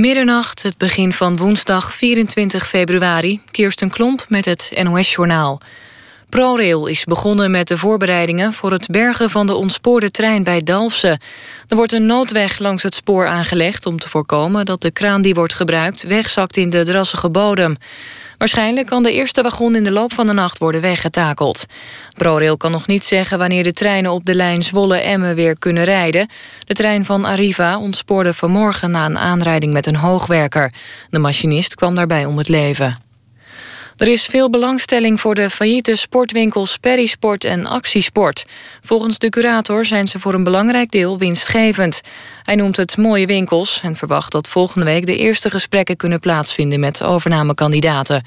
Middernacht, het begin van woensdag 24 februari. Kirsten Klomp met het NOS-journaal. ProRail is begonnen met de voorbereidingen... voor het bergen van de ontspoorde trein bij Dalfsen. Er wordt een noodweg langs het spoor aangelegd... om te voorkomen dat de kraan die wordt gebruikt... wegzakt in de drassige bodem. Waarschijnlijk kan de eerste wagon in de loop van de nacht worden weggetakeld. ProRail kan nog niet zeggen wanneer de treinen op de lijn Zwolle-Emmen weer kunnen rijden. De trein van Arriva ontspoorde vanmorgen na een aanrijding met een hoogwerker. De machinist kwam daarbij om het leven. Er is veel belangstelling voor de failliete sportwinkels Perisport en Actiesport. Volgens de curator zijn ze voor een belangrijk deel winstgevend. Hij noemt het mooie winkels en verwacht dat volgende week de eerste gesprekken kunnen plaatsvinden met overnamekandidaten.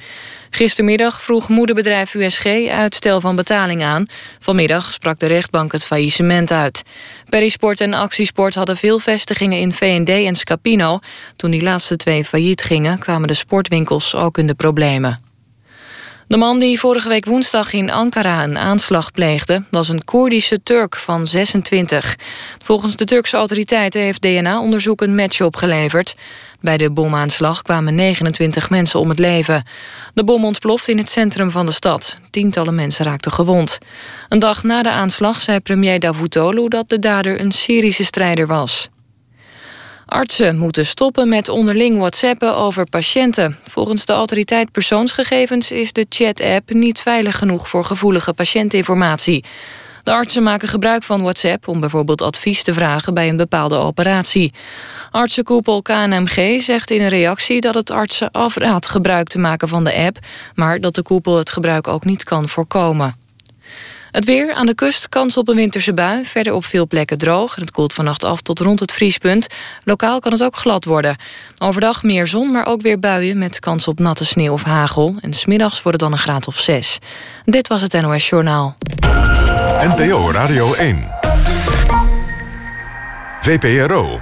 Gistermiddag vroeg moederbedrijf USG uitstel van betaling aan. Vanmiddag sprak de rechtbank het faillissement uit. Perisport en Actiesport hadden veel vestigingen in V&D en Scapino. Toen die laatste twee failliet gingen kwamen de sportwinkels ook in de problemen. De man die vorige week woensdag in Ankara een aanslag pleegde... was een Koerdische Turk van 26. Volgens de Turkse autoriteiten heeft DNA-onderzoek een match opgeleverd. Bij de bomaanslag kwamen 29 mensen om het leven. De bom ontplofte in het centrum van de stad. Tientallen mensen raakten gewond. Een dag na de aanslag zei premier Davutoglu dat de dader een Syrische strijder was. Artsen moeten stoppen met onderling whatsappen over patiënten. Volgens de autoriteit persoonsgegevens is de chat-app niet veilig genoeg voor gevoelige patiëntinformatie. De artsen maken gebruik van WhatsApp om bijvoorbeeld advies te vragen bij een bepaalde operatie. Artsenkoepel KNMG zegt in een reactie dat het artsen afraadt gebruik te maken van de app, maar dat de koepel het gebruik ook niet kan voorkomen. Het weer aan de kust, kans op een winterse bui. Verder op veel plekken droog. Het koelt vannacht af tot rond het vriespunt. Lokaal kan het ook glad worden. Overdag meer zon, maar ook weer buien met kans op natte sneeuw of hagel. En smiddags wordt het dan een graad of zes. Dit was het NOS Journaal. NPO Radio 1. VPRO.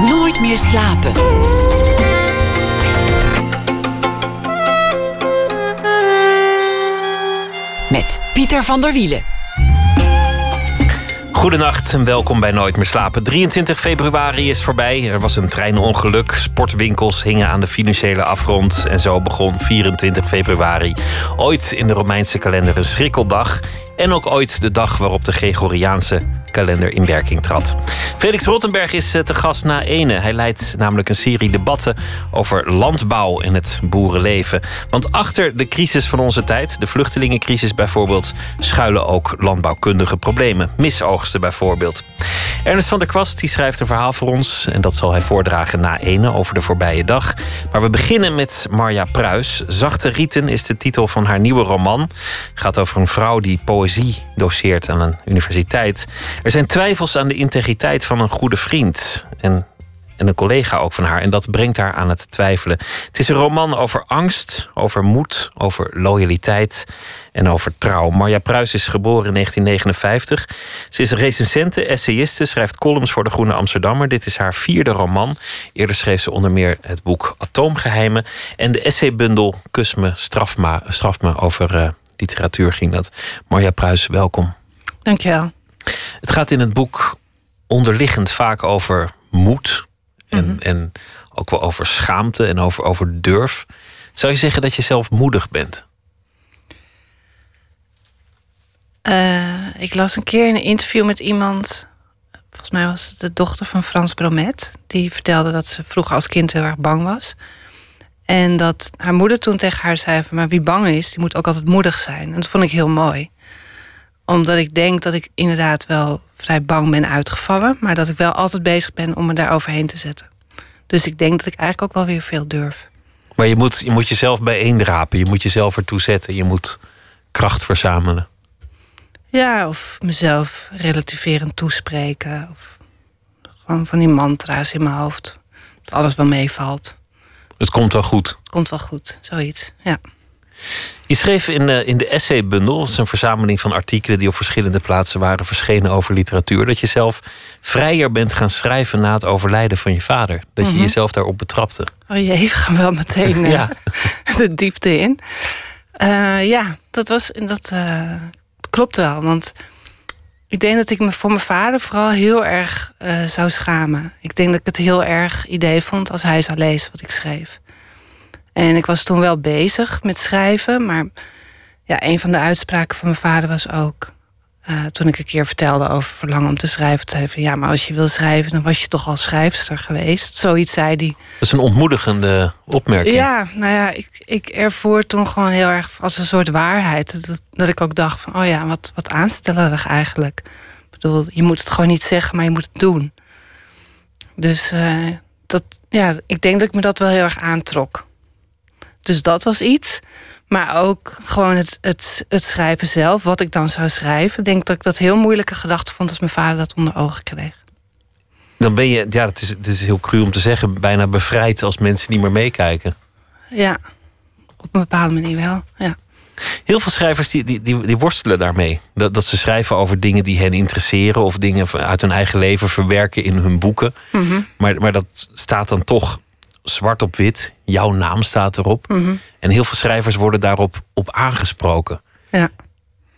Nooit meer slapen. Met Pieter van der Wielen. Goedenacht en welkom bij Nooit meer slapen. 23 februari is voorbij. Er was een treinongeluk. Sportwinkels hingen aan de financiële afgrond. En zo begon 24 februari. Ooit in de Romeinse kalender een schrikkeldag. En ook ooit de dag waarop de Gregoriaanse kalender in werking trad. Felix Rottenberg is eh, te gast na ene. Hij leidt namelijk een serie debatten over landbouw en het boerenleven. Want achter de crisis van onze tijd, de vluchtelingencrisis bijvoorbeeld, schuilen ook landbouwkundige problemen. Misoogsten bijvoorbeeld. Ernest van der Kwast die schrijft een verhaal voor ons en dat zal hij voordragen na ene over de voorbije dag. Maar we beginnen met Marja Pruis. Zachte Rieten is de titel van haar nieuwe roman. Het gaat over een vrouw die doseert aan een universiteit. Er zijn twijfels aan de integriteit van een goede vriend. En, en een collega ook van haar. En dat brengt haar aan het twijfelen. Het is een roman over angst, over moed, over loyaliteit en over trouw. Marja Pruis is geboren in 1959. Ze is recensente, essayiste, schrijft columns voor de Groene Amsterdammer. Dit is haar vierde roman. Eerder schreef ze onder meer het boek Atoomgeheimen. En de essaybundel Kus me, straf me, straf me over uh, literatuur ging dat. Marja Pruis, welkom. Dankjewel. Het gaat in het boek onderliggend vaak over moed. En, mhm. en ook wel over schaamte en over, over durf. Zou je zeggen dat je zelf moedig bent? Uh, ik las een keer in een interview met iemand. Volgens mij was het de dochter van Frans Bromet. Die vertelde dat ze vroeger als kind heel erg bang was. En dat haar moeder toen tegen haar zei: van, Maar wie bang is, die moet ook altijd moedig zijn. En dat vond ik heel mooi omdat ik denk dat ik inderdaad wel vrij bang ben uitgevallen. Maar dat ik wel altijd bezig ben om me daar overheen te zetten. Dus ik denk dat ik eigenlijk ook wel weer veel durf. Maar je moet, je moet jezelf bijeendrapen. Je moet jezelf ertoe zetten. Je moet kracht verzamelen. Ja, of mezelf relativerend toespreken. Of gewoon van die mantra's in mijn hoofd. Dat alles wel meevalt. Het komt wel goed. Komt wel goed, zoiets, ja. Je schreef in de, in de essaybundel, dat is een verzameling van artikelen die op verschillende plaatsen waren verschenen over literatuur, dat je zelf vrijer bent gaan schrijven na het overlijden van je vader. Dat je mhm. jezelf daarop betrapte. Oh jee, we gaan wel meteen ja. Eh, de diepte in. Uh, ja, dat was dat uh, klopt wel. Want Ik denk dat ik me voor mijn vader vooral heel erg uh, zou schamen. Ik denk dat ik het heel erg idee vond als hij zou lezen wat ik schreef. En ik was toen wel bezig met schrijven, maar ja, een van de uitspraken van mijn vader was ook. Uh, toen ik een keer vertelde over verlangen om te schrijven, zei hij van ja, maar als je wil schrijven, dan was je toch al schrijfster geweest. Zoiets zei hij. Dat is een ontmoedigende opmerking. Ja, nou ja, ik, ik ervoer toen gewoon heel erg als een soort waarheid. Dat, dat ik ook dacht van oh ja, wat, wat aanstellerig eigenlijk. Ik bedoel, je moet het gewoon niet zeggen, maar je moet het doen. Dus uh, dat, ja, ik denk dat ik me dat wel heel erg aantrok. Dus dat was iets. Maar ook gewoon het, het, het schrijven zelf, wat ik dan zou schrijven. Ik denk dat ik dat heel moeilijke gedachte vond als mijn vader dat onder ogen kreeg. Dan ben je, ja, het is, het is heel cru om te zeggen, bijna bevrijd als mensen niet meer meekijken. Ja, op een bepaalde manier wel. Ja. Heel veel schrijvers die, die, die, die, worstelen daarmee. Dat, dat ze schrijven over dingen die hen interesseren of dingen uit hun eigen leven verwerken in hun boeken. Mhm. maar, maar dat staat dan toch zwart op wit. Jouw naam staat erop. Mhm. En heel veel schrijvers worden daarop op aangesproken. Ja.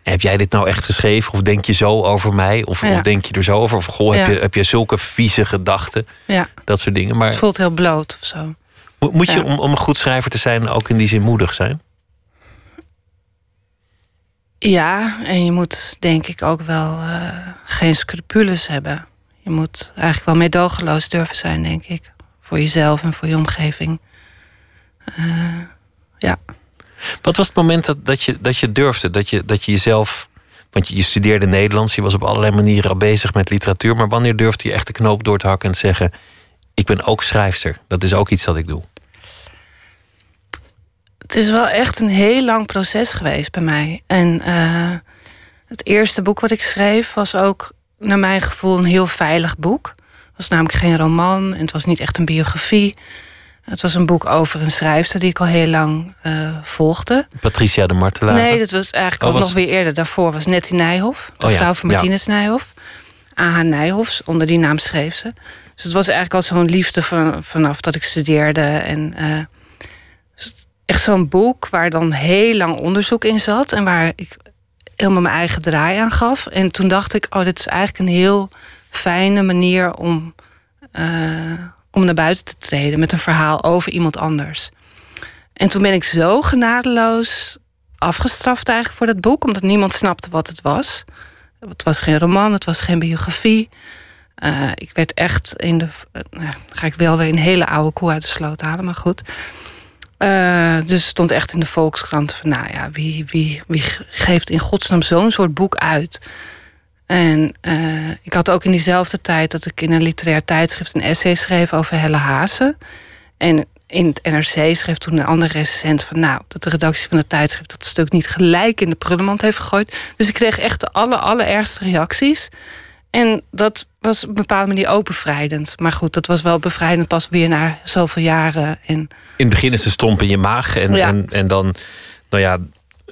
Heb jij dit nou echt geschreven? Of denk je zo over mij? Of, of denk je er zo over? Of goh, heb, je, heb je zulke vieze gedachten? Ja. Dat soort dingen. Maar het voelt heel bloot of zo. Moet je om, om een goed schrijver te zijn ook in die zin moedig zijn? Ja, en je moet denk ik ook wel uh, geen scrupules hebben. Je moet eigenlijk wel meedogenloos durven zijn, denk ik voor jezelf en voor je omgeving. Uh, ja. Wat was het moment dat, dat, je, dat je durfde, dat je, dat je jezelf. Want je, je studeerde Nederlands, je was op allerlei manieren al bezig met literatuur. Maar wanneer durfde je echt de knoop door te hakken en te zeggen: Ik ben ook schrijfster. Dat is ook iets dat ik doe. Het is wel echt een heel lang proces geweest bij mij. En uh, het eerste boek wat ik schreef was ook, naar mijn gevoel, een heel veilig boek was namelijk geen roman en het was niet echt een biografie. Het was een boek over een schrijfster die ik al heel lang uh, volgde. Patricia de Martelaar? Nee, dat was eigenlijk oh, ook nog weer eerder. Daarvoor was Nettie Nijhoff, de oh, vrouw van Martinez ja. Nijhoff. A.H. Nijhoffs, onder die naam schreef ze. Dus het was eigenlijk al zo'n liefde van, vanaf dat ik studeerde. En uh, echt zo'n boek waar dan heel lang onderzoek in zat. En waar ik helemaal mijn eigen draai aan gaf. En toen dacht ik, oh, dit is eigenlijk een heel fijne manier om, uh, om naar buiten te treden met een verhaal over iemand anders. En toen ben ik zo genadeloos afgestraft eigenlijk voor dat boek, omdat niemand snapte wat het was. Het was geen roman, het was geen biografie. Uh, ik werd echt in de. Uh, ga ik wel weer een hele oude koe uit de sloot halen, maar goed. Uh, dus stond echt in de Volkskrant van, nou ja, wie, wie, wie geeft in godsnaam zo'n soort boek uit? En uh, ik had ook in diezelfde tijd dat ik in een literair tijdschrift een essay schreef over Helle Hazen. En in het NRC schreef toen een andere recensent van... nou, dat de redactie van het tijdschrift dat stuk niet gelijk in de prullenmand heeft gegooid. Dus ik kreeg echt de aller, allerergste reacties. En dat was op een bepaalde manier ook bevrijdend. Maar goed, dat was wel bevrijdend pas weer na zoveel jaren. En... In het begin is de stomp in je maag en, ja. en, en dan... Nou ja,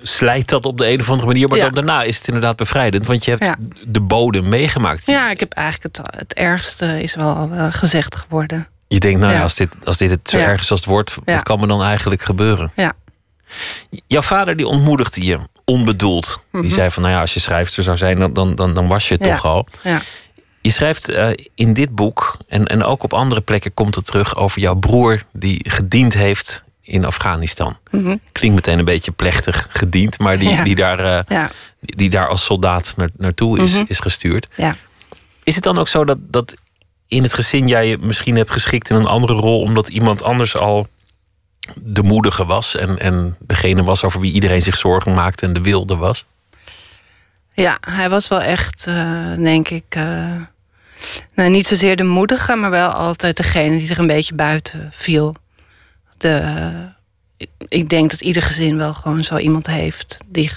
slijt dat op de een of andere manier. Maar Ja. dan daarna is het inderdaad bevrijdend. Want je hebt Ja. de bodem meegemaakt. Ja, ik heb eigenlijk het, het ergste is wel eh, gezegd geworden. Je denkt, nou ja, als, dit, als dit het zo erg is als het wordt... Wat kan me dan eigenlijk gebeuren? Ja. Jouw vader die ontmoedigde je onbedoeld. Die zei van, nou ja, als je schrijfster zou zijn... dan, dan, dan, dan was je het Mhm. Toch al. Ja. Je schrijft eh, in dit boek, en, en ook op andere plekken komt het terug... over jouw broer die gediend heeft in Afghanistan. Mhm. Klinkt meteen een beetje plechtig gediend... maar die, Ja. die, daar, eh, Ja. die, die daar als soldaat naar, naartoe is, Mhm. is gestuurd. Ja. Is het dan ook zo dat, dat in het gezin jij je misschien hebt geschikt in een andere rol... omdat iemand anders al de moedige was... en, en degene was over wie iedereen zich zorgen maakte en de wilde was? Ja, hij was wel echt, eh, denk ik, eh, nou, niet zozeer de moedige, maar wel altijd degene die er een beetje buiten viel. De, ik denk dat ieder gezin wel gewoon zo iemand heeft die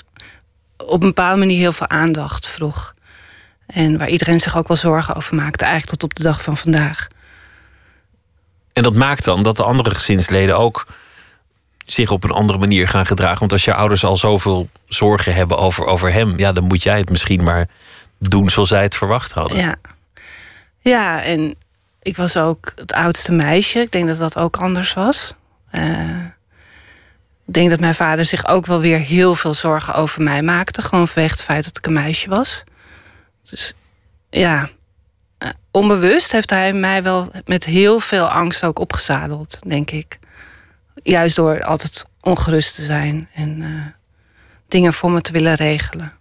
op een bepaalde manier heel veel aandacht vroeg. En waar iedereen zich ook wel zorgen over maakte, eigenlijk tot op de dag van vandaag. En dat maakt dan dat de andere gezinsleden ook zich op een andere manier gaan gedragen. Want als je ouders al zoveel zorgen hebben over, over hem... ja, dan moet jij het misschien maar doen zoals zij het verwacht hadden. Ja. ja, en ik was ook het oudste meisje. Ik denk dat dat ook anders was. Eh, ik denk dat mijn vader zich ook wel weer heel veel zorgen over mij maakte. Gewoon vanwege het feit dat ik een meisje was. Dus ja, eh, onbewust heeft hij mij wel met heel veel angst ook opgezadeld, denk ik. Juist door altijd ongerust te zijn en uh, dingen voor me te willen regelen.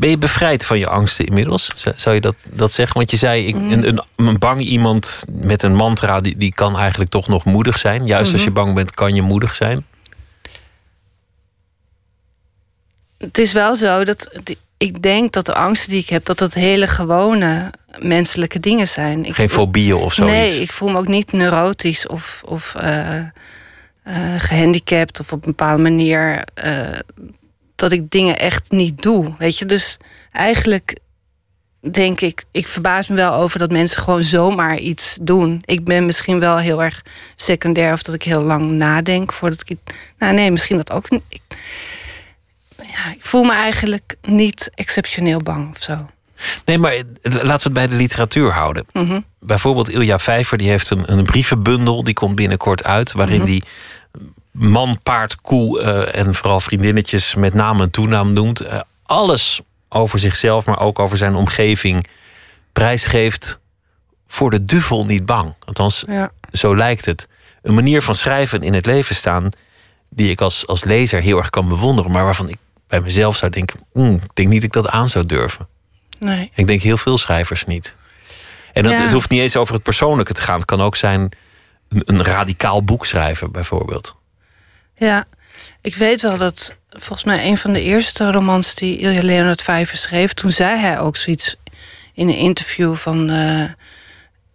Ben je bevrijd van je angsten inmiddels? Zou je dat, dat zeggen? Want je zei, ik, mm. een, een, een, bang iemand met een mantra... Die, die kan eigenlijk toch nog moedig zijn. Juist als je mhm. bang bent, kan je moedig zijn. Het is wel zo dat ik denk dat de angsten die ik heb... dat dat hele gewone menselijke dingen zijn. Ik, Geen fobieën of zo? Nee, ik voel me ook niet neurotisch of, of uh, uh, gehandicapt... of op een bepaalde manier uh, dat ik dingen echt niet doe. Weet je, dus eigenlijk denk ik, ik verbaas me wel over dat mensen gewoon zomaar iets doen. Ik ben misschien wel heel erg secundair of dat ik heel lang nadenk voordat ik. Nou, nee, misschien dat ook niet. Ik, ja, ik voel me eigenlijk niet exceptioneel bang of zo. Nee, maar laten we het bij de literatuur houden. Mhm. Bijvoorbeeld Ilja Vijver, die heeft een, een brievenbundel, die komt binnenkort uit, waarin mm die man, paard, koe uh, en vooral vriendinnetjes met naam en toenaam noemt. Uh, alles over zichzelf, maar ook over zijn omgeving prijsgeeft voor de duvel niet bang. Althans, ja. zo lijkt het. Een manier van schrijven in het leven staan die ik als, als lezer heel erg kan bewonderen, maar waarvan ik bij mezelf zou denken: mm, ik denk niet dat ik dat aan zou durven. Nee. Ik denk heel veel schrijvers niet. En dat, Ja. het hoeft niet eens over het persoonlijke te gaan. Het kan ook zijn een, een radicaal boek schrijven, bijvoorbeeld. Ja, ik weet wel dat volgens mij een van de eerste romans die Ilja Leonard Vijver schreef, toen zei hij ook zoiets in een interview van eh,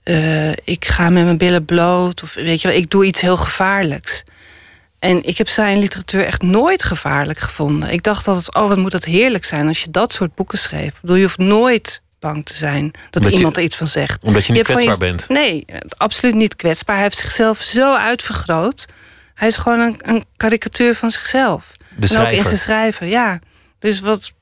eh, ik ga met mijn billen bloot of weet je wel, ik doe iets heel gevaarlijks. En ik heb zijn literatuur echt nooit gevaarlijk gevonden. Ik dacht altijd, oh wat moet dat heerlijk zijn als je dat soort boeken schreef. Ik bedoel, je hoeft nooit bang te zijn dat Omdat je- iemand er iets van zegt. Omdat je niet kwetsbaar bent. Nee, absoluut niet kwetsbaar. Hij heeft zichzelf zo uitvergroot. Hij is gewoon een, een karikatuur van zichzelf. De En ook in schrijver. zijn schrijven, ja. Dus wat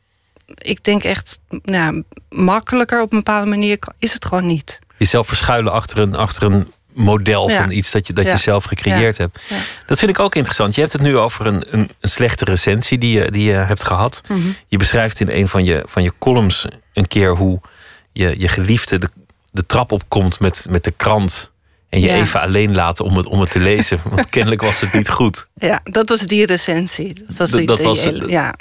ik denk echt nou, makkelijker op een bepaalde manier is het gewoon niet. Jezelf verschuilen achter een, achter een model Ja. van iets dat je, dat Ja. je zelf gecreëerd Ja. hebt. Ja. Dat vind ik ook interessant. Je hebt het nu over een, een, een slechte recensie die je, die je hebt gehad. Mhm. Je beschrijft in een van je, van je columns een keer hoe je, je geliefde de, de trap opkomt met, met de krant. En je Ja. even alleen laat om het, om het te lezen. Want kennelijk was het niet goed. Ja, dat was die recensie. Dat was die, dat die was- hele- ja.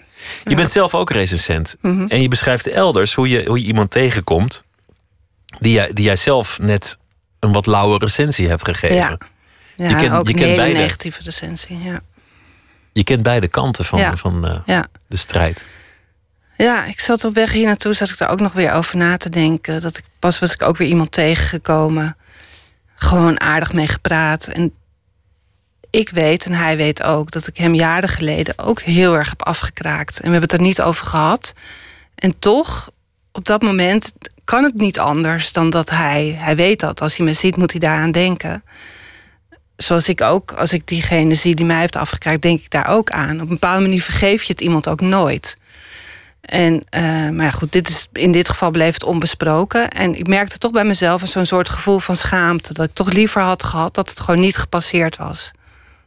Je bent zelf ook recensent. Mhm. En je beschrijft elders hoe je, hoe je iemand tegenkomt. Die jij, die jij zelf net een wat lauwe recensie hebt gegeven. Ja. Ja, Je kent- ook je een kent beide. negatieve recensie. Ja. Je kent beide kanten van, Ja. van eh, Ja. de strijd. ja, ik zat op weg hier naartoe, zat ik daar ook nog weer over na te denken. Dat ik, pas was ik ook weer iemand tegengekomen. Gewoon aardig mee gepraat. En ik weet, en hij weet ook, dat ik hem jaren geleden ook heel erg heb afgekraakt. En we hebben het er niet over gehad. En toch, op dat moment kan het niet anders dan dat hij, hij weet dat. Als hij me ziet, moet hij daaraan denken. Zoals ik ook, als ik diegene zie die mij heeft afgekraakt, denk ik daar ook aan. Op een bepaalde manier vergeef je het iemand ook nooit. En, eh, maar ja, goed, dit is, in dit geval bleef het onbesproken. En ik merkte toch bij mezelf zo'n soort gevoel van schaamte. Dat ik toch liever had gehad dat het gewoon niet gepasseerd was.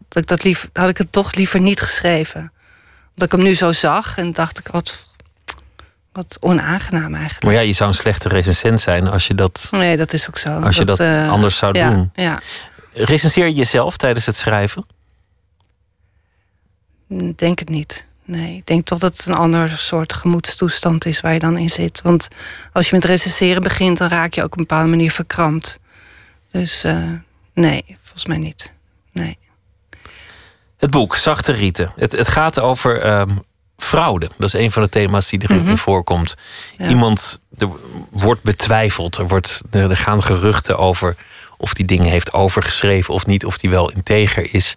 Dat ik dat liever, had ik het toch liever niet geschreven. Dat ik hem nu zo zag en dacht ik, wat, wat onaangenaam eigenlijk. Maar ja, je zou een slechte recensent zijn als je dat, Nee, dat is ook zo. als je dat eh, anders zou ja, doen. Ja, Recenseer je jezelf tijdens het schrijven? Denk het niet. Nee, ik denk toch dat het een ander soort gemoedstoestand is waar je dan in zit. Want als je met recenseren begint, dan raak je ook op een bepaalde manier verkrampt. Dus eh, nee, volgens mij niet. Nee. Het boek Zachte Rieten. Het, het gaat over ehm, fraude. Dat is een van de thema's die erin in voorkomt. Ja. Iemand er wordt betwijfeld. Er, wordt, er gaan geruchten over of die dingen heeft overgeschreven of niet. Of die wel integer is.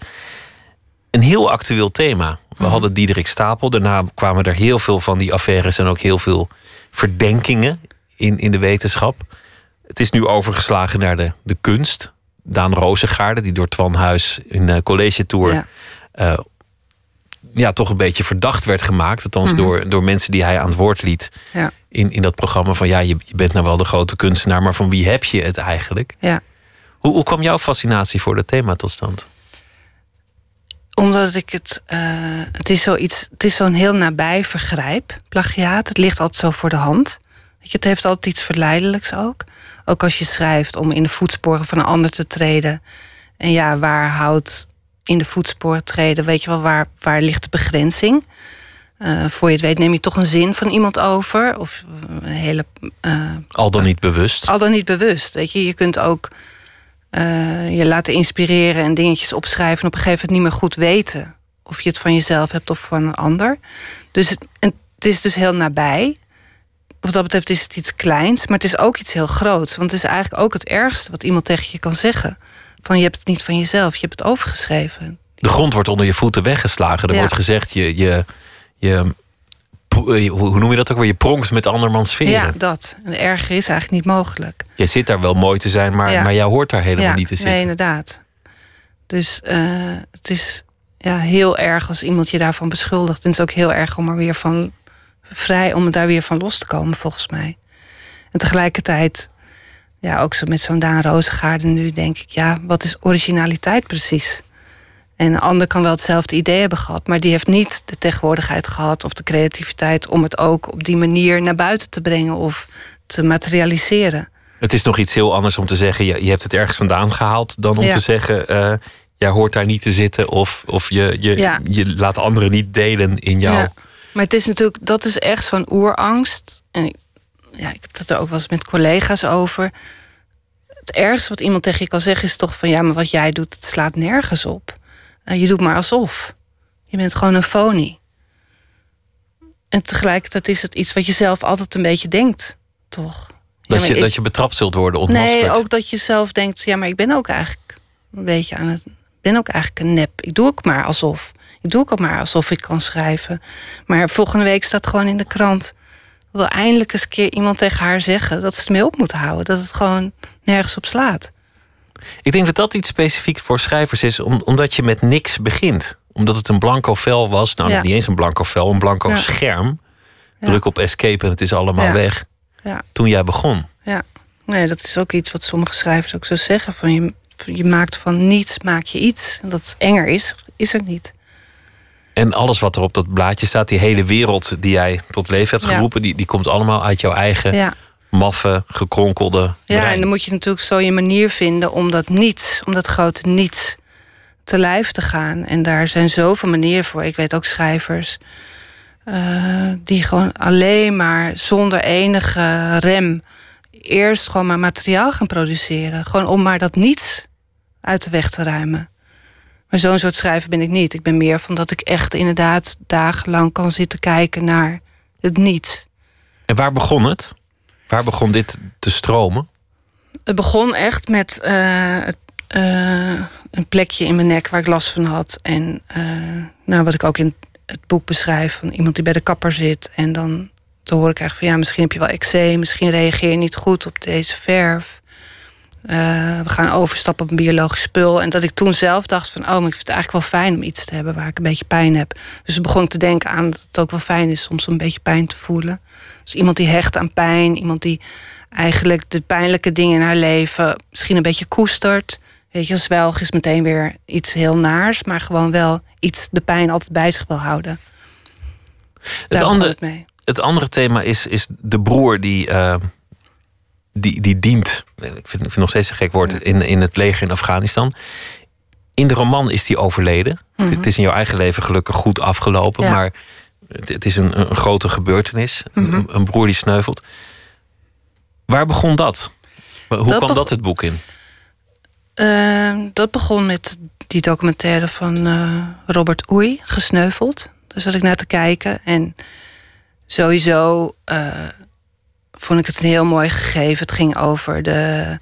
Een heel actueel thema. We hadden Diederik Stapel. Daarna kwamen er heel veel van die affaires en ook heel veel verdenkingen in, in de wetenschap. Het is nu overgeslagen naar de, de kunst. Daan Rozengaarde, die door Twan Huis in de college tour Ja. eh, ja, toch een beetje verdacht werd gemaakt. Althans, door, door mensen die hij aan het woord liet Ja. in, in dat programma. Van ja, je, je bent nou wel de grote kunstenaar, maar van wie heb je het eigenlijk? Ja. Hoe, hoe kwam jouw fascinatie voor dat thema tot stand? Omdat ik het. eh, het is zoiets. Het is zo'n heel nabij vergrijp, plagiaat. Het ligt altijd zo voor de hand. Weet je, het heeft altijd iets verleidelijks ook. Ook als je schrijft om in de voetsporen van een ander te treden. En ja, waar houdt in de voetsporen treden? Weet je wel, waar, waar ligt de begrenzing? Eh, voor je het weet neem je toch een zin van iemand over. Of een hele. eh, Al dan niet bewust. al dan niet bewust. Weet je, je kunt ook eh, je laten inspireren en dingetjes opschrijven. En op een gegeven moment niet meer goed weten of je het van jezelf hebt of van een ander. Dus het, en het is dus heel nabij. Wat dat betreft is het iets kleins, maar het is ook iets heel groots. Want het is eigenlijk ook het ergste wat iemand tegen je kan zeggen. Van je hebt het niet van jezelf, je hebt het overgeschreven. De grond wordt onder je voeten weggeslagen. Er Ja. wordt gezegd, je, je, je, hoe hoe noem je dat ook weer? Je pronkt met andermans veren. Ja, dat. En erger is eigenlijk niet mogelijk. Je zit daar wel mooi te zijn, maar, Ja. maar jij hoort daar helemaal ja, niet te zitten. Nee, inderdaad. Dus eh, het is ja, heel erg als iemand je daarvan beschuldigt. En het is ook heel erg om er weer van vrij, om daar weer van los te komen, volgens mij. En tegelijkertijd, ja, ook zo met zo'n Daan Rozengaarden nu denk ik, ja, wat is originaliteit precies? En een ander kan wel hetzelfde idee hebben gehad, maar die heeft niet de tegenwoordigheid gehad of de creativiteit om het ook op die manier naar buiten te brengen of te materialiseren. Het is nog iets heel anders om te zeggen, je, je hebt het ergens vandaan gehaald, dan om Ja. te zeggen, eh, jij hoort daar niet te zitten of, of je, je, Ja. je laat anderen niet delen in jou. Ja. Maar het is natuurlijk, dat is echt zo'n oerangst. En ik, ja, ik heb het er ook wel eens met collega's over. Het ergste wat iemand tegen je kan zeggen is toch van ja, maar wat jij doet, het slaat nergens op. Eh, je doet maar alsof. Je bent gewoon een phony. En tegelijkertijd is het iets wat je zelf altijd een beetje denkt, toch? Dat, je, ik- dat je betrapt zult worden, ontmaskerd. Nee, ook dat je zelf denkt, ja, maar ik ben ook eigenlijk een beetje aan het. Ik ben ook eigenlijk een nep. Ik doe ook maar alsof. Ik doe ook maar alsof ik kan schrijven. Maar volgende week staat gewoon in de krant. Wil eindelijk eens een keer iemand tegen haar zeggen dat ze het mee op moet houden. Dat het gewoon nergens op slaat. Ik denk dat dat iets specifiek voor schrijvers is, om, omdat je met niks begint. Omdat het een blanco vel was. Nou, Ja. niet eens een blanco vel, een blanco Ja. scherm. Druk op escape en het is allemaal weg. Ja. Toen jij begon. Ja, nee, dat is ook iets wat sommige schrijvers ook zo zeggen. Van je, je maakt van niets, maak je iets. En dat het enger is, is er niet. En alles wat er op dat blaadje staat, die hele wereld die jij tot leven hebt Ja. geroepen, die, die komt allemaal uit jouw eigen Ja. Maffe, gekronkelde Ja, brein. en dan moet je natuurlijk zo je manier vinden om dat niets, om dat grote niets te lijf te gaan. En daar zijn zoveel manieren voor. Ik weet ook schrijvers eh, die gewoon alleen maar zonder enige rem eerst gewoon maar materiaal gaan produceren. Gewoon om maar dat niets uit de weg te ruimen. Maar zo'n soort schrijver ben ik niet. Ik ben meer van dat ik echt inderdaad dagenlang kan zitten kijken naar het niets. En waar begon het? Waar begon dit te stromen? Het begon echt met eh, eh, een plekje in mijn nek waar ik last van had. En eh, nou, wat ik ook in het boek beschrijf, van iemand die bij de kapper zit. En dan, hoor ik eigenlijk van ja, misschien heb je wel eczeem, misschien reageer je niet goed op deze verf. We gaan overstappen op een biologisch spul. En dat ik toen zelf dacht van, oh, maar ik vind het eigenlijk wel fijn om iets te hebben waar ik een beetje pijn heb. Dus toen begon ik te denken aan dat het ook wel fijn is soms om een beetje pijn te voelen. Dus iemand die hecht aan pijn, iemand die eigenlijk de pijnlijke dingen in haar leven misschien een beetje koestert. Weet je, zwelg is meteen weer iets heel naars, maar gewoon wel iets de pijn altijd bij zich wil houden. Het andere, het mee. het andere thema is, is de broer die, eh, die, die dient. Ik vind, ik vind het nog steeds een gek woord. In, in het leger in Afghanistan. In de roman is die overleden. Het, het is in jouw eigen leven gelukkig goed afgelopen. Ja. Maar het, het is een, een grote gebeurtenis. Een- een, een broer die sneuvelt. Waar begon dat? Hoe Dat kwam dat het boek in? Eh, dat begon met die documentaire van eh, Robert Oei, Gesneuveld. Daar zat ik naar te kijken. En sowieso eh, vond ik het een heel mooi gegeven. Het ging over de,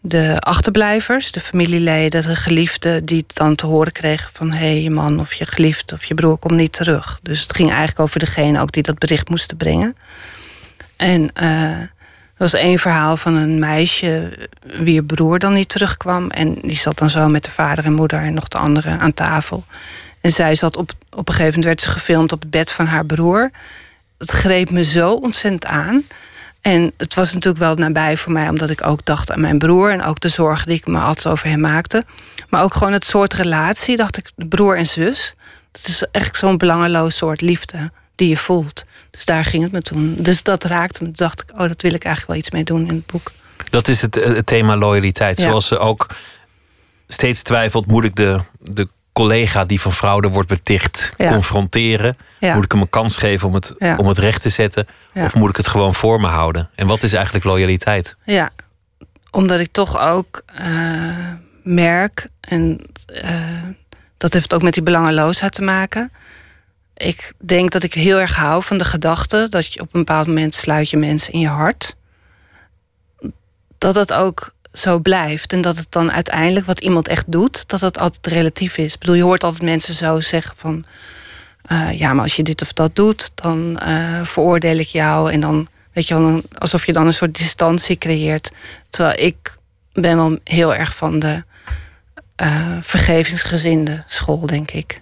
de achterblijvers, de familieleden, de geliefden... die dan te horen kregen van... hé, hey, je man of je geliefde of je broer komt niet terug. Dus het ging eigenlijk over degene ook die dat bericht moesten brengen. En eh, er was één verhaal van een meisje wie broer dan niet terugkwam. En die zat dan zo met de vader en moeder en nog de andere aan tafel. En zij zat op, op een gegeven moment werd ze gefilmd op het bed van haar broer. Het greep me zo ontzettend aan. En het was natuurlijk wel nabij voor mij, omdat ik ook dacht aan mijn broer en ook de zorgen die ik me altijd over hem maakte. Maar ook gewoon het soort relatie, dacht ik, broer en zus. Dat is echt zo'n belangeloos soort liefde die je voelt. Dus daar ging het me toen. Dus dat raakte me. Toen dacht ik, oh, dat wil ik eigenlijk wel iets mee doen in het boek. Dat is het, het thema loyaliteit. Zoals ze ook steeds twijfelt, moet ik de, de collega die van fraude wordt beticht confronteren? Moet ik hem een kans geven om het, om het recht te zetten? Of moet ik het gewoon voor me houden? En wat is eigenlijk loyaliteit? Ja, omdat ik toch ook uh, merk, en uh, dat heeft ook met die belangeloosheid te maken. Ik denk dat ik heel erg hou van de gedachte dat je op een bepaald moment sluit je mensen in je hart. Dat dat ook zo blijft. En dat het dan uiteindelijk wat iemand echt doet, dat dat altijd relatief is. Ik bedoel, je hoort altijd mensen zo zeggen van. Uh, ja, maar als je dit of dat doet, dan uh, veroordeel ik jou. En dan, weet je wel, alsof je dan een soort distantie creëert. Terwijl ik ben wel heel erg van de uh, vergevingsgezinde school, denk ik.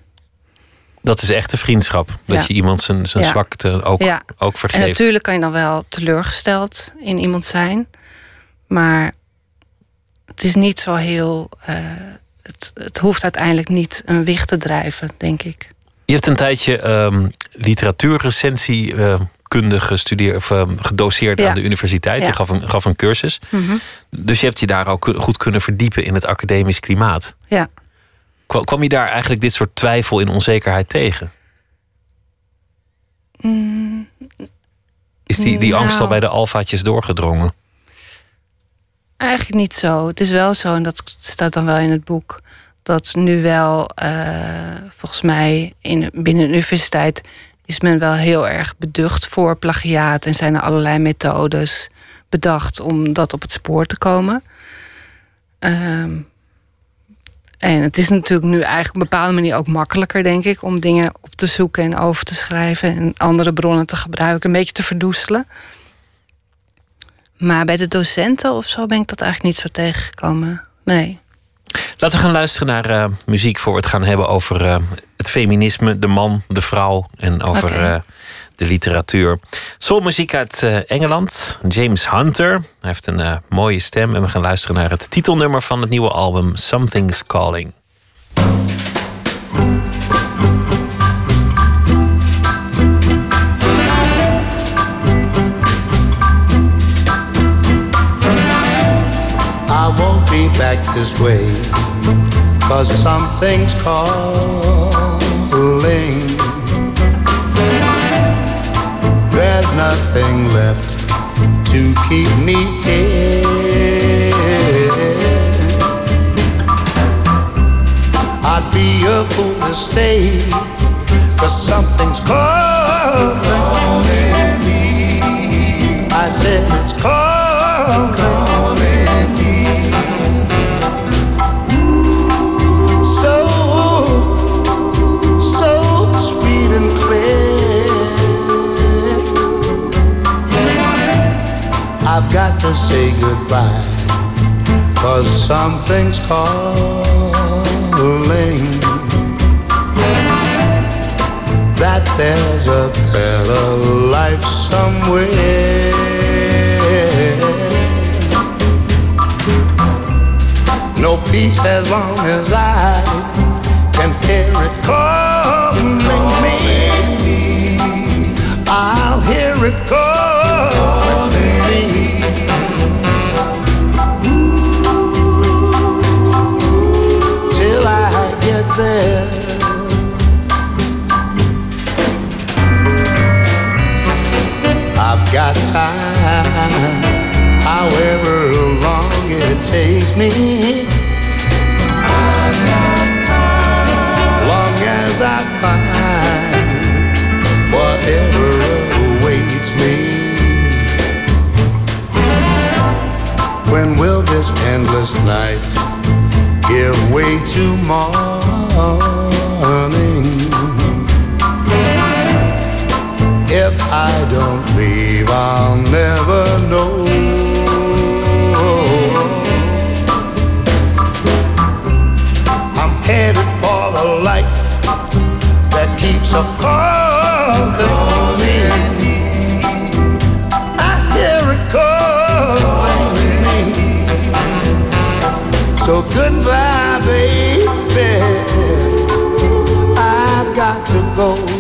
Dat is echte vriendschap. Dat je iemand zijn, zijn zwakte ook, ook vergeeft. En natuurlijk kan je dan wel teleurgesteld in iemand zijn. Maar het is niet zo heel. Uh, het, het hoeft uiteindelijk niet een wicht te drijven, denk ik. Je hebt een tijdje um, literatuurrecensie uh, gestudeerd of uh, gedoseerd aan de universiteit. Ja. Je gaf een, gaf een cursus. Mm -hmm. Dus je hebt je daar ook goed kunnen verdiepen in het academisch klimaat. Ja. Kwam, kwam je daar eigenlijk dit soort twijfel en onzekerheid tegen? Mm, Is die, die angst al nou. bij de alfaatjes doorgedrongen? Eigenlijk niet zo. Het is wel zo, en dat staat dan wel in het boek, dat nu wel, uh, volgens mij, in, binnen de universiteit is men wel heel erg beducht voor plagiaat en zijn er allerlei methodes bedacht om dat op het spoor te komen. Um, en het is natuurlijk nu eigenlijk op een bepaalde manier ook makkelijker, denk ik, om dingen op te zoeken en over te schrijven en andere bronnen te gebruiken, een beetje te verdoezelen. Maar bij de docenten of zo ben ik dat eigenlijk niet zo tegengekomen. Nee. Laten we gaan luisteren naar uh, muziek voor we het gaan hebben over uh, het feminisme, de man, de vrouw en over okay. uh, de literatuur. Soulmuziek uit Engeland, James Hunter. Hij heeft een mooie stem en we gaan luisteren naar het titelnummer van het nieuwe album Something's Calling. Back this way. Cause something's calling. There's nothing left to keep me here. I'd be a fool to stay. Cause something's calling. calling me. I said it's calling. I've got to say goodbye. Cause something's calling that there's a better life somewhere. No peace as long as I can hear it calling me. I'll hear it calling got time, however long it takes me. Long as I find whatever awaits me. When will this endless night give way to morning? If I don't leave, never know. I'm headed for the light that keeps a calling me. I hear it calling me. So goodbye, baby. I've got to go.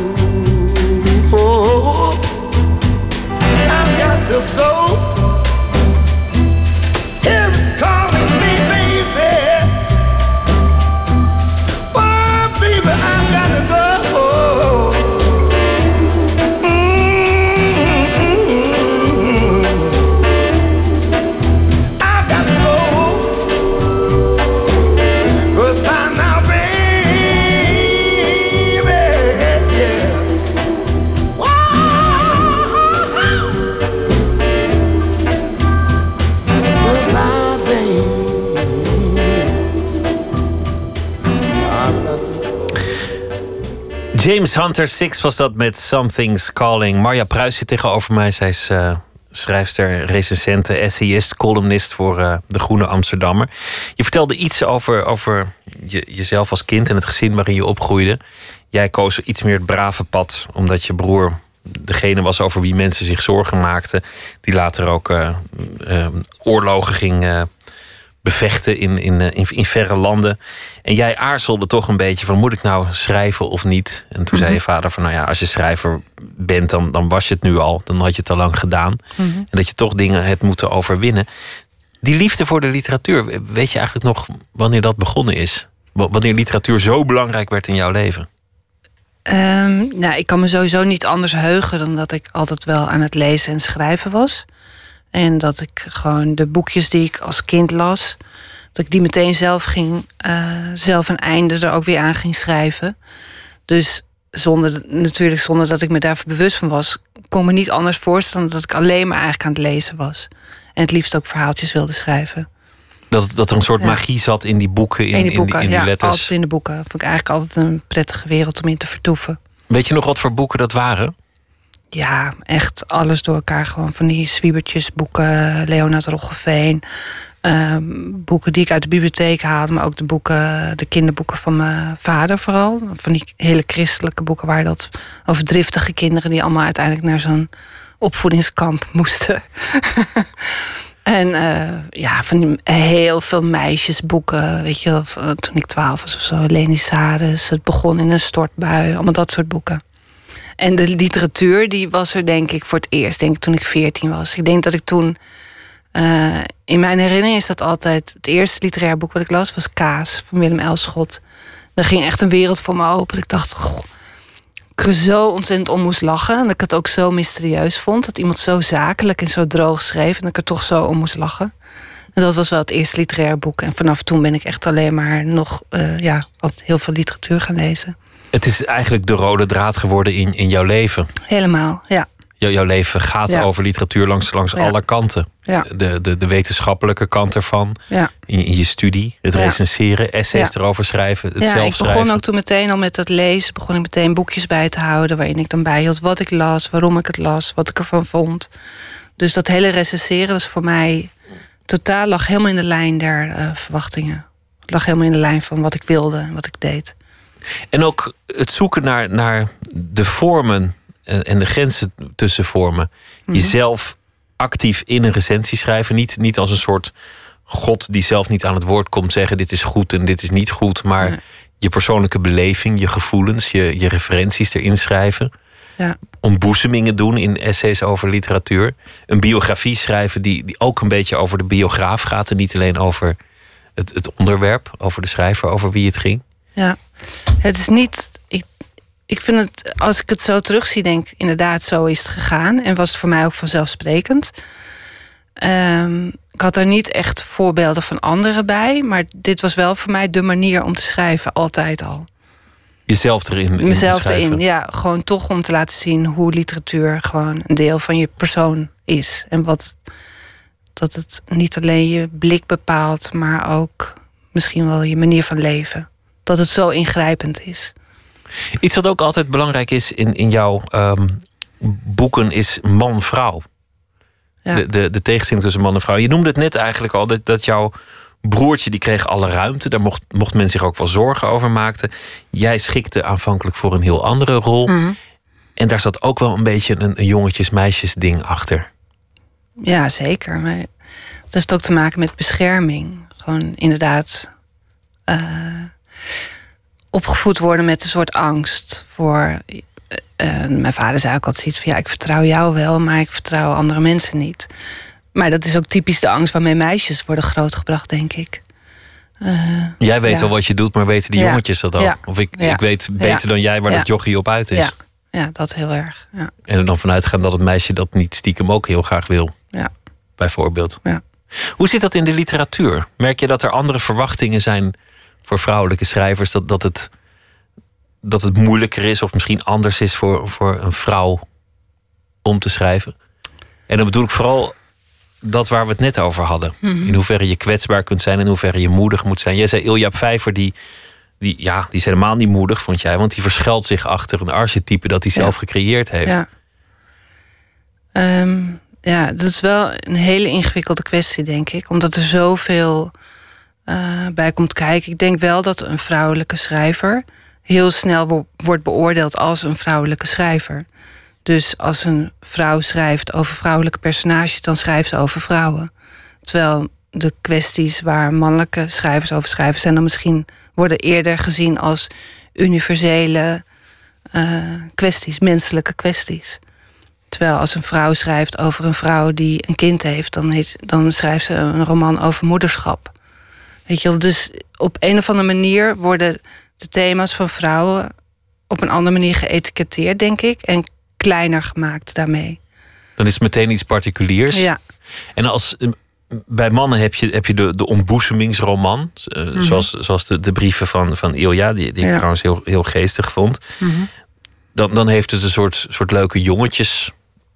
James Hunter Six was dat met Something's Calling. Marja Pruis zit tegenover mij. Zij is eh, schrijfster, recensente, essayist, columnist voor eh, De Groene Amsterdammer. Je vertelde iets over, over je, jezelf als kind en het gezin waarin je opgroeide. Jij koos iets meer het brave pad, omdat je broer degene was over wie mensen zich zorgen maakten. Die later ook eh, oorlogen ging bevechten in, in, eh, in, in verre landen. En jij aarzelde toch een beetje van moet ik nou schrijven of niet? En toen zei je vader van nou ja, als je schrijver bent, dan, dan was je het nu al. Dan had je het al lang gedaan. En dat je toch dingen hebt moeten overwinnen. Die liefde voor de literatuur, weet je eigenlijk nog wanneer dat begonnen is? Wanneer literatuur zo belangrijk werd in jouw leven? Ehm, nou, ik kan me sowieso niet anders heugen dan dat ik altijd wel aan het lezen en schrijven was. En dat ik gewoon de boekjes die ik als kind las, dat ik die meteen zelf ging, eh, zelf een einde er ook weer aan ging schrijven. Dus zonder, natuurlijk zonder dat ik me daarvoor bewust van was, kon me niet anders voorstellen dan dat ik alleen maar eigenlijk aan het lezen was. En het liefst ook verhaaltjes wilde schrijven. Dat, dat er een soort Ja. magie zat in die boeken, in, In die in boeken, die, in die ja, letters. altijd in de boeken. Vond ik eigenlijk altijd een prettige wereld om in te vertoeven. Weet je nog wat voor boeken dat waren? Ja, echt alles door elkaar. Gewoon van die zwiebertjes, boeken, Leonard Roggeveen. ehm, boeken die ik uit de bibliotheek haalde, maar ook de boeken, de kinderboeken van mijn vader vooral. Van die hele christelijke boeken waar dat over driftige kinderen die allemaal uiteindelijk naar zo'n opvoedingskamp moesten. en eh, ja, van die heel veel meisjesboeken, weet je, van toen ik twaalf was of zo. Leni Saris, Het begon in een stortbui, allemaal dat soort boeken. En de literatuur, die was er denk ik voor het eerst, denk ik, toen ik 14 was. Ik denk dat ik toen. eh, in mijn herinnering is dat altijd. Het eerste literair boek wat ik las was Kaas van Willem Elschot. Daar ging echt een wereld voor me open. Ik dacht, goh, ik er zo ontzettend om moest lachen. En dat ik het ook zo mysterieus vond. Dat iemand zo zakelijk en zo droog schreef. En dat ik er toch zo om moest lachen. En dat was wel het eerste literair boek. En vanaf toen ben ik echt alleen maar nog eh, ja, altijd heel veel literatuur gaan lezen. Het is eigenlijk de rode draad geworden in, in jouw leven. Helemaal, ja. Jou- jouw leven gaat Ja. over literatuur langs, langs Ja. alle kanten. Ja. De, de, de wetenschappelijke kant ervan, ja. in, in je studie, het recenseren, essays erover schrijven, het ja, ik begon ook toen meteen al met dat lezen. Begon ik meteen boekjes bij te houden. Waarin ik dan bijhield wat ik las, waarom ik het las, wat ik ervan vond. Dus dat hele recenseren was voor mij totaal lag helemaal in de lijn der eh, verwachtingen. Het lag helemaal in de lijn van wat ik wilde en wat ik deed. En ook het zoeken naar, naar de vormen en, de grenzen tussen vormen. Mhm. Jezelf actief in een recensie schrijven. Niet, niet als een soort god die zelf niet aan het woord komt zeggen: dit is goed en dit is niet goed. Maar je persoonlijke beleving, je gevoelens, je, je referenties erin schrijven. Ja. Ontboezemingen doen in essays over literatuur. Een biografie schrijven die, die ook een beetje over de biograaf gaat. En niet alleen over het, het onderwerp, over de schrijver, over wie het ging. Ja, het is niet. Ik, ik vind het, als ik het zo terugzie, denk ik inderdaad, zo is het gegaan. En was het voor mij ook vanzelfsprekend. Ehm, ik had er niet echt voorbeelden van anderen bij, maar dit was wel voor mij de manier om te schrijven, altijd al. Jezelf erin. in Mezelf erin, ja, gewoon toch om te laten zien hoe literatuur gewoon een deel van je persoon is. En wat dat het niet alleen je blik bepaalt, maar ook misschien wel je manier van leven. Dat het zo ingrijpend is. Iets wat ook altijd belangrijk is in, in jouw ehm, boeken is man-vrouw. Ja. De, de, de tegenstelling tussen man en vrouw. Je noemde het net eigenlijk al dat, dat jouw broertje die kreeg alle ruimte. Daar mocht, mocht men zich ook wel zorgen over maakten. Jij schikte aanvankelijk voor een heel andere rol. Mhm. En daar zat ook wel een beetje een, een jongetjes-meisjes ding achter. Ja, zeker. Maar het heeft ook te maken met bescherming. gewoon inderdaad eh, opgevoed worden met een soort angst voor. eh, mijn vader zei ook altijd iets van ja, ik vertrouw jou wel, maar ik vertrouw andere mensen niet. Maar dat is ook typisch de angst waarmee meisjes worden grootgebracht, denk ik. Eh, Jij weet Ja. wel wat je doet, maar weten die Ja. jongetjes dat ook? Ja. Of ik, ik weet beter dan jij waar dat jochie op uit is. ja, ja, dat heel erg. Ja. En er dan vanuit gaan dat het meisje dat niet stiekem ook heel graag wil. Ja. Bijvoorbeeld. Ja. Hoe zit dat in de literatuur? Merk je dat er andere verwachtingen zijn voor vrouwelijke schrijvers? Dat, dat, het, dat het moeilijker is of misschien anders is voor, voor een vrouw om te schrijven? En dan bedoel ik vooral dat waar we het net over hadden. Mhm. In hoeverre je kwetsbaar kunt zijn, in hoeverre je moedig moet zijn. Jij zei Ilja Vijver, die, die, ja, die is helemaal niet moedig, vond jij. Want die verschuilt zich achter een archetype dat hij Ja. zelf gecreëerd heeft. Ja. Ehm, ja, dat is wel een hele ingewikkelde kwestie, denk ik. Omdat er zoveel eh, bij komt kijken. Ik denk wel dat een vrouwelijke schrijver heel snel wo- wordt beoordeeld als een vrouwelijke schrijver. Dus als een vrouw schrijft over vrouwelijke personages, dan schrijft ze over vrouwen. Terwijl de kwesties waar mannelijke schrijvers over schrijven, zijn dan misschien worden eerder gezien als universele eh, kwesties, menselijke kwesties. Terwijl als een vrouw schrijft over een vrouw die een kind heeft, dan, dan schrijft ze een roman over moederschap. Weet je wel, dus op een of andere manier worden de thema's van vrouwen op een andere manier geëtiketteerd, denk ik, en kleiner gemaakt daarmee. Dan is het meteen iets particuliers. Ja, En als, eh, bij mannen heb je, heb je de, de ontboezemingsroman. eh, Zoals, zoals de, de brieven van, van Ilja, die, die ik trouwens heel, heel geestig vond. Dan, dan heeft het een soort, soort leuke jongetjes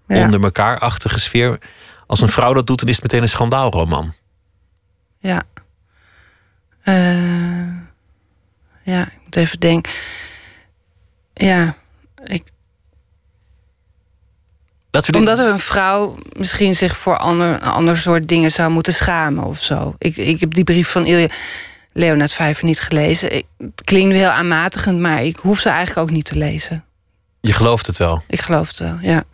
ja, onder elkaar-achtige sfeer. Als een vrouw dat doet, dan is het meteen een schandaalroman. ja. Eh, ja, ik moet even denken. Ja, ik, Laten we dit- Omdat er een vrouw misschien zich voor ander, een ander soort dingen zou moeten schamen of zo. Ik, ik heb die brief van Ilja Leonard Vijver niet gelezen. Ik, het klinkt nu heel aanmatigend, maar ik hoef ze eigenlijk ook niet te lezen. Je gelooft het wel. Ik geloof het wel, ja.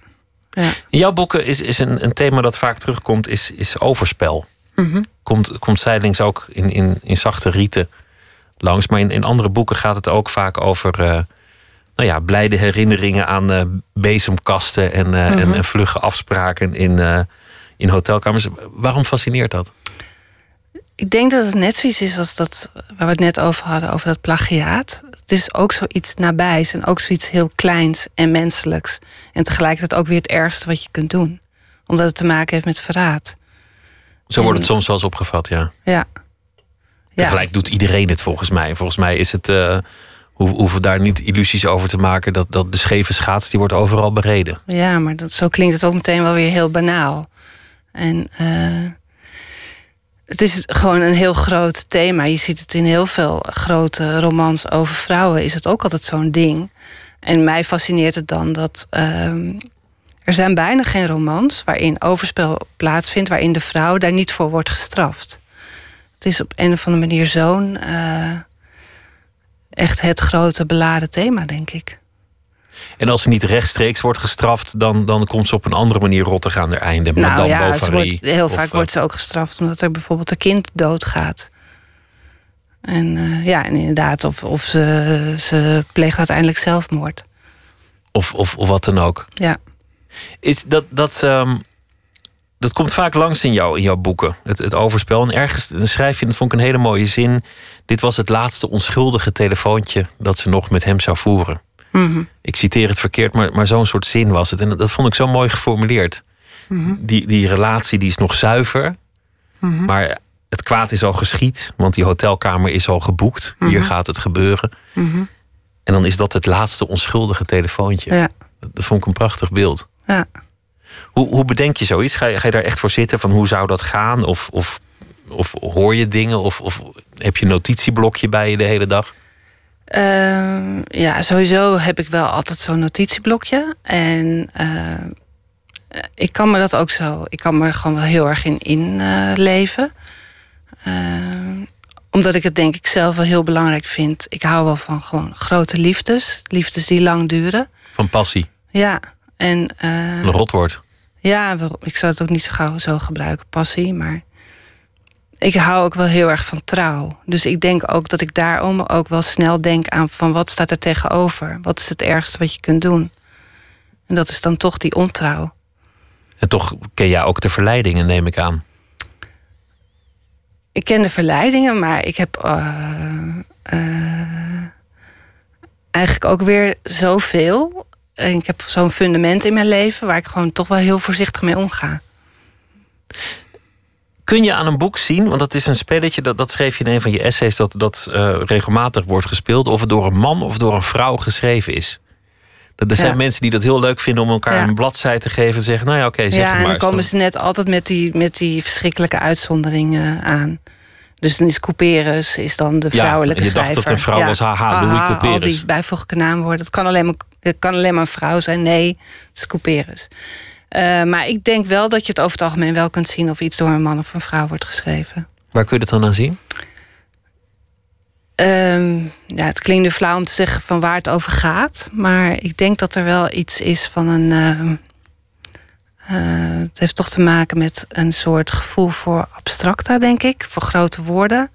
ja. In jouw boeken is, is een, een thema dat vaak terugkomt, is, is overspel. Mhm. Komt, komt zijdelings ook in, in, in zachte rieten langs. Maar in, in andere boeken gaat het ook vaak over eh, nou ja, blijde herinneringen aan eh, bezemkasten en, eh, en, en vlugge afspraken in, in hotelkamers. Waarom fascineert dat? Ik denk dat het net zoiets is als dat waar we het net over hadden, over dat plagiaat. Het is ook zoiets nabijs en ook zoiets heel kleins en menselijks. En tegelijkertijd ook weer het ergste wat je kunt doen. Omdat het te maken heeft met verraad. Zo wordt het soms wel eens opgevat, ja. Ja. Tegelijk doet iedereen het volgens mij. Volgens mij is het. eh hoe hoeven we daar niet illusies over te maken dat, dat de scheve schaats die wordt overal bereden. Ja, maar dat, zo klinkt het ook meteen wel weer heel banaal. En eh, het is gewoon een heel groot thema. Je ziet het in heel veel grote romans over vrouwen. Is het ook altijd zo'n ding. En mij fascineert het dan dat ehm, er zijn bijna geen romans waarin overspel plaatsvindt, waarin de vrouw daar niet voor wordt gestraft. Het is op een of andere manier zo'n eh, echt het grote beladen thema, denk ik. En als ze niet rechtstreeks wordt gestraft, dan, dan komt ze op een andere manier rottig aan haar einde. Nou Madame ja, Bovary. wordt, heel Of, vaak eh, wordt ze ook gestraft omdat er bijvoorbeeld een kind doodgaat. En eh, ja, en inderdaad, of, of ze, ze pleegt uiteindelijk zelfmoord. Of, of, of wat dan ook. Ja, Is dat, dat, ehm, dat komt vaak langs in, jou, in jouw boeken, het, het overspel. En ergens dan schrijf je, dat vond ik een hele mooie zin. Dit was het laatste onschuldige telefoontje dat ze nog met hem zou voeren. Mhm. Ik citeer het verkeerd, maar, maar zo'n soort zin was het. En dat, dat vond ik zo mooi geformuleerd. Mhm. Die, die relatie die is nog zuiver, maar het kwaad is al geschied, want die hotelkamer is al geboekt. Hier Mhm. gaat het gebeuren. En dan is dat het laatste onschuldige telefoontje. ja, Dat, dat vond ik een prachtig beeld. Ja. Hoe, hoe bedenk je zoiets? Ga je, ga je daar echt voor zitten van hoe zou dat gaan? Of, of, of hoor je dingen? Of, of heb je een notitieblokje bij je de hele dag? Ehm, ja, sowieso heb ik wel altijd zo'n notitieblokje. En eh, ik kan me dat ook zo. Ik kan me er gewoon wel heel erg in inleven. Ehm, omdat ik het denk ik zelf wel heel belangrijk vind. Ik hou wel van gewoon grote liefdes. Liefdes die lang duren. Van passie, Ja, en eh, een rotwoord. ja, ik zou het ook niet zo gauw zo gebruiken, passie, maar ik hou ook wel heel erg van trouw. Dus ik denk ook dat ik daarom ook wel snel denk aan van wat staat er tegenover? Wat is het ergste wat je kunt doen? En dat is dan toch die ontrouw. En toch ken jij ook de verleidingen, neem ik aan. Ik ken de verleidingen, maar ik heb uh, uh, eigenlijk ook weer zoveel. En ik heb zo'n fundament in mijn leven waar ik gewoon toch wel heel voorzichtig mee omga. Kun je aan een boek zien, want dat is een spelletje, dat, dat schreef je in een van je essays, dat, dat uh, regelmatig wordt gespeeld, of het door een man of door een vrouw geschreven is. Dat er zijn mensen die dat heel leuk vinden om elkaar ja. een bladzij te geven en zeggen: Nou ja, oké, okay, zeg ja, maar. Ja, en dan komen ze net altijd met die, met die verschrikkelijke uitzonderingen aan. Dus dan is Couperus is dan de vrouwelijke ja, je schrijver. dacht dat een vrouw was, haha, Louis Couperus. Al die bijvoeglijke naamwoorden. Het kan alleen maar, het kan alleen maar een vrouw zijn. Nee, het is Couperus. Uh, maar ik denk wel dat je het over het algemeen wel kunt zien... of iets door een man of een vrouw wordt geschreven. Waar kun je dat dan aan zien? Um, ja, het klinkt nu flauw om te zeggen van waar het over gaat. Maar ik denk dat er wel iets is van een... Uh, uh, het heeft toch te maken met een soort gevoel voor abstracta, denk ik. Voor grote woorden.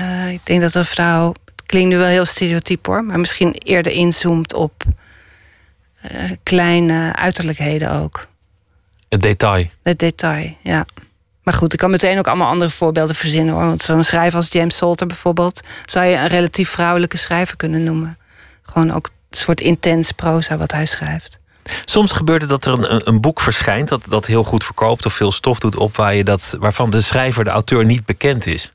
Uh, ik denk dat een vrouw... Het klinkt nu wel heel stereotyp hoor. Maar misschien eerder inzoomt op uh, kleine uiterlijkheden ook. Het detail. Het detail, ja. Maar goed, ik kan meteen ook allemaal andere voorbeelden verzinnen hoor. Want zo'n schrijver als James Salter bijvoorbeeld... zou je een relatief vrouwelijke schrijver kunnen noemen. Gewoon ook een soort intens proza wat hij schrijft. Soms gebeurt het dat er een, een boek verschijnt dat, dat heel goed verkoopt of veel stof doet op waar je dat, waarvan de schrijver, de auteur niet bekend is.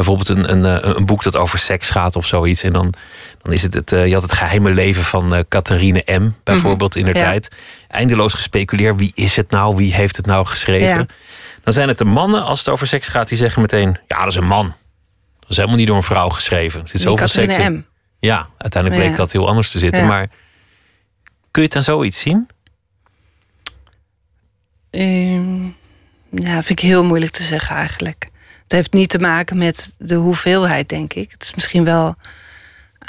Bijvoorbeeld een, een, een boek dat over seks gaat of zoiets. En dan, dan is het, het je had het geheime leven van uh, Catharine M. bijvoorbeeld in de ja. tijd. Eindeloos gespeculeerd. Wie is het nou? Wie heeft het nou geschreven? Ja. Dan zijn het de mannen, als het over seks gaat, die zeggen meteen: ja, dat is een man. Dat is helemaal niet door een vrouw geschreven. Er zit zoveel seks in. M. Ja, uiteindelijk bleek dat heel anders te zitten. Maar kun je het aan zoiets zien? Um, ja, vind ik heel moeilijk te zeggen eigenlijk. Het heeft niet te maken met de hoeveelheid, denk ik. Het is misschien wel.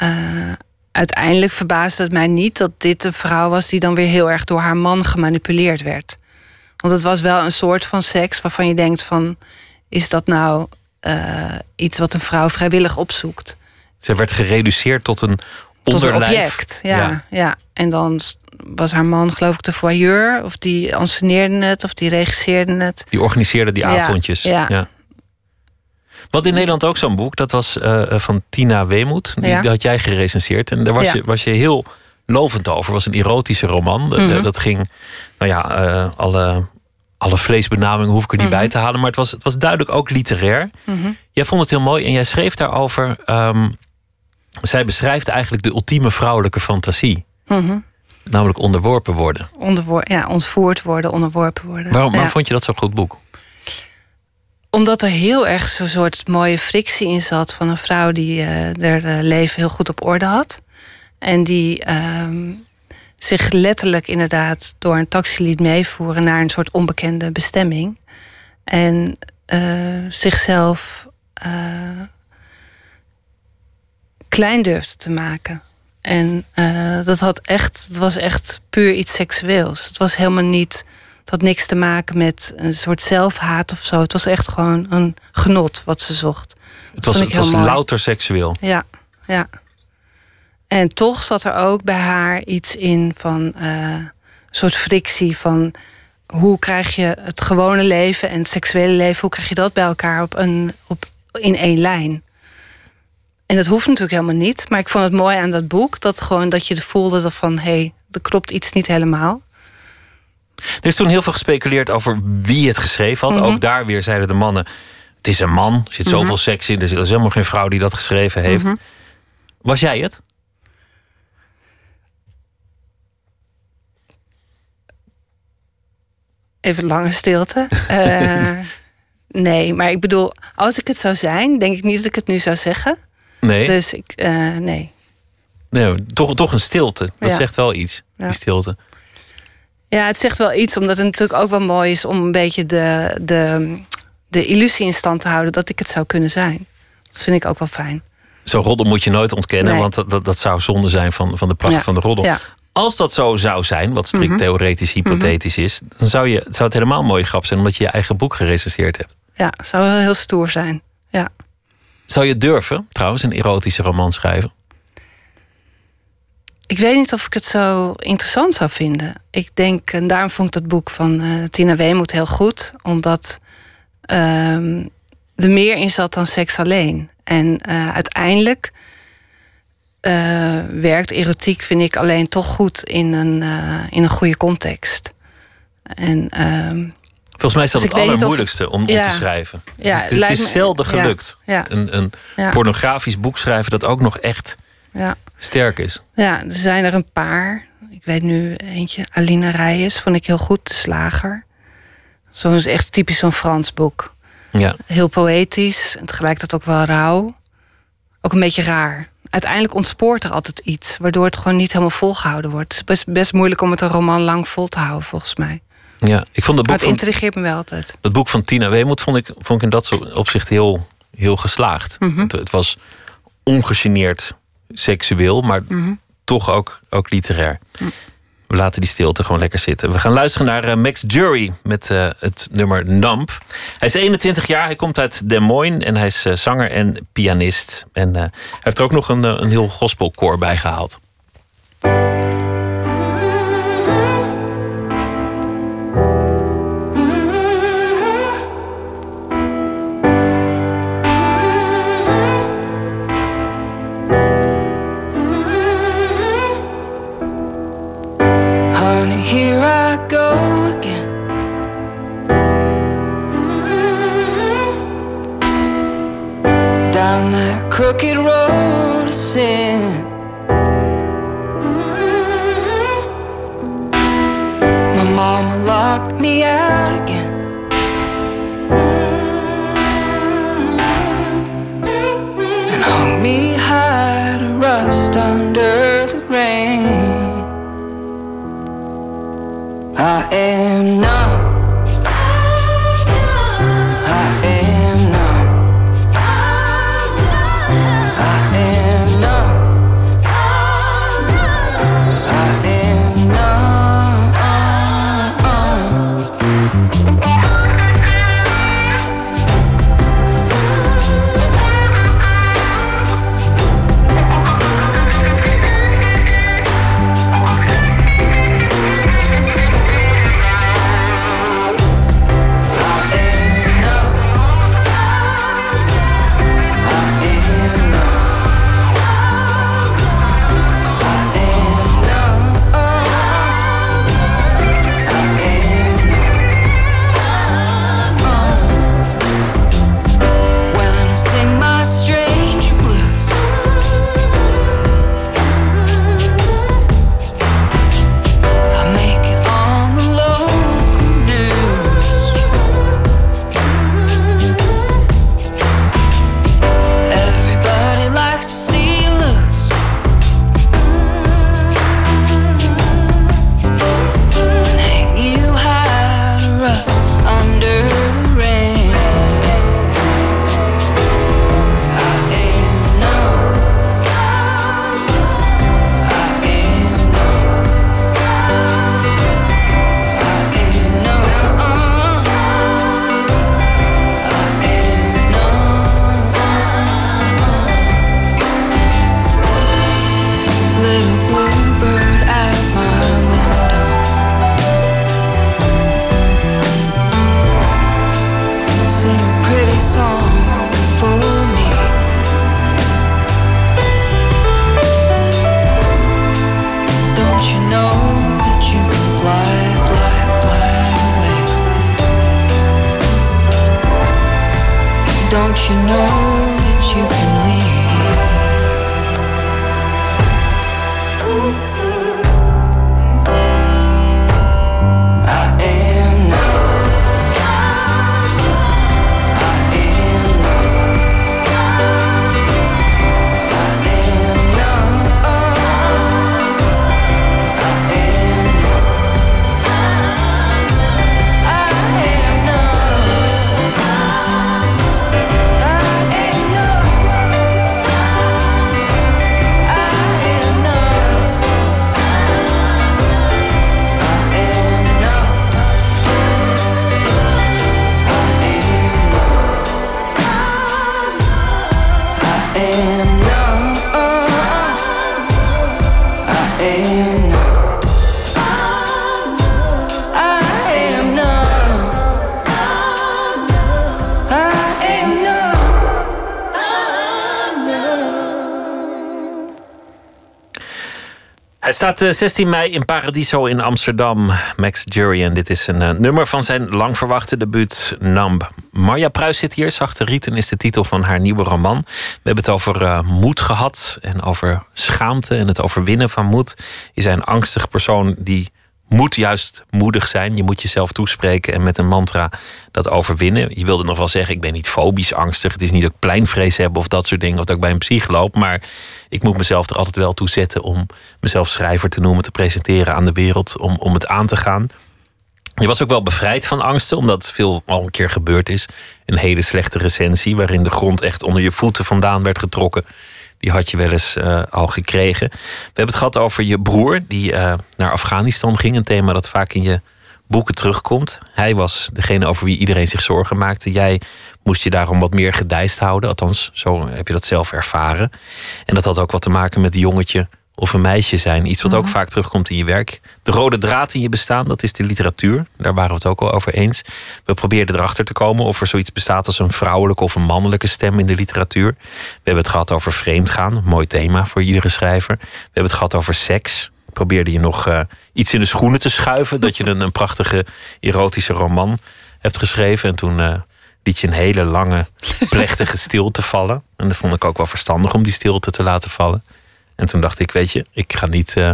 Uh, uiteindelijk verbaasde het mij niet dat dit een vrouw was die dan weer heel erg door haar man gemanipuleerd werd. Want het was wel een soort van seks waarvan je denkt van... is dat nou uh, iets wat een vrouw vrijwillig opzoekt? Ze werd gereduceerd tot een onderlijf. Tot een object, ja, ja. ja. En dan was haar man geloof ik de voyeur... of die anceneerde het, of die regisseerde het. Die organiseerde die avondjes. Ja, ja. Wat in Nederland ook zo'n boek, dat was uh, van Tina Weemoed. Die, had jij gerecenseerd. En daar was, je, was je heel lovend over. Het was een erotische roman. Mm -hmm. Dat ging, nou ja, uh, alle, alle vleesbenamingen hoef ik er niet mm -hmm. bij te halen. Maar het was, het was duidelijk ook literair. Mm -hmm. Jij vond het heel mooi en jij schreef daarover. Um, zij beschrijft eigenlijk de ultieme vrouwelijke fantasie. Namelijk onderworpen worden. Onderwor ja, ontvoerd worden, onderworpen worden. Waarom, waarom ja. vond je dat zo'n goed boek? Omdat er heel erg zo'n soort mooie frictie in zat van een vrouw die uh, haar leven heel goed op orde had. En die uh, zich letterlijk inderdaad door een taxi liet meevoeren naar een soort onbekende bestemming. En uh, zichzelf klein durfde te maken. En dat had echt, het was echt puur iets seksueels. Het was helemaal niet, had niks te maken met een soort zelfhaat of zo. Het was echt gewoon een genot wat ze zocht. Het was, het was louter seksueel. Ja, ja. En toch zat er ook bij haar iets in van uh, een soort frictie van hoe krijg je het gewone leven en het seksuele leven, hoe krijg je dat bij elkaar op een, op, in één lijn? En dat hoeft natuurlijk helemaal niet. Maar ik vond het mooi aan dat boek dat gewoon dat je voelde van hé, hey, er klopt iets niet helemaal. Er is toen heel veel gespeculeerd over wie het geschreven had. Mm -hmm. Ook daar weer zeiden de mannen: het is een man, er zit zoveel mm -hmm. seks in, er is helemaal geen vrouw die dat geschreven heeft. Mm -hmm. Was jij het? Even lange stilte. uh, nee, maar ik bedoel, als ik het zou zijn, denk ik niet dat ik het nu zou zeggen. Nee. Dus ik, uh, nee. Nee, toch, toch een stilte. Dat ja. zegt wel iets, ja. die stilte. Ja, het zegt wel iets, omdat het natuurlijk ook wel mooi is om een beetje de, de, de illusie in stand te houden dat ik het zou kunnen zijn. Dat vind ik ook wel fijn. Zo'n roddel moet je nooit ontkennen, nee. want dat, dat, dat, zou zonde zijn van, van de pracht ja. van de roddel. Ja. Als dat zo zou zijn, wat strikt mm -hmm. theoretisch, hypothetisch mm -hmm. is, dan zou, je, zou het helemaal een mooie grap zijn omdat je je eigen boek gerecenseerd hebt. Ja, zou wel heel stoer zijn. Ja. Zou je durven, trouwens, een erotische roman schrijven? Ik weet niet of ik het zo interessant zou vinden. Ik denk, en daarom vond ik dat boek van uh, Tina Weemoed heel goed, omdat uh, er meer in zat dan seks alleen. En uh, uiteindelijk uh, werkt erotiek, vind ik, alleen toch goed in een, in een goede context. En ehm, Volgens mij is dat dus het allermoeilijkste om, om te schrijven. Ja, het, het is zelden gelukt. Ja, Een, een pornografisch boek schrijven dat ook nog echt sterk is. Ja, er zijn er een paar. Ik weet nu eentje, Alina Reyes, vond ik heel goed, De Slager. Zo'n is echt typisch zo'n Frans boek. Ja. Heel poëtisch en tegelijkertijd ook wel rauw. Ook een beetje raar. Uiteindelijk ontspoort er altijd iets, waardoor het gewoon niet helemaal volgehouden wordt. Het is best, best moeilijk om het een roman lang vol te houden, volgens mij. Ja, ik vond het boek. het intrigeert me wel altijd. Het boek van Tina Weemoed vond ik, vond ik in dat opzicht heel, heel geslaagd. Mhm. het, het, was ongegeneerd seksueel, maar mhm. toch ook, ook literair. We laten die stilte gewoon lekker zitten. We gaan luisteren naar uh, Max Jury met uh, het nummer Nump. Hij is 21 jaar, hij komt uit Des Moines en hij is uh, zanger en pianist. En hij heeft er ook nog een, een heel gospelkoor bij gehaald. Hij staat 16 eh, mei in Paradiso in Amsterdam. Max Jury. En dit is een uh, nummer van zijn lang verwachte debuut Numb. Marja Pruis zit hier. Zachte Rieten is de titel van haar nieuwe roman. We hebben het over uh, moed gehad. En over schaamte en het overwinnen van moed. Je bent een angstig persoon die moet juist moedig zijn. Je moet jezelf toespreken en met een mantra dat overwinnen. Je wilde nog wel zeggen, ik ben niet fobisch angstig. Het is niet dat ik pleinvrees heb of dat soort dingen. Of dat ik bij een psych loop. Maar ik moet mezelf er altijd wel toe zetten om mezelf schrijver te noemen, te presenteren aan de wereld, om, om het aan te gaan. Je was ook wel bevrijd van angsten, omdat veel al een keer gebeurd is. Een hele slechte recensie waarin de grond echt onder je voeten vandaan werd getrokken die had je wel eens uh, al gekregen. We hebben het gehad over je broer die uh, naar Afghanistan ging. Een thema dat vaak in je boeken terugkomt. Hij was degene over wie iedereen zich zorgen maakte. Jij moest je daarom wat meer gedijst houden. Althans, zo heb je dat zelf ervaren. En dat had ook wat te maken met het jongetje of een meisje zijn. Iets wat ook mhm. vaak terugkomt in je werk. De rode draad in je bestaan, dat is de literatuur. Daar waren we het ook al over eens. We probeerden erachter te komen of er zoiets bestaat als een vrouwelijke of een mannelijke stem in de literatuur. We hebben het gehad over vreemdgaan, mooi thema voor iedere schrijver. We hebben het gehad over seks. Probeerde je nog uh, iets in de schoenen te schuiven, dat je een, een prachtige erotische roman hebt geschreven. En toen uh, liet je een hele lange, plechtige stilte vallen. En dat vond ik ook wel verstandig om die stilte te laten vallen. En toen dacht ik, weet je, ik ga niet uh,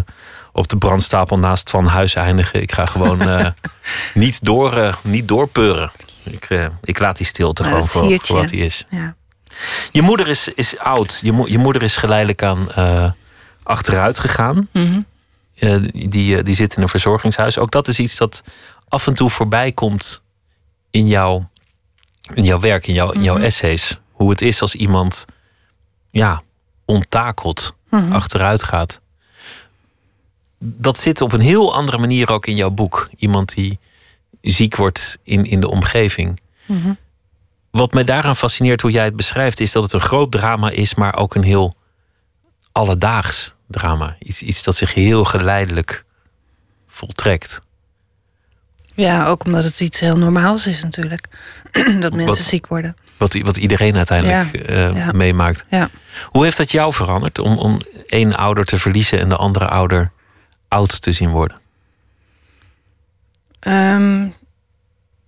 op de brandstapel naast Van Huis eindigen. Ik ga gewoon uh, niet, door, uh, niet doorpeuren. Ik, ik laat die stilte ja, gewoon voor, voor, wat hij is. Ja. Je moeder is, is oud. Je, mo je moeder is geleidelijk aan achteruit gegaan. Mm -hmm. die, die zit in een verzorgingshuis. Ook dat is iets dat af en toe voorbij komt in, jouw in jouw werk, in, jouw in jouw mhm. essays. Hoe het is als iemand ja, onttakelt Mhm. achteruit gaat. Dat zit op een heel andere manier ook in jouw boek. Iemand die ziek wordt in, in de omgeving. Mhm. Wat mij daaraan fascineert hoe jij het beschrijft, is dat het een groot drama is, maar ook een heel alledaags drama. Iets, iets dat zich heel geleidelijk voltrekt. Ja, ook omdat het iets heel normaals is natuurlijk. dat mensen ziek worden. Wat, wat iedereen uiteindelijk eh, meemaakt. Ja. Hoe heeft dat jou veranderd om, om één ouder te verliezen en de andere ouder oud te zien worden? Um,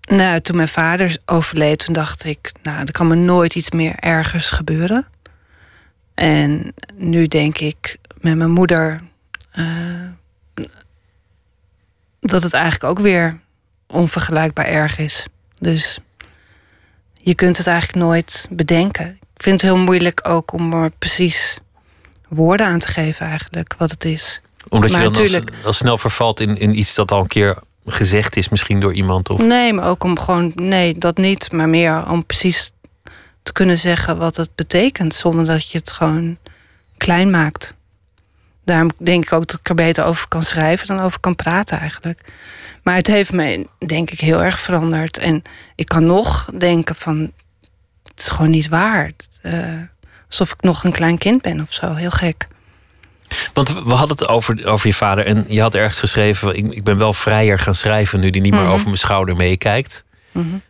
nou, toen mijn vader overleed, toen dacht ik, nou, er kan me nooit iets meer ergers gebeuren. En nu denk ik met mijn moeder uh, dat het eigenlijk ook weer onvergelijkbaar erg is. Dus je kunt het eigenlijk nooit bedenken. Ik vind het heel moeilijk ook om er precies woorden aan te geven eigenlijk wat het is. Omdat je dan natuurlijk... al, snel vervalt in, in iets dat al een keer gezegd is, misschien door iemand? Of... Nee, maar ook om gewoon, nee, dat niet, maar meer om precies te kunnen zeggen wat het betekent, zonder dat je het gewoon klein maakt. Daarom denk ik ook dat ik er beter over kan schrijven dan over kan praten eigenlijk. Maar het heeft me, denk ik, heel erg veranderd. En ik kan nog denken van... het is gewoon niet waar. Uh, alsof ik nog een klein kind ben of zo. Heel gek. Want we hadden het over, over je vader. En je had ergens geschreven... ik, ik ben wel vrijer gaan schrijven... nu die niet meer mhm. over mijn schouder meekijkt. Mm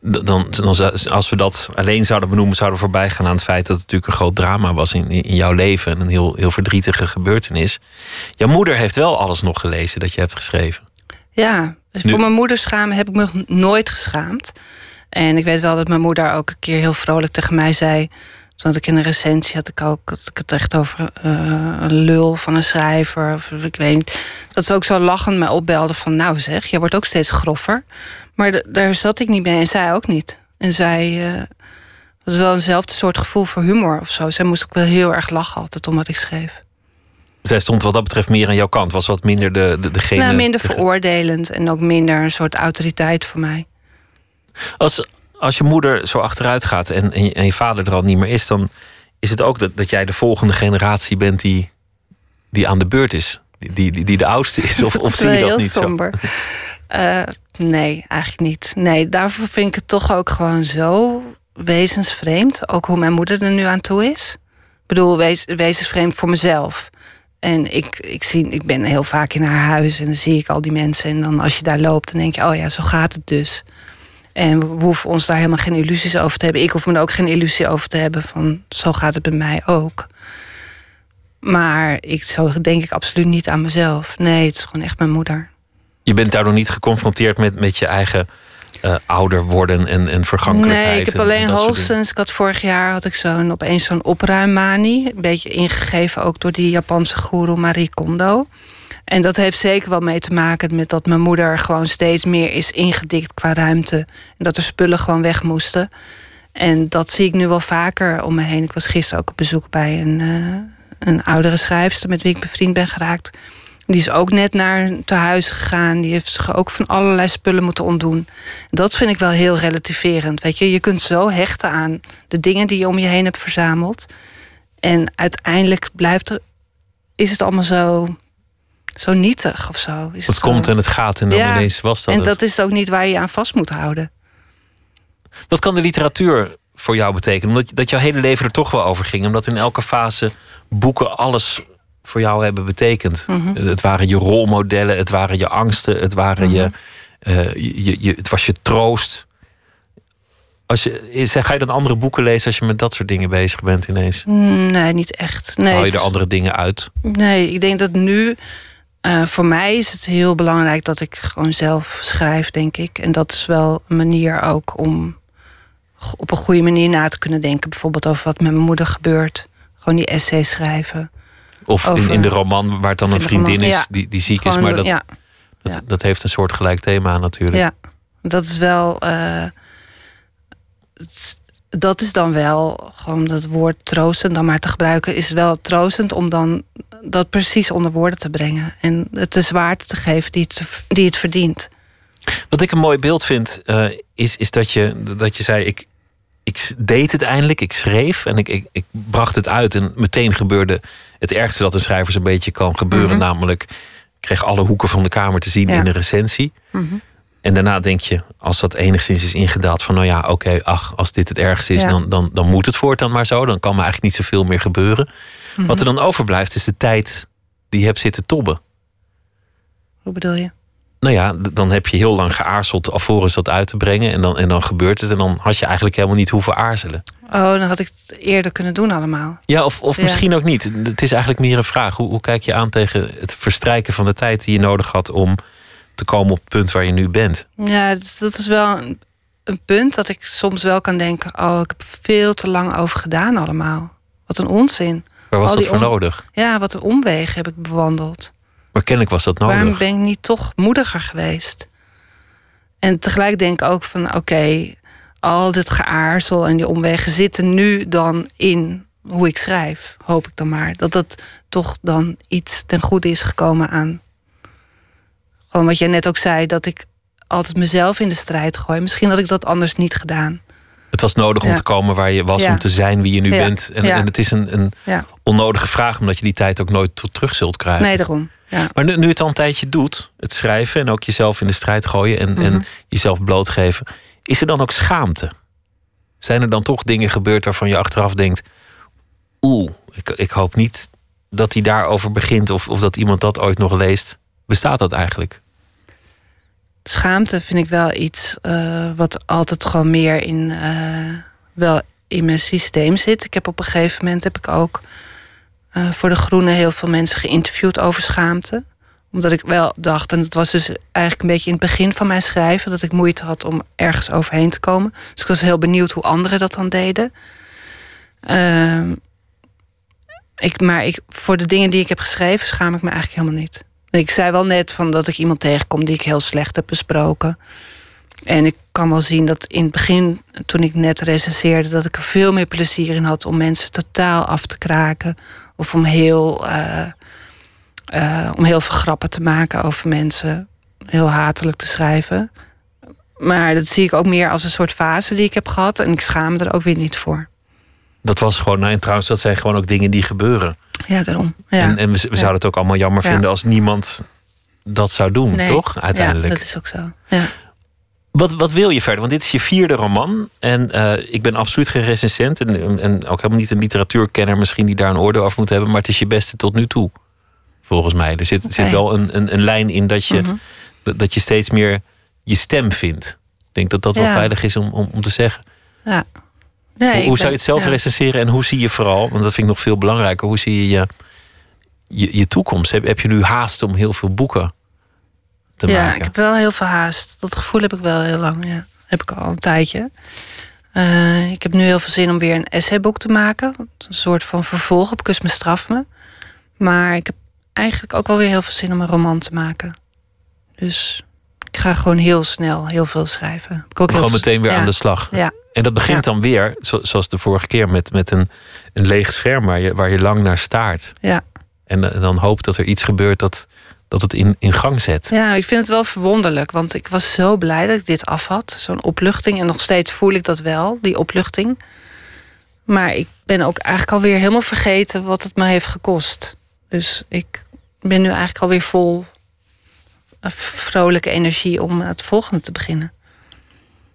dan, dan, als we dat alleen zouden benoemen, zouden we voorbij gaan aan het feit dat het natuurlijk een groot drama was in, in jouw leven en een heel, heel verdrietige gebeurtenis. Jouw moeder heeft wel alles nog gelezen dat je hebt geschreven. Ja, dus voor mijn moeder schamen heb ik me nooit geschaamd. En ik weet wel dat mijn moeder ook een keer heel vrolijk tegen mij zei. Toen ik in een recensie had ik ook had ik het echt over uh, een lul van een schrijver. Of ik weet niet. Dat ze ook zo lachend me opbelde van nou zeg, je wordt ook steeds groffer. Maar daar zat ik niet mee en zij ook niet. En zij uh, was wel eenzelfde soort gevoel voor humor of zo. Zij moest ook wel heel erg lachen altijd om wat ik schreef. Zij stond wat dat betreft meer aan jouw kant. Was wat minder de, de, degene... Nou, minder veroordelend en ook minder een soort autoriteit voor mij. Als, als je moeder zo achteruit gaat en, en, je, vader er al niet meer is... dan is het ook dat, dat jij de volgende generatie bent die, die aan de beurt is. Die, die, die de oudste is. Of, of zie je dat niet somber. zo? Uh, nee, eigenlijk niet. Nee, daarvoor vind ik het toch ook gewoon zo wezensvreemd. Ook hoe mijn moeder er nu aan toe is. Ik bedoel, wees, wezensvreemd voor mezelf. En ik, ik, zie, ik ben heel vaak in haar huis en dan zie ik al die mensen. En dan als je daar loopt, dan denk je, oh ja, zo gaat het dus. En we hoeven ons daar helemaal geen illusies over te hebben. Ik hoef me er ook geen illusie over te hebben van zo gaat het bij mij ook. Maar ik, zo denk ik absoluut niet aan mezelf. Nee, het is gewoon echt mijn moeder. Je bent daardoor niet geconfronteerd met, met je eigen uh, ouder worden en, en vergankelijkheid. Nee, ik heb en- alleen hoogstens. Ik had vorig jaar had ik zo'n opeens zo'n opruimmanie. Een beetje ingegeven ook door die Japanse guru Marie Kondo. En dat heeft zeker wel mee te maken met dat mijn moeder gewoon steeds meer is ingedikt qua ruimte. En dat er spullen gewoon weg moesten. En dat zie ik nu wel vaker om me heen. Ik was gisteren ook op bezoek bij een, eh, een oudere schrijfster met wie ik bevriend ben geraakt. Die is ook net naar een tehuis gegaan. Die heeft zich ook van allerlei spullen moeten ontdoen. Dat vind ik wel heel relativerend. Weet je, je kunt zo hechten aan de dingen die je om je heen hebt verzameld. En uiteindelijk blijft er, is het allemaal zo, zo nietig of zo. Is Het zo- komt en het gaat en dan Ja, ineens was dat En het. dat is ook niet waar je je aan vast moet houden. Wat kan de literatuur voor jou betekenen? Omdat dat jouw hele leven er toch wel over ging. Omdat in elke fase boeken alles voor jou hebben betekend. Mhm. Het waren je rolmodellen, het waren je angsten, het, waren je, eh, je, je, je- het was je troost. Als je, zeg, ga je dan andere boeken lezen als je met dat soort dingen bezig bent ineens? Nee, niet echt. Nee, Haal je er het- andere dingen uit? Nee, ik denk dat nu. eh, voor mij is het heel belangrijk dat ik gewoon zelf schrijf, denk ik. En dat is wel een manier ook om op een goede manier na te kunnen denken. Bijvoorbeeld over wat met mijn moeder gebeurt. Gewoon die essay schrijven. Of in, Over- in de roman waar het dan een vriendin roman, is ja. die, die ziek is. Maar dat, ja, dat, ja. dat heeft een soort gelijk thema natuurlijk. ja, dat is wel. eh, dat is dan wel gewoon dat woord troostend dan maar te gebruiken. Is wel troostend om dan dat precies onder woorden te brengen. En het de zwaarte te geven die het, die het verdient. Wat ik een mooi beeld vind, eh, is, is dat, je, dat je zei: ik, ik deed het eindelijk, ik schreef en ik, ik, ik bracht het uit. En meteen gebeurde het ergste dat een schrijver een beetje kan gebeuren. Namelijk, ik kreeg alle hoeken van de kamer te zien Ja. in de recensie. En daarna denk je, als dat enigszins is ingedaald, van nou ja, oké, ach, als dit het ergste is, Ja. dan, dan, dan moet het voortaan maar zo. Dan kan me eigenlijk niet zoveel meer gebeuren. Wat er dan overblijft, is de tijd die je hebt zitten tobben. Hoe bedoel je? Nou ja, dan heb je heel lang geaarzeld alvorens dat uit te brengen. En dan, en dan gebeurt het. En dan had je eigenlijk helemaal niet hoeven aarzelen. Oh, dan had ik het eerder kunnen doen allemaal. Ja, of, of Ja. misschien ook niet. Het is eigenlijk meer een vraag. Hoe, hoe kijk je aan tegen het verstrijken van de tijd die je nodig had om te komen op het punt waar je nu bent? Ja, dus dat is wel een, een punt dat ik soms wel kan denken... oh, ik heb veel te lang over gedaan allemaal. Wat een onzin. Waar was Al dat voor nodig? Ja, wat een omweg heb ik bewandeld. Maar kennelijk was dat nodig. Waarom ben ik niet toch moediger geweest? En tegelijk denk ik ook van... oké, al dit geaarzel en die omwegen zitten nu dan in hoe ik schrijf. Hoop ik dan maar. Dat dat toch dan iets ten goede is gekomen aan... gewoon wat jij net ook zei, dat ik altijd mezelf in de strijd gooi. Misschien had ik dat anders niet gedaan. Het was nodig om te komen waar je was, Ja. om te zijn wie je nu Ja. bent. En, en het is een, een onnodige vraag, omdat je die tijd ook nooit terug zult krijgen. nee, daarom. Ja. Maar nu, nu het al een tijdje doet, het schrijven en ook jezelf in de strijd gooien en, Mhm. en jezelf blootgeven, is er dan ook schaamte? Zijn er dan toch dingen gebeurd waarvan je achteraf denkt: oeh, ik, ik hoop niet dat hij daarover begint of, of dat iemand dat ooit nog leest? Bestaat dat eigenlijk? Schaamte vind ik wel iets eh, wat altijd gewoon meer in, eh, wel in mijn systeem zit. Ik heb op een gegeven moment heb ik ook eh, voor de Groene heel veel mensen geïnterviewd over schaamte. Omdat ik wel dacht, en dat was dus eigenlijk een beetje in het begin van mijn schrijven, dat ik moeite had om ergens overheen te komen. Dus ik was heel benieuwd hoe anderen dat dan deden. Ehm, ik, maar ik, voor de dingen die ik heb geschreven schaam ik me eigenlijk helemaal niet. Ik zei wel net van dat ik iemand tegenkom die ik heel slecht heb besproken. En ik kan wel zien dat in het begin, toen ik net recenseerde, dat ik er veel meer plezier in had om mensen totaal af te kraken. Of om heel, eh, eh, om heel veel grappen te maken over mensen. Heel hatelijk te schrijven. Maar dat zie ik ook meer als een soort fase die ik heb gehad. En ik schaam me er ook weer niet voor. Dat was gewoon, nou, en trouwens, dat zijn gewoon ook dingen die gebeuren. Ja, daarom. Ja. En, en we, we Ja. zouden het ook allemaal jammer Ja. vinden als niemand dat zou doen, Nee. toch? Uiteindelijk. Ja, dat is ook zo. Ja. Wat, wat wil je verder? Want dit is je vierde roman. En eh, ik ben absoluut geen recensent. En, en ook helemaal niet een literatuurkenner misschien die daar een oordeel over moet hebben. Maar het is je beste tot nu toe. Volgens mij. Er zit, zit wel een, een, een lijn in dat je, Mhm. dat, dat je steeds meer je stem vindt. Ik denk dat dat wel veilig is om, om, om te zeggen. ja. Nee, hoe zou je het zelf ja. recenseren? En hoe zie je vooral, want dat vind ik nog veel belangrijker. Hoe zie je je, je, je toekomst? Heb, heb je nu haast om heel veel boeken te ja, maken? ik heb wel heel veel haast. Dat gevoel heb ik wel heel lang. Ja. Heb ik al een tijdje. Eh, ik heb nu heel veel zin om weer een essayboek te maken. Een soort van vervolg op Kus me straf me. Maar ik heb eigenlijk ook wel weer heel veel zin om een roman te maken. Dus ik ga gewoon heel snel heel veel schrijven. Ik ook Gewoon meteen weer ja. aan de slag. Ja, En dat begint Ja. dan weer, zo- zoals de vorige keer, met, met een, een leeg scherm waar je, waar je lang naar staart. ja. En, eh, dan hoopt dat er iets gebeurt dat, dat het in, in gang zet. Ja, ik vind het wel verwonderlijk. Want ik was zo blij dat ik dit af had. Zo'n opluchting. En nog steeds voel ik dat wel, die opluchting. Maar ik ben ook eigenlijk alweer helemaal vergeten wat het me heeft gekost. Dus ik ben nu eigenlijk alweer vol eh, vrolijke energie om het volgende te beginnen.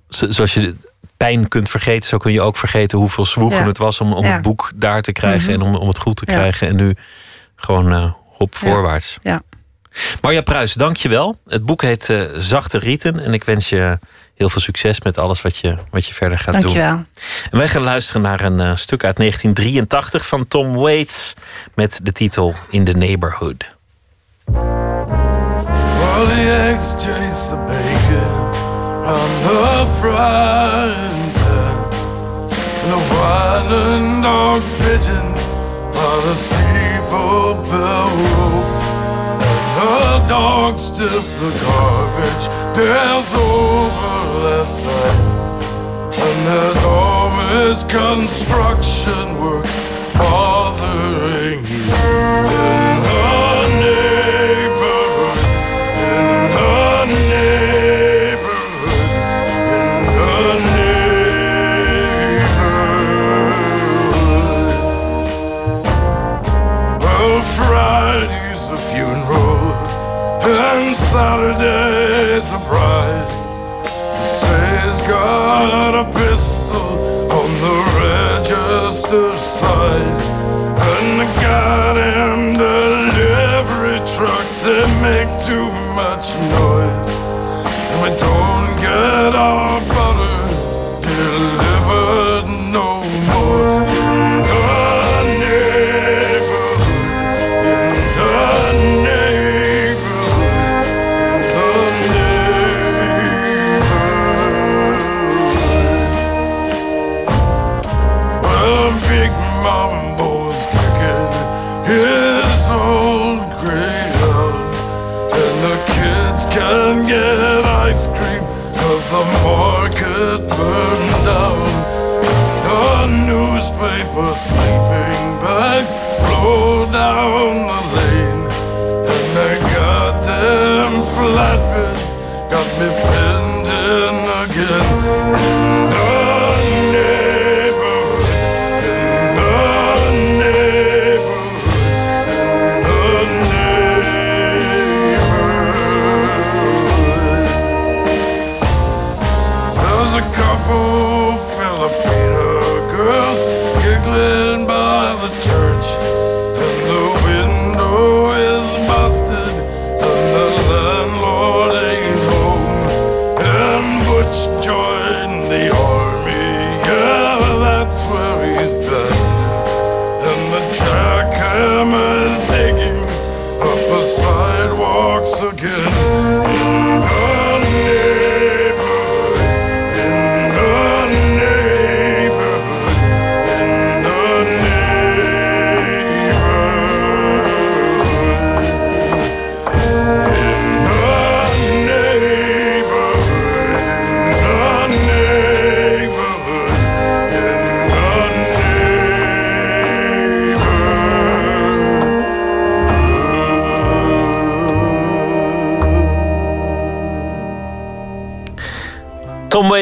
Zo- Zoals je pijn kunt vergeten, zo kun je ook vergeten hoeveel zwoegen Ja. het was om, om Ja. het boek daar te krijgen Mhm. en om, om het goed te Ja. krijgen. En nu gewoon eh hop Ja. voorwaarts. Ja. Marja Pruis, dank je wel. Het boek heet eh, Zachte Rieten. En ik wens je heel veel succes met alles wat je, wat je verder gaat doen. Dankjewel. En wij gaan luisteren naar een eh, stuk uit 1983 van Tom Waits met de titel In the Neighborhood. Well, the eggs chase the bacon on the frying pan. And the whining dog pigeons on the steeple bell rope. The dog stiff the garbage pails over last night. And there's always construction work bothering you and Saturday's a bride. Say's got a pistol on the register side. And the goddamn delivery trucks, they make too much noise. And we don't get our For sleeping bags, roll down the lane, and I got there.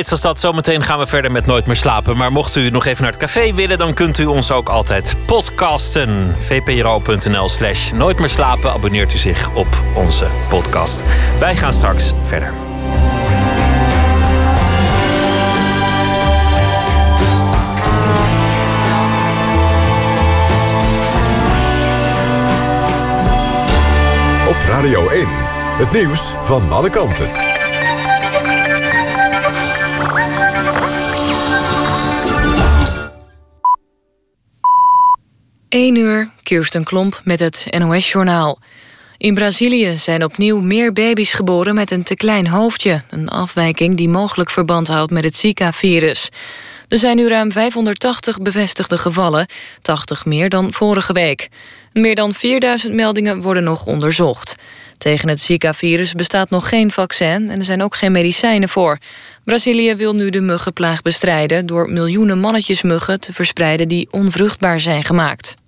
Waits was dat. Zometeen gaan we verder met Nooit meer slapen. Maar mocht u nog even naar het café willen, dan kunt u ons ook altijd podcasten. vpro.nl slash nooit meer slapen. Abonneert u zich op onze podcast. Wij gaan straks verder. Op Radio 1. Het nieuws van alle kanten. 1 uur, Kirsten Klomp met het NOS-journaal. In Brazilië zijn opnieuw meer baby's geboren met een te klein hoofdje. Een afwijking die mogelijk verband houdt met het Zika-virus. Er zijn nu ruim 580 bevestigde gevallen, 80 meer dan vorige week. Meer dan 4000 meldingen worden nog onderzocht. Tegen het Zika-virus bestaat nog geen vaccin en er zijn ook geen medicijnen voor. Brazilië wil nu de muggenplaag bestrijden... door miljoenen mannetjesmuggen te verspreiden die onvruchtbaar zijn gemaakt.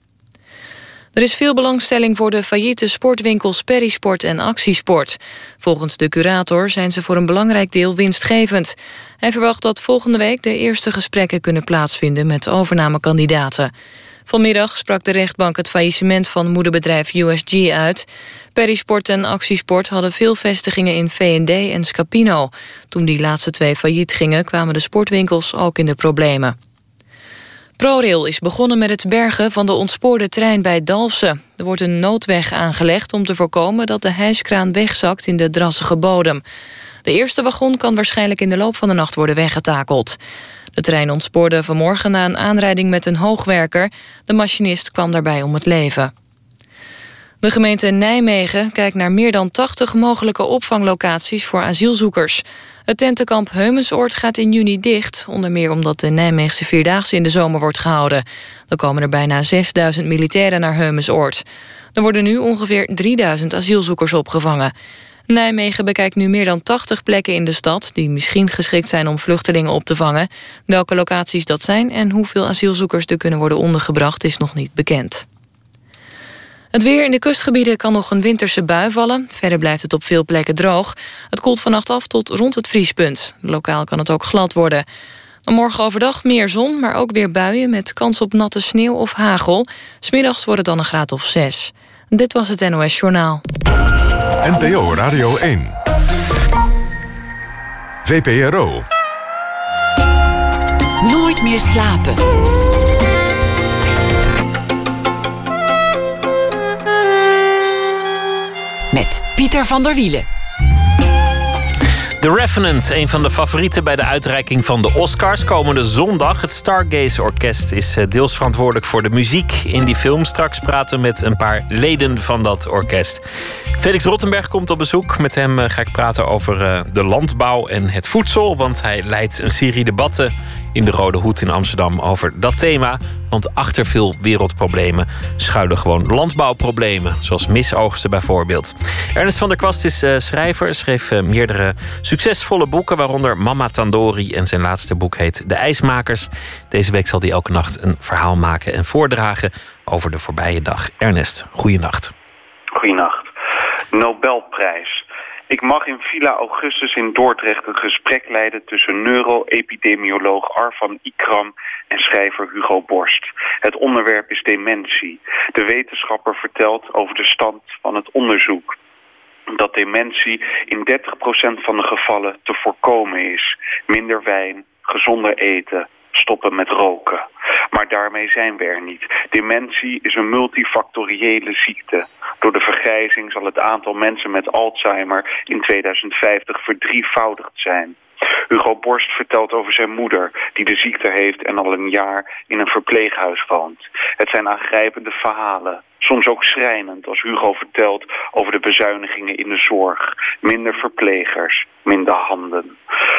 Er is veel belangstelling voor de failliete sportwinkels Perisport en Actiesport. Volgens de curator zijn ze voor een belangrijk deel winstgevend. Hij verwacht dat volgende week de eerste gesprekken kunnen plaatsvinden met overnamekandidaten. Vanmiddag sprak de rechtbank het faillissement van moederbedrijf USG uit. Perisport en Actiesport hadden veel vestigingen in V&D en Scapino. Toen die laatste twee failliet gingen kwamen de sportwinkels ook in de problemen. ProRail is begonnen met het bergen van de ontspoorde trein bij Dalfsen. Er wordt een noodweg aangelegd om te voorkomen dat de hijskraan wegzakt in de drassige bodem. De eerste wagon kan waarschijnlijk in de loop van de nacht worden weggetakeld. De trein ontspoorde vanmorgen na een aanrijding met een hoogwerker. De machinist kwam daarbij om het leven. De gemeente Nijmegen kijkt naar meer dan 80 mogelijke opvanglocaties voor asielzoekers. Het tentenkamp Heumensoord gaat in juni dicht, onder meer omdat de Nijmeegse Vierdaagse in de zomer wordt gehouden. Er komen er bijna 6000 militairen naar Heumensoord. Er worden nu ongeveer 3000 asielzoekers opgevangen. Nijmegen bekijkt nu meer dan 80 plekken in de stad... die misschien geschikt zijn om vluchtelingen op te vangen. Welke locaties dat zijn en hoeveel asielzoekers er kunnen worden ondergebracht... is nog niet bekend. Het weer in de kustgebieden kan nog een winterse bui vallen. Verder blijft het op veel plekken droog. Het koelt vannacht af tot rond het vriespunt. Lokaal kan het ook glad worden. morgen overdag meer zon, maar ook weer buien... met kans op natte sneeuw of hagel. Smiddags wordt het dan een graad of 6. Dit was het NOS Journaal. NPO Radio 1. VPRO. Nooit meer slapen. Met Pieter van der Wielen. The Revenant, een van de favorieten bij de uitreiking van de Oscars. Komende zondag. Het Stargaze Orkest is eh, deels verantwoordelijk voor de muziek in die film. Straks praten we met een paar leden van dat orkest. Felix Rottenberg komt op bezoek. Met hem eh, ga ik praten over eh, de landbouw en het voedsel. Want hij leidt een serie debatten in de Rode Hoed in Amsterdam over dat thema. Want achter veel wereldproblemen schuilen gewoon landbouwproblemen. Zoals misoogsten bijvoorbeeld. Ernest van der Kwast is uh, schrijver. Schreef uh, meerdere succesvolle boeken. Waaronder Mama Tandori. En zijn laatste boek heet De IJsmakers. Deze week zal hij elke nacht een verhaal maken en voordragen over de voorbije dag. Ernest, goeienacht. Goeienacht. Nobelprijs. Ik mag in Villa Augustus in Dordrecht een gesprek leiden tussen neuroepidemioloog Arvan Ikram en schrijver Hugo Borst. Het onderwerp is dementie. De wetenschapper vertelt over de stand van het onderzoek dat dementie in 30% van de gevallen te voorkomen is. Minder wijn, gezonder eten, stoppen met roken. Maar daarmee zijn we er niet. Dementie is een multifactoriële ziekte. Door de vergrijzing zal het aantal mensen met Alzheimer in 2050 verdrievoudigd zijn. Hugo Borst vertelt over zijn moeder, die de ziekte heeft en al een jaar in een verpleeghuis woont. Het zijn aangrijpende verhalen. Soms ook schrijnend als Hugo vertelt over de bezuinigingen in de zorg. Minder verplegers, minder handen.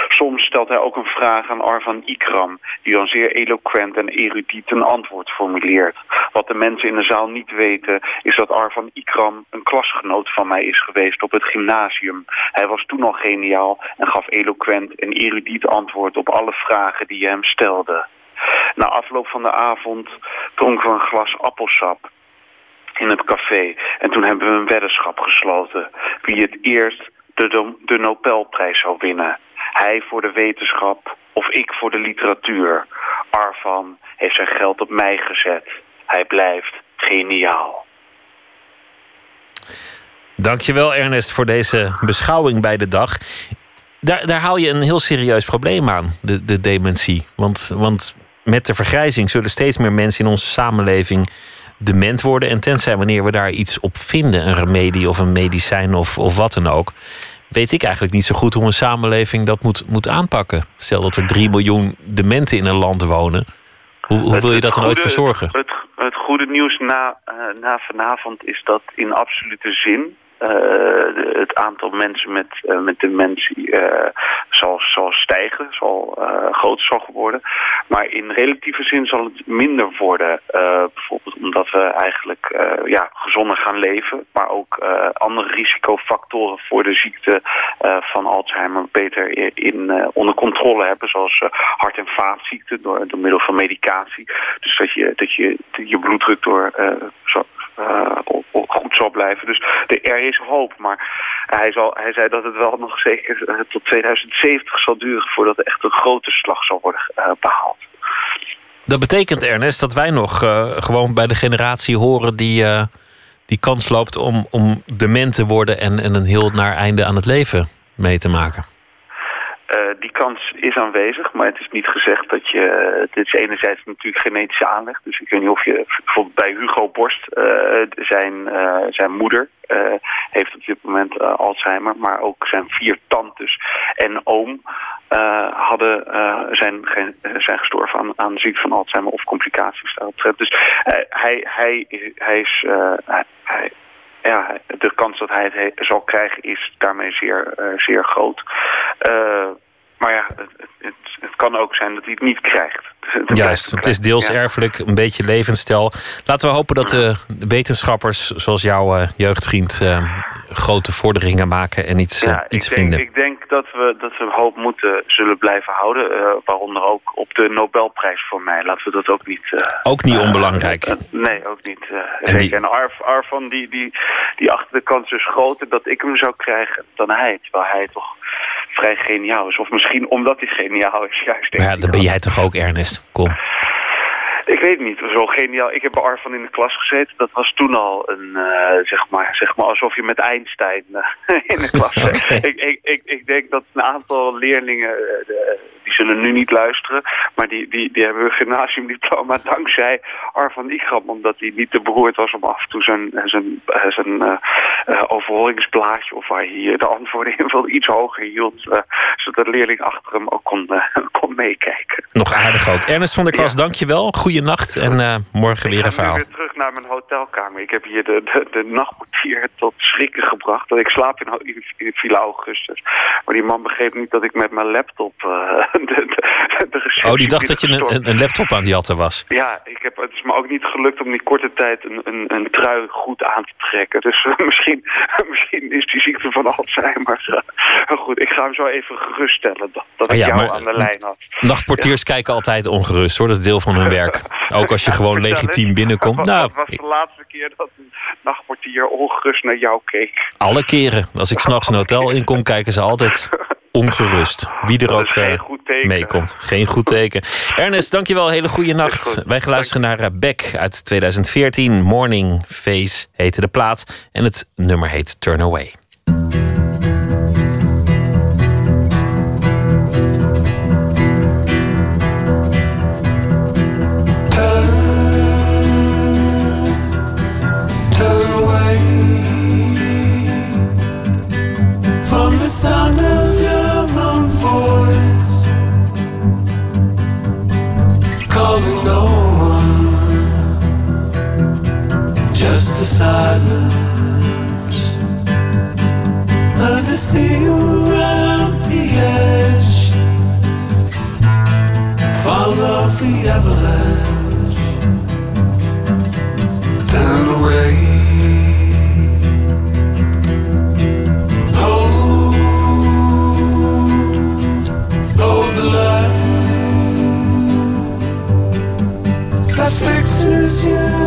Soms stelt hij ook een vraag aan Arvan Ikram... die dan zeer eloquent en erudiet een antwoord formuleert. Wat de mensen in de zaal niet weten... is dat Arvan Ikram een klasgenoot van mij is geweest op het gymnasium. Hij was toen al geniaal en gaf eloquent en erudiet antwoord... op alle vragen die je hem stelde. Na afloop van de avond dronken we een glas appelsap in het café. En toen hebben we een weddenschap gesloten. Wie het eerst de, de Nobelprijs zou winnen. Hij voor de wetenschap of ik voor de literatuur. Arvan heeft zijn geld op mij gezet. Hij blijft geniaal. Dankjewel Ernest voor deze beschouwing bij de dag. Daar, daar haal je een heel serieus probleem aan, de, de dementie. Want, want met de vergrijzing zullen steeds meer mensen in onze samenleving dement worden. En tenzij wanneer we daar iets op vinden, een remedie of een medicijn of, of wat dan ook, weet ik eigenlijk niet zo goed hoe een samenleving dat moet, moet aanpakken. Stel dat er 3 miljoen dementen in een land wonen. Hoe, hoe wil je dat dan ooit verzorgen? Het, het goede nieuws na, uh, na vanavond is dat in absolute zin het aantal mensen met, uh, met dementie uh, zal, zal stijgen, zal groter zal worden. Maar in relatieve zin zal het minder worden. bijvoorbeeld omdat we eigenlijk ja, gezonder gaan leven. Maar ook andere risicofactoren voor de ziekte van Alzheimer beter in, onder controle hebben. Zoals hart- en vaatziekten door, door middel van medicatie. Dus dat je, dat je je bloeddruk door goed zal blijven. Dus er is hoop, maar hij, zal, hij zei dat het wel nog zeker uh, tot 2070 zal duren voordat er echt een grote slag zal worden uh, behaald. Dat betekent, Ernest, dat wij nog gewoon bij de generatie horen die, die kans loopt om, om dement te worden en, en een heel naar einde aan het leven mee te maken. Uh, die kans is aanwezig, maar het is niet gezegd dat je... Uh, dit is enerzijds natuurlijk genetische aanleg. Dus ik weet niet of je... Bijvoorbeeld bij Hugo Borst, uh, zijn, zijn moeder... heeft op dit moment Alzheimer, maar ook zijn vier tantes en oom... hadden, zijn, zijn gestorven aan, aan ziekte van Alzheimer of complicaties daarop. Dus hij, hij, hij is... hij, ja, de kans dat hij het zal krijgen is daarmee zeer, uh, zeer groot. Uh, maar ja, het, het, het, kan ook zijn dat hij het niet krijgt. Juist, het is deels erfelijk, een beetje levensstijl. Laten we hopen dat de wetenschappers, zoals jouw uh, jeugdvriend, uh, grote vorderingen maken en iets, ja, iets ik denk, vinden. Ik denk dat we, dat we hoop moeten zullen blijven houden. Uh, waaronder ook op de Nobelprijs voor mij. Laten we dat ook niet... ook niet onbelangrijk. nee, ook niet. en. Die... En Arf, Arfan, die, die, die achter de kans is groter dat ik hem zou krijgen dan hij. Terwijl hij toch vrij geniaal is. Of misschien omdat hij geniaal is, juist. Ja, dan ben jij toch ook, Ernest? Kom. Ik weet niet, zo geniaal. Ik heb bij Arvan in de klas gezeten. Dat was toen al een, uh, zeg, maar, zeg maar alsof je met Einstein uh, in de klas zit. okay. ik, ik, ik, ik, denk dat een aantal leerlingen, uh, de, die zullen nu niet luisteren, maar die, die, die hebben een gymnasiumdiploma dankzij Arvan Ikram, omdat hij niet te beroerd was om af en toe zijn, zijn, zijn overhoringsblaadje of waar hij de antwoorden in veel iets hoger hield, zodat de leerling achter hem ook kon, kon meekijken. Nog aardig ook. Ernest van der Klas, ja. dankjewel. Goeie nacht en uh, morgen weer een verhaal. Weer terug naar mijn hotelkamer. Ik heb hier de, de, de nachtportier tot schrikken gebracht. Dat ik slaap in, in, in Villa Augustus. Maar die man begreep niet dat ik met mijn laptop uh, de, de, Oh, die dacht dat je een, een, laptop aan die jatten was. Ja, ik heb, het is me ook niet gelukt om in die korte tijd een, een, een trui goed aan te trekken. Dus uh, misschien, misschien is die ziekte van Alzheimer. Uh, goed, ik ga hem zo even geruststellen dat, dat oh, ja, ik jou aan de lijn had. Nachtportiers ja. kijken altijd ongerust hoor, dat is deel van hun werk. Ook als je gewoon legitiem binnenkomt. Wat, nou, wat was de laatste keer dat een nachtportier ongerust naar jou keek? Alle keren. Als ik s'nachts een hotel inkom, kijken ze altijd ongerust. Wie er ook uh, meekomt. Geen goed teken. Ernest, dankjewel. Hele goede nacht. Wij gaan luisteren naar uh, Beck uit 2014. Morning Face heette de plaat. En het nummer heet Turn Away. Silence. And to see you around the edge. Follow the avalanche. Turn away fixes you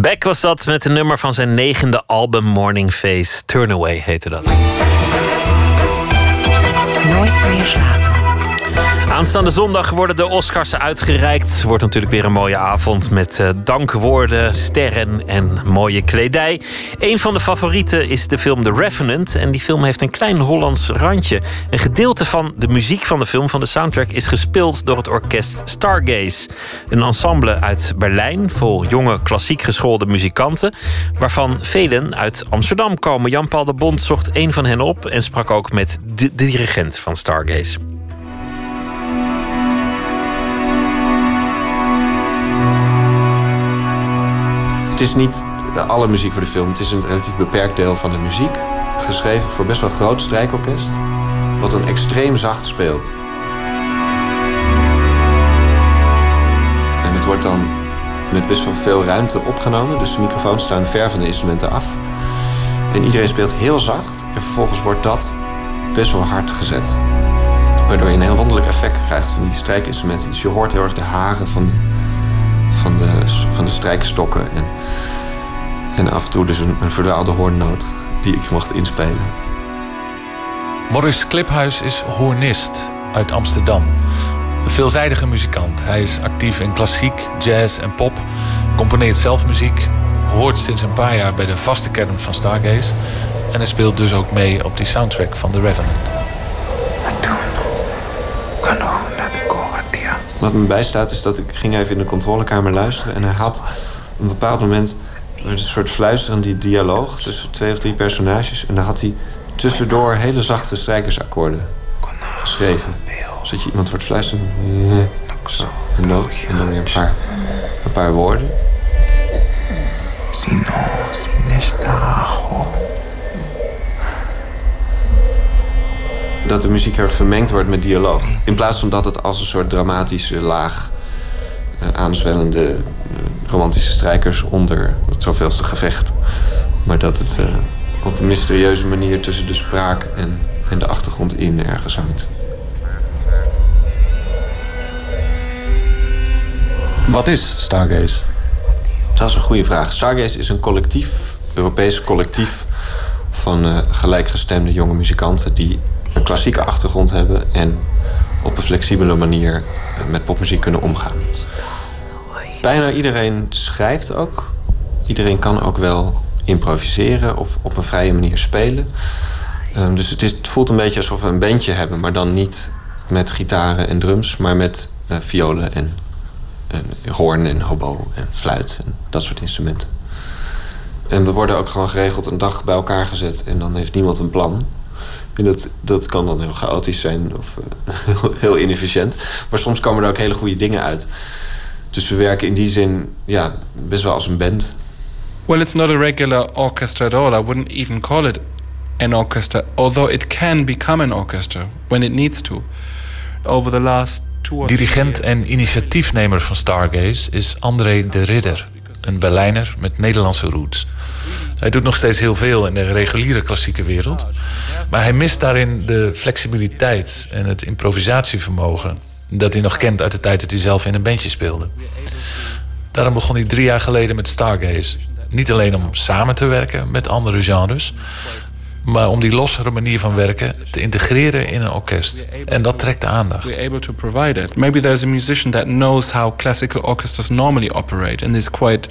Beck was dat met een nummer van zijn negende album Morning Face. Turn Away heette dat. Nooit meer slapen. Aanstaande zondag worden de Oscars uitgereikt. Wordt natuurlijk weer een mooie avond met uh, dankwoorden, sterren en mooie kledij. Een van de favorieten is de film The Revenant. En die film heeft een klein Hollands randje. Een gedeelte van de muziek van de film, van de soundtrack, is gespeeld door het orkest Stargaze. Een ensemble uit Berlijn vol jonge klassiek geschoolde muzikanten. Waarvan velen uit Amsterdam komen. Jan-Paul de Bond zocht een van hen op en sprak ook met de dirigent van Stargaze. Het is niet alle muziek voor de film. Het is een relatief beperkt deel van de muziek. Geschreven voor best wel een groot strijkorkest. Wat een extreem zacht speelt. En het wordt dan met best wel veel ruimte opgenomen. Dus de microfoons staan ver van de instrumenten af. En iedereen speelt heel zacht. En vervolgens wordt dat best wel hard gezet. Waardoor je een heel wonderlijk effect krijgt van die strijkinstrumenten. Dus je hoort heel erg de haren van de van de, van de strijkstokken. En, en af en toe dus een, een verdwaalde hoornnoot die ik mocht inspelen. Morris Kliphuis is hoornist uit Amsterdam. Een veelzijdige muzikant. Hij is actief in klassiek, jazz en pop. Componeert zelf muziek. Hoort sinds een paar jaar bij de vaste kern van Stargaze. En hij speelt dus ook mee op die soundtrack van The Revenant. Wat me bijstaat is dat ik ging even in de controlekamer luisteren... en hij had op een bepaald moment een soort fluisterende dialoog... tussen twee of drie personages. En dan had hij tussendoor hele zachte strijkersakkoorden geschreven. Zodat je iemand hoort fluisteren. Een noot en dan weer een paar, paar woorden. Sino, dat de muziek er vermengd wordt met dialoog. In plaats van dat het als een soort dramatische laag uh, aanzwellende uh, romantische strijkers onder het zoveelste gevecht. Maar dat het uh, op een mysterieuze manier tussen de spraak en, en de achtergrond in ergens hangt. Wat is Stargaze? Dat is een goede vraag. Stargaze is een collectief, Europees collectief van gelijkgestemde jonge muzikanten die een klassieke achtergrond hebben en op een flexibele manier met popmuziek kunnen omgaan. Bijna iedereen schrijft ook. Iedereen kan ook wel improviseren of op een vrije manier spelen. Um, dus het, is, het, voelt een beetje alsof we een bandje hebben, maar dan niet met gitaren en drums, maar met uh, violen en, en hoorn en hobo en fluit en dat soort instrumenten. En we worden ook gewoon geregeld een dag bij elkaar gezet en dan heeft niemand een plan. En dat, dat kan dan heel chaotisch zijn of uh, heel inefficiënt. Maar soms komen er ook hele goede dingen uit. Dus we werken in die zin ja, best wel als een band. Well, it's not a regular orchestra at all. I wouldn't even call it an orchestra, although it can become an orchestra when it needs to. Over the last two Dirigent en initiatiefnemer van Stargaze is André de Ridder, een Berlijner met Nederlandse roots. Hij doet nog steeds heel veel in de reguliere klassieke wereld. Maar hij mist daarin de flexibiliteit en het improvisatievermogen. dat hij nog kent uit de tijd dat hij zelf in een bandje speelde. Daarom begon hij drie jaar geleden met Stargaze. Niet alleen om samen te werken met andere genres, maar om die lossere manier van werken te integreren in een orkest. En dat trekt de aandacht. Able to provide it. Maybe there's a musician that knows how classical orchestras normally operate in these quite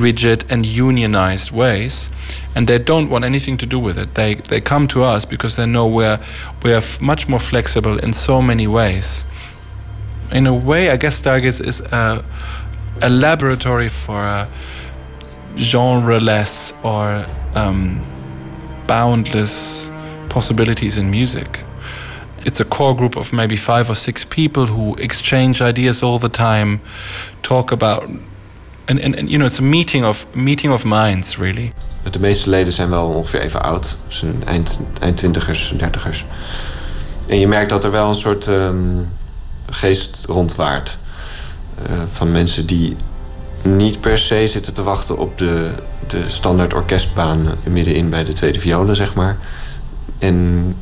rigid and unionized ways, and they don't want anything to do with it. They they come to us because they know we're we're much more flexible in so many ways. In a way, I guess Stargaze is a, a laboratory for a genre-less or um, boundless possibilities in music. It's a core group of maybe five or six people who exchange ideas all the time, talk about. And, and, you know, it's a meeting of, meeting of minds, really. De meeste leden zijn wel ongeveer even oud. Zijn eind, eind twintigers, dertigers. En je merkt dat er wel een soort um, geest rondwaart. Uh, van mensen die niet per se zitten te wachten op de, de standaard orkestbaan middenin bij de tweede violen, zeg maar. En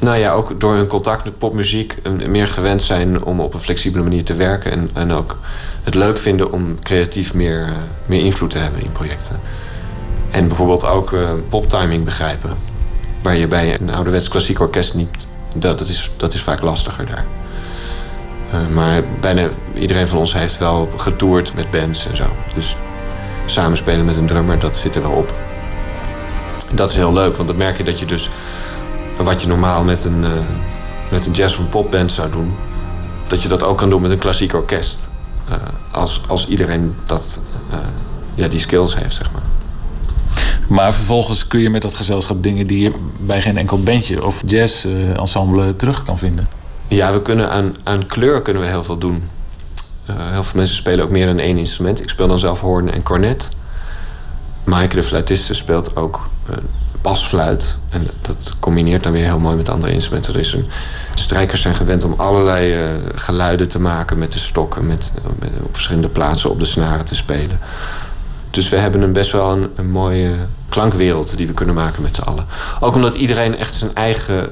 nou ja, ook door hun contact met popmuziek meer gewend zijn om op een flexibele manier te werken. En, en ook het leuk vinden om creatief meer, eh, meer invloed te hebben in projecten. En bijvoorbeeld ook uh, poptiming begrijpen. Waar je bij een ouderwets klassiek orkest niet. Dat, dat, is, dat is vaak lastiger daar. Uh, maar bijna iedereen van ons heeft wel getoerd met bands en zo. Dus samenspelen met een drummer, dat zit er wel op. Dat is heel leuk, want dan merk je dat je dus wat je normaal met een, uh, met een jazz- of popband zou doen, dat je dat ook kan doen met een klassiek orkest. Uh, als, als iedereen dat, ja, die skills heeft, zeg maar. Maar vervolgens kun je met dat gezelschap dingen die je bij geen enkel bandje of jazz-ensemble terug kan vinden. Ja, we kunnen aan, aan kleur kunnen we heel veel doen. heel veel mensen spelen ook meer dan één instrument. Ik speel dan zelf hoorn en cornet. Maaike, de fluitiste, speelt ook basfluit. En dat combineert dan weer heel mooi met andere instrumenten. Strijkers zijn gewend om allerlei uh, geluiden te maken met de stokken, met, met, op verschillende plaatsen op de snaren te spelen. Dus we hebben een best wel een, een mooie klankwereld die we kunnen maken met z'n allen. Ook omdat iedereen echt zijn eigen.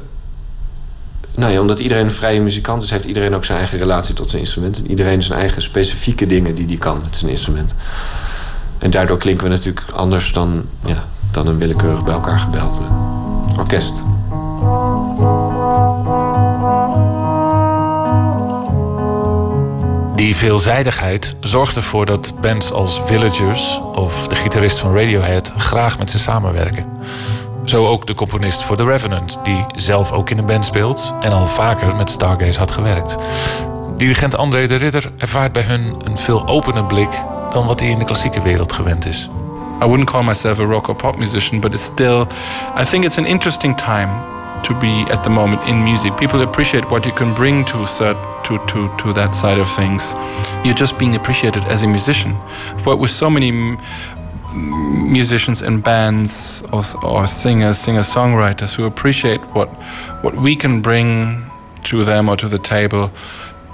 Nou ja, omdat iedereen een vrije muzikant is, heeft iedereen ook zijn eigen relatie tot zijn instrument. En iedereen zijn eigen specifieke dingen die hij kan met zijn instrument. En daardoor klinken we natuurlijk anders dan ja, dan een willekeurig bij elkaar gebeld uh, orkest. Die veelzijdigheid zorgt ervoor dat bands als Villagers of de gitarist van Radiohead graag met ze samenwerken. Zo ook de componist voor The Revenant, die zelf ook in een band speelt en al vaker met Stargaze had gewerkt. Dirigent André de Ridder ervaart bij hun een veel opener blik dan wat hij in de klassieke wereld gewend is. I wouldn't call myself a rock or pop musician, but it's still, I think it's an interesting time to be at the moment in music. People appreciate what you can bring to to to to that side of things. You're just being appreciated as a musician. But with so many musicians and bands or, or singers, singer-songwriters who appreciate what what we can bring to them or to the table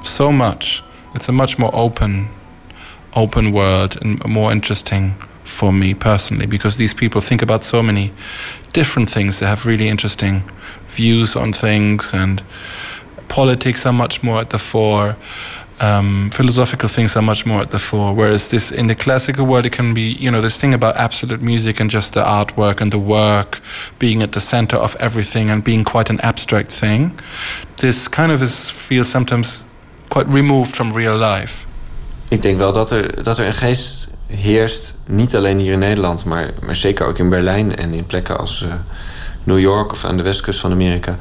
so much. It's a much more open open world and more interesting for me personally because these people think about so many different things. They have really interesting views on things, and politics are much more at the fore. Um, philosophical things are much more at the fore. Whereas this in the classical world, it can be you know this thing about absolute music and just the artwork and the work being at the center of everything and being quite an abstract thing. This kind of is feels sometimes quite removed from real life. Ik denk wel dat er, dat er een geest heerst, niet alleen hier in Nederland, maar, maar zeker ook in Berlijn en in plekken als uh, New York of aan de westkust van Amerika.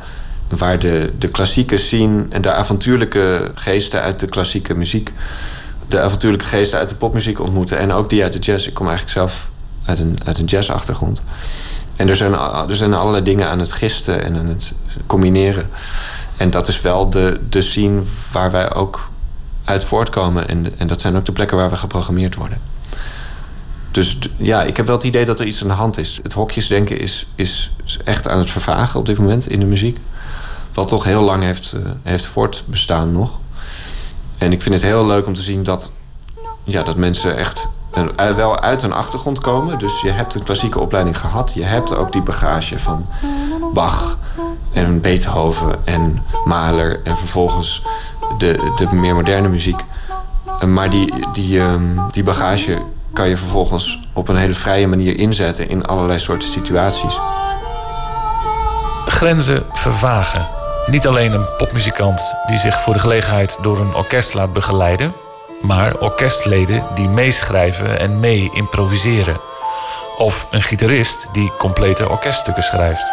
Waar de, de klassieke scene en de avontuurlijke geesten uit de klassieke muziek, de avontuurlijke geesten uit de popmuziek ontmoeten. En ook die uit de jazz. Ik kom eigenlijk zelf uit een, uit een jazzachtergrond. En er zijn, er zijn allerlei dingen aan het gisten en aan het combineren. En dat is wel de, de scene waar wij ook uit voortkomen. En, en dat zijn ook de plekken waar we geprogrammeerd worden. Dus ja, ik heb wel het idee dat er iets aan de hand is. Het hokjesdenken is, is echt aan het vervagen op dit moment in de muziek. Wat toch heel lang heeft, uh, heeft voortbestaan nog. En ik vind het heel leuk om te zien dat, ja, dat mensen echt een, uh, wel uit een achtergrond komen. Dus je hebt een klassieke opleiding gehad. Je hebt ook die bagage van Bach en Beethoven en Mahler. En vervolgens de, de meer moderne muziek. Maar die, die, um, die bagage kan je vervolgens op een hele vrije manier inzetten in allerlei soorten situaties. Grenzen vervagen. Niet alleen een popmuzikant die zich voor de gelegenheid door een orkest laat begeleiden, maar orkestleden die meeschrijven en mee improviseren. Of een gitarist die complete orkeststukken schrijft.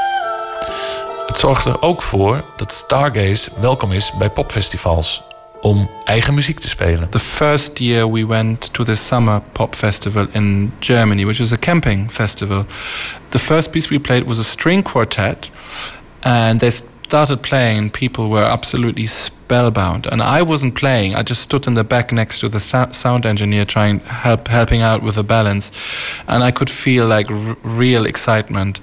Het zorgt er ook voor dat Stargaze welkom is bij popfestivals om eigen muziek te spelen. The first year we went to the summer pop festival in Germany, which is a camping festival. The first piece we played was a string quartet, and they started playing, and people were absolutely spellbound. And I wasn't playing; I just stood in the back next to the sound engineer, trying help helping out with the balance, and I could feel like real excitement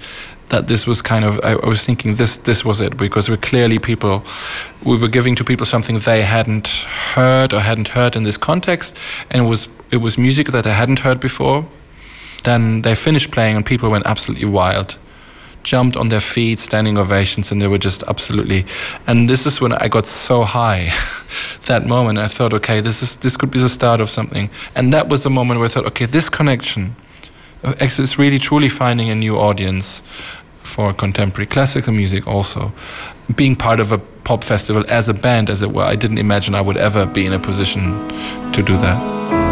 that this was kind of I, I, was thinking this this was it because we're clearly people we were giving to people something they hadn't heard or hadn't heard in this context. And it was it was music that they hadn't heard before. Then they finished playing and people went absolutely wild jumped on their feet, standing ovations, and they were just absolutely. And this is when I got so high. that moment, I thought, okay, this is this could be the start of something. And that was the moment where I thought, okay, this connection uh, is really truly finding a new audience for contemporary classical music. Also, being part of a pop festival as a band, as it were, I didn't imagine I would ever be in a position to do that.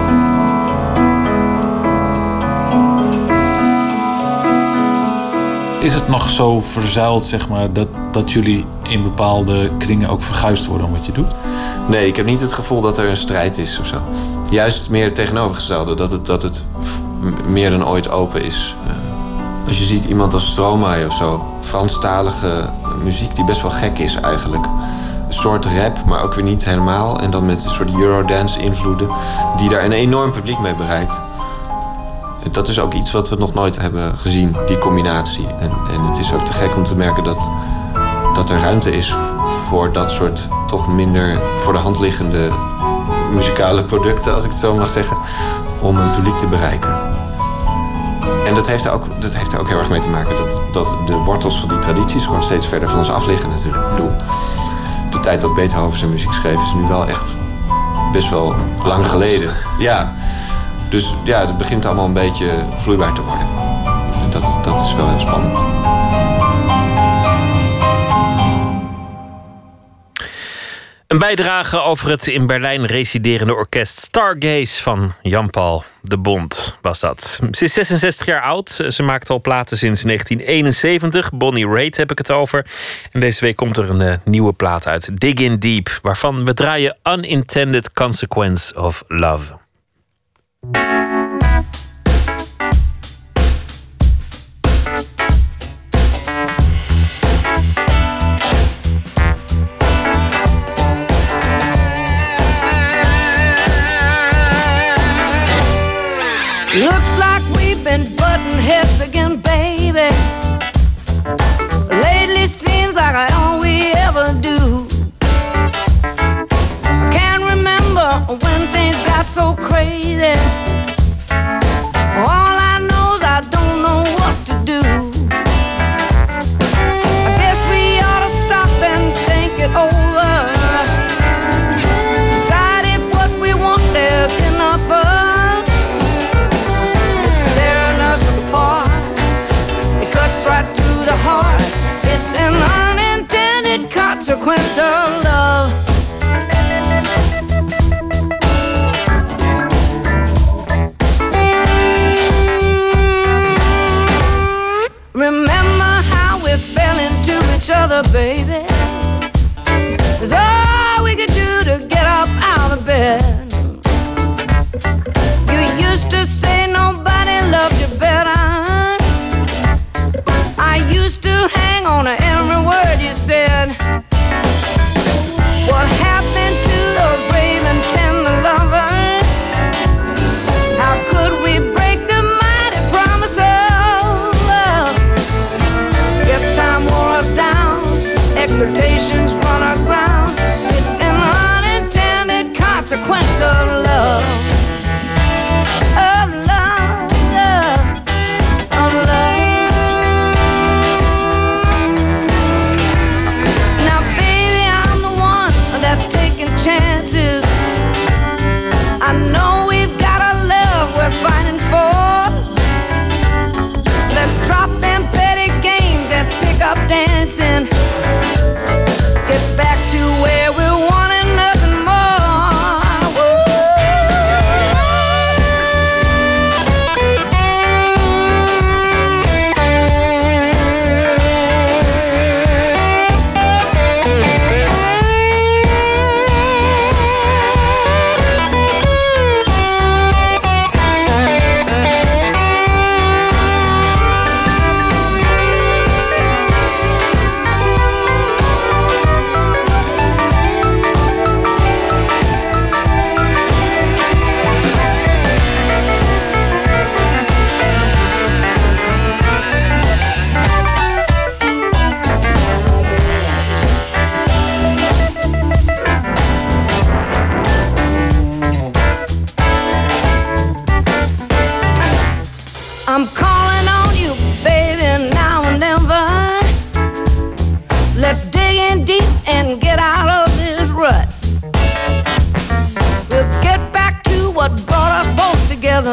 Is het nog zo verzuild, zeg maar, dat, dat jullie in bepaalde kringen ook verguisd worden om wat je doet? Nee, ik heb niet het gevoel dat er een strijd is of zo. Juist meer tegenovergestelde, dat het, dat het meer dan ooit open is. Uh, als je ziet iemand als Stromae of zo, Franstalige muziek die best wel gek is eigenlijk. Een soort rap, maar ook weer niet helemaal. En dan met een soort Eurodance-invloeden, die daar een enorm publiek mee bereikt dat is ook iets wat we nog nooit hebben gezien, die combinatie. En, en het is ook te gek om te merken dat, dat er ruimte is voor dat soort toch minder voor de hand liggende muzikale producten, als ik het zo mag zeggen, om een publiek te bereiken. En dat heeft er ook, dat heeft er ook heel erg mee te maken dat, dat de wortels van die tradities gewoon steeds verder van ons af liggen natuurlijk. Ik bedoel, de tijd dat Beethoven zijn muziek schreef is nu wel echt best wel lang geleden. Ja. Dus ja, het begint allemaal een beetje vloeibaar te worden. En dat, dat is wel heel spannend. Een bijdrage over het in Berlijn residerende orkest Stargaze van Jan-Paul de Bond was dat. Ze is 66 jaar oud. Ze maakt al platen sinds 1971. Bonnie Raitt heb ik het over. En deze week komt er een uh, nieuwe plaat uit, Dig In Deep, waarvan we draaien Unintended Consequence of Love. thank you so crazy. All I know is I don't know what to do. I guess we ought to stop and think it over. Decide if what we want there's enough of. It's tearing us apart. It cuts right through the heart. It's an unintended consequence of love. Baby?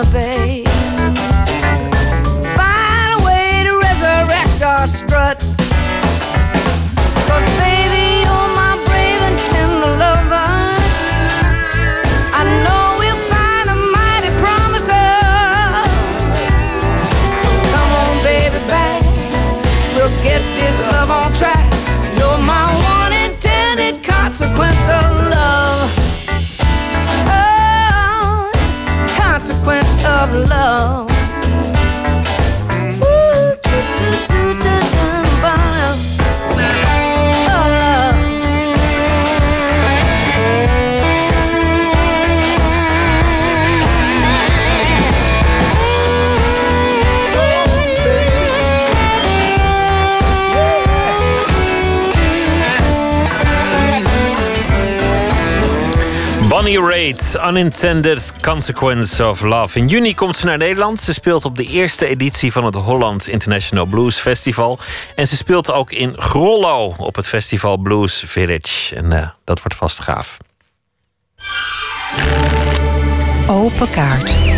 my bed. love. Bonnie Raitt Unintended Consequence of Love. In juni komt ze naar Nederland. Ze speelt op de eerste editie van het Holland International Blues Festival. En ze speelt ook in Grollo op het festival Blues Village. En uh, dat wordt vast gaaf. Open kaart.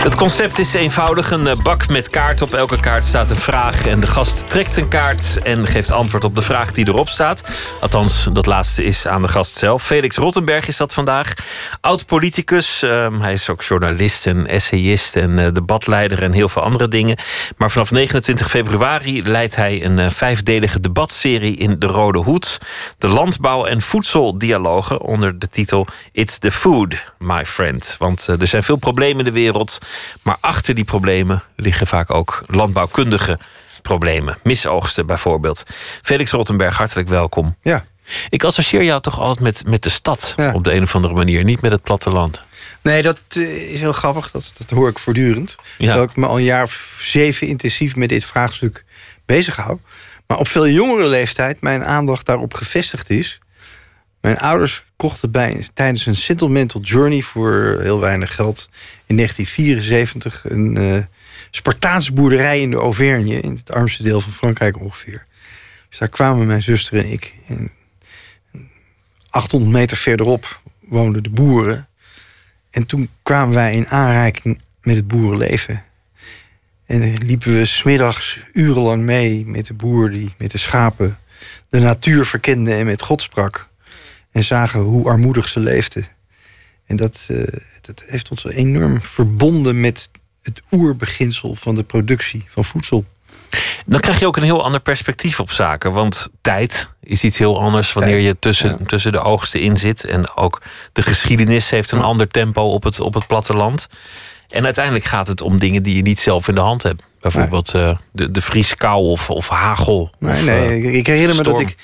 Het concept is eenvoudig: een eh, bak met kaarten. Op elke kaart staat een vraag. En de gast trekt een kaart en geeft antwoord op de vraag die erop staat. Althans, dat laatste is aan de gast zelf. Felix Rottenberg is dat vandaag. Oud-politicus. Ehm, hij is ook journalist en essayist en uh, debatleider en heel veel andere dingen. Maar vanaf 29 februari leidt hij een uh, vijfdelige debatserie in De Rode Hoed. De landbouw- en voedseldialogen onder de titel It's the Food, my friend. Want er zijn veel problemen in de wereld. Maar achter die problemen liggen vaak ook landbouwkundige problemen. Misoogsten bijvoorbeeld. Felix Rottenberg, hartelijk welkom. Ja. Ik associeer jou toch altijd met, met de stad op de een of andere manier, niet met het platteland. Nee, dat uh, is heel grappig. Dat, dat hoor ik voortdurend. Ja. Terwijl ik me al een jaar of zeven intensief met dit vraagstuk bezighoud. Maar op veel jongere leeftijd mijn aandacht daarop gevestigd is. Mijn ouders kochten bij, tijdens een sentimental journey voor heel weinig geld in 1974 een uh, Spartaanse boerderij in de Auvergne, in het armste deel van Frankrijk ongeveer. Dus daar kwamen mijn zuster en ik. En 800 meter verderop woonden de boeren. En toen kwamen wij in aanraking met het boerenleven. En liepen we smiddags urenlang mee met de boer die met de schapen de natuur verkende en met God sprak. En zagen hoe armoedig ze leefden. En dat, uh, dat heeft ons enorm verbonden met het oerbeginsel van de productie van voedsel. Dan krijg je ook een heel ander perspectief op zaken. Want tijd is iets heel anders wanneer je tussen, tussen de oogsten in zit. En ook de geschiedenis heeft een ander tempo op het, op het platteland. En uiteindelijk gaat het om dingen die je niet zelf in de hand hebt. Bijvoorbeeld nee. uh, de, de vrieskou of, of hagel. Nee, of, nee, uh, ik herinner me dat ik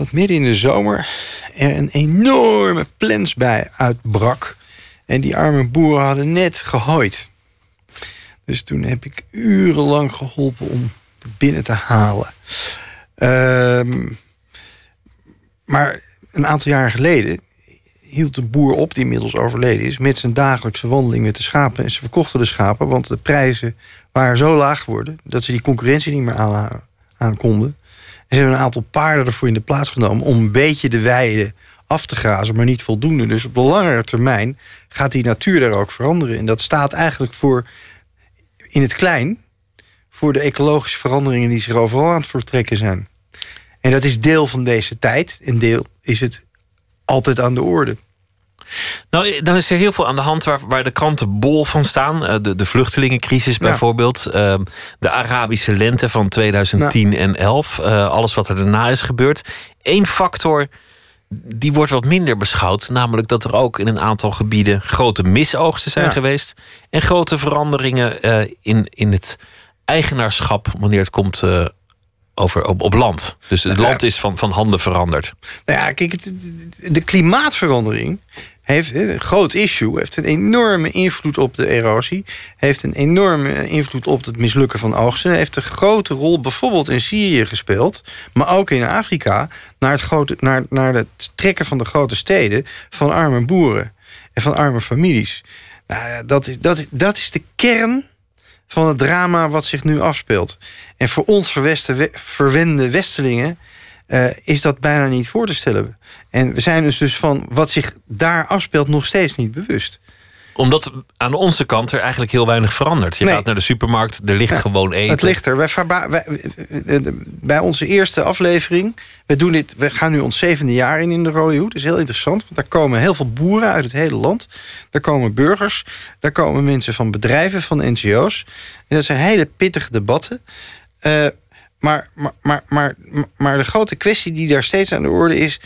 dat midden in de zomer er een enorme plensbij uitbrak. En die arme boeren hadden net gehooid. Dus toen heb ik urenlang geholpen om het binnen te halen. Uh, maar een aantal jaar geleden hield de boer op, die inmiddels overleden is... met zijn dagelijkse wandeling met de schapen. En ze verkochten de schapen, want de prijzen waren zo laag geworden... dat ze die concurrentie niet meer aan, aan konden. En ze hebben een aantal paarden ervoor in de plaats genomen... om een beetje de weide af te grazen, maar niet voldoende. Dus op de langere termijn gaat die natuur daar ook veranderen. En dat staat eigenlijk voor, in het klein... voor de ecologische veranderingen die zich overal aan het vertrekken zijn. En dat is deel van deze tijd. En deel is het altijd aan de orde. Nou, dan is er heel veel aan de hand waar, waar de kranten bol van staan. De, de vluchtelingencrisis bijvoorbeeld. Ja. De Arabische lente van 2010 ja. en 11. Alles wat er daarna is gebeurd. Eén factor die wordt wat minder beschouwd. Namelijk dat er ook in een aantal gebieden grote misoogsten zijn ja. geweest. En grote veranderingen in, in het eigenaarschap wanneer het komt over, op, op land. Dus het land is van, van handen veranderd. Nou ja, kijk, de klimaatverandering heeft een groot issue, heeft een enorme invloed op de erosie, heeft een enorme invloed op het mislukken van oogsten, heeft een grote rol bijvoorbeeld in Syrië gespeeld, maar ook in Afrika, naar het, grote, naar, naar het trekken van de grote steden van arme boeren en van arme families. Nou, dat, is, dat, dat is de kern van het drama wat zich nu afspeelt. En voor ons verwende Westelingen uh, is dat bijna niet voor te stellen. En we zijn dus, dus van wat zich daar afspeelt nog steeds niet bewust omdat aan onze kant er eigenlijk heel weinig verandert. Je nee. gaat naar de supermarkt, er ligt ja, gewoon eten. Het ligt er. Wij, wij, bij onze eerste aflevering... We, doen dit, we gaan nu ons zevende jaar in in de Rode Hoed. Dat is heel interessant, want daar komen heel veel boeren uit het hele land. Daar komen burgers, daar komen mensen van bedrijven, van NGO's. En dat zijn hele pittige debatten. Uh, maar, maar, maar, maar, maar de grote kwestie die daar steeds aan de orde is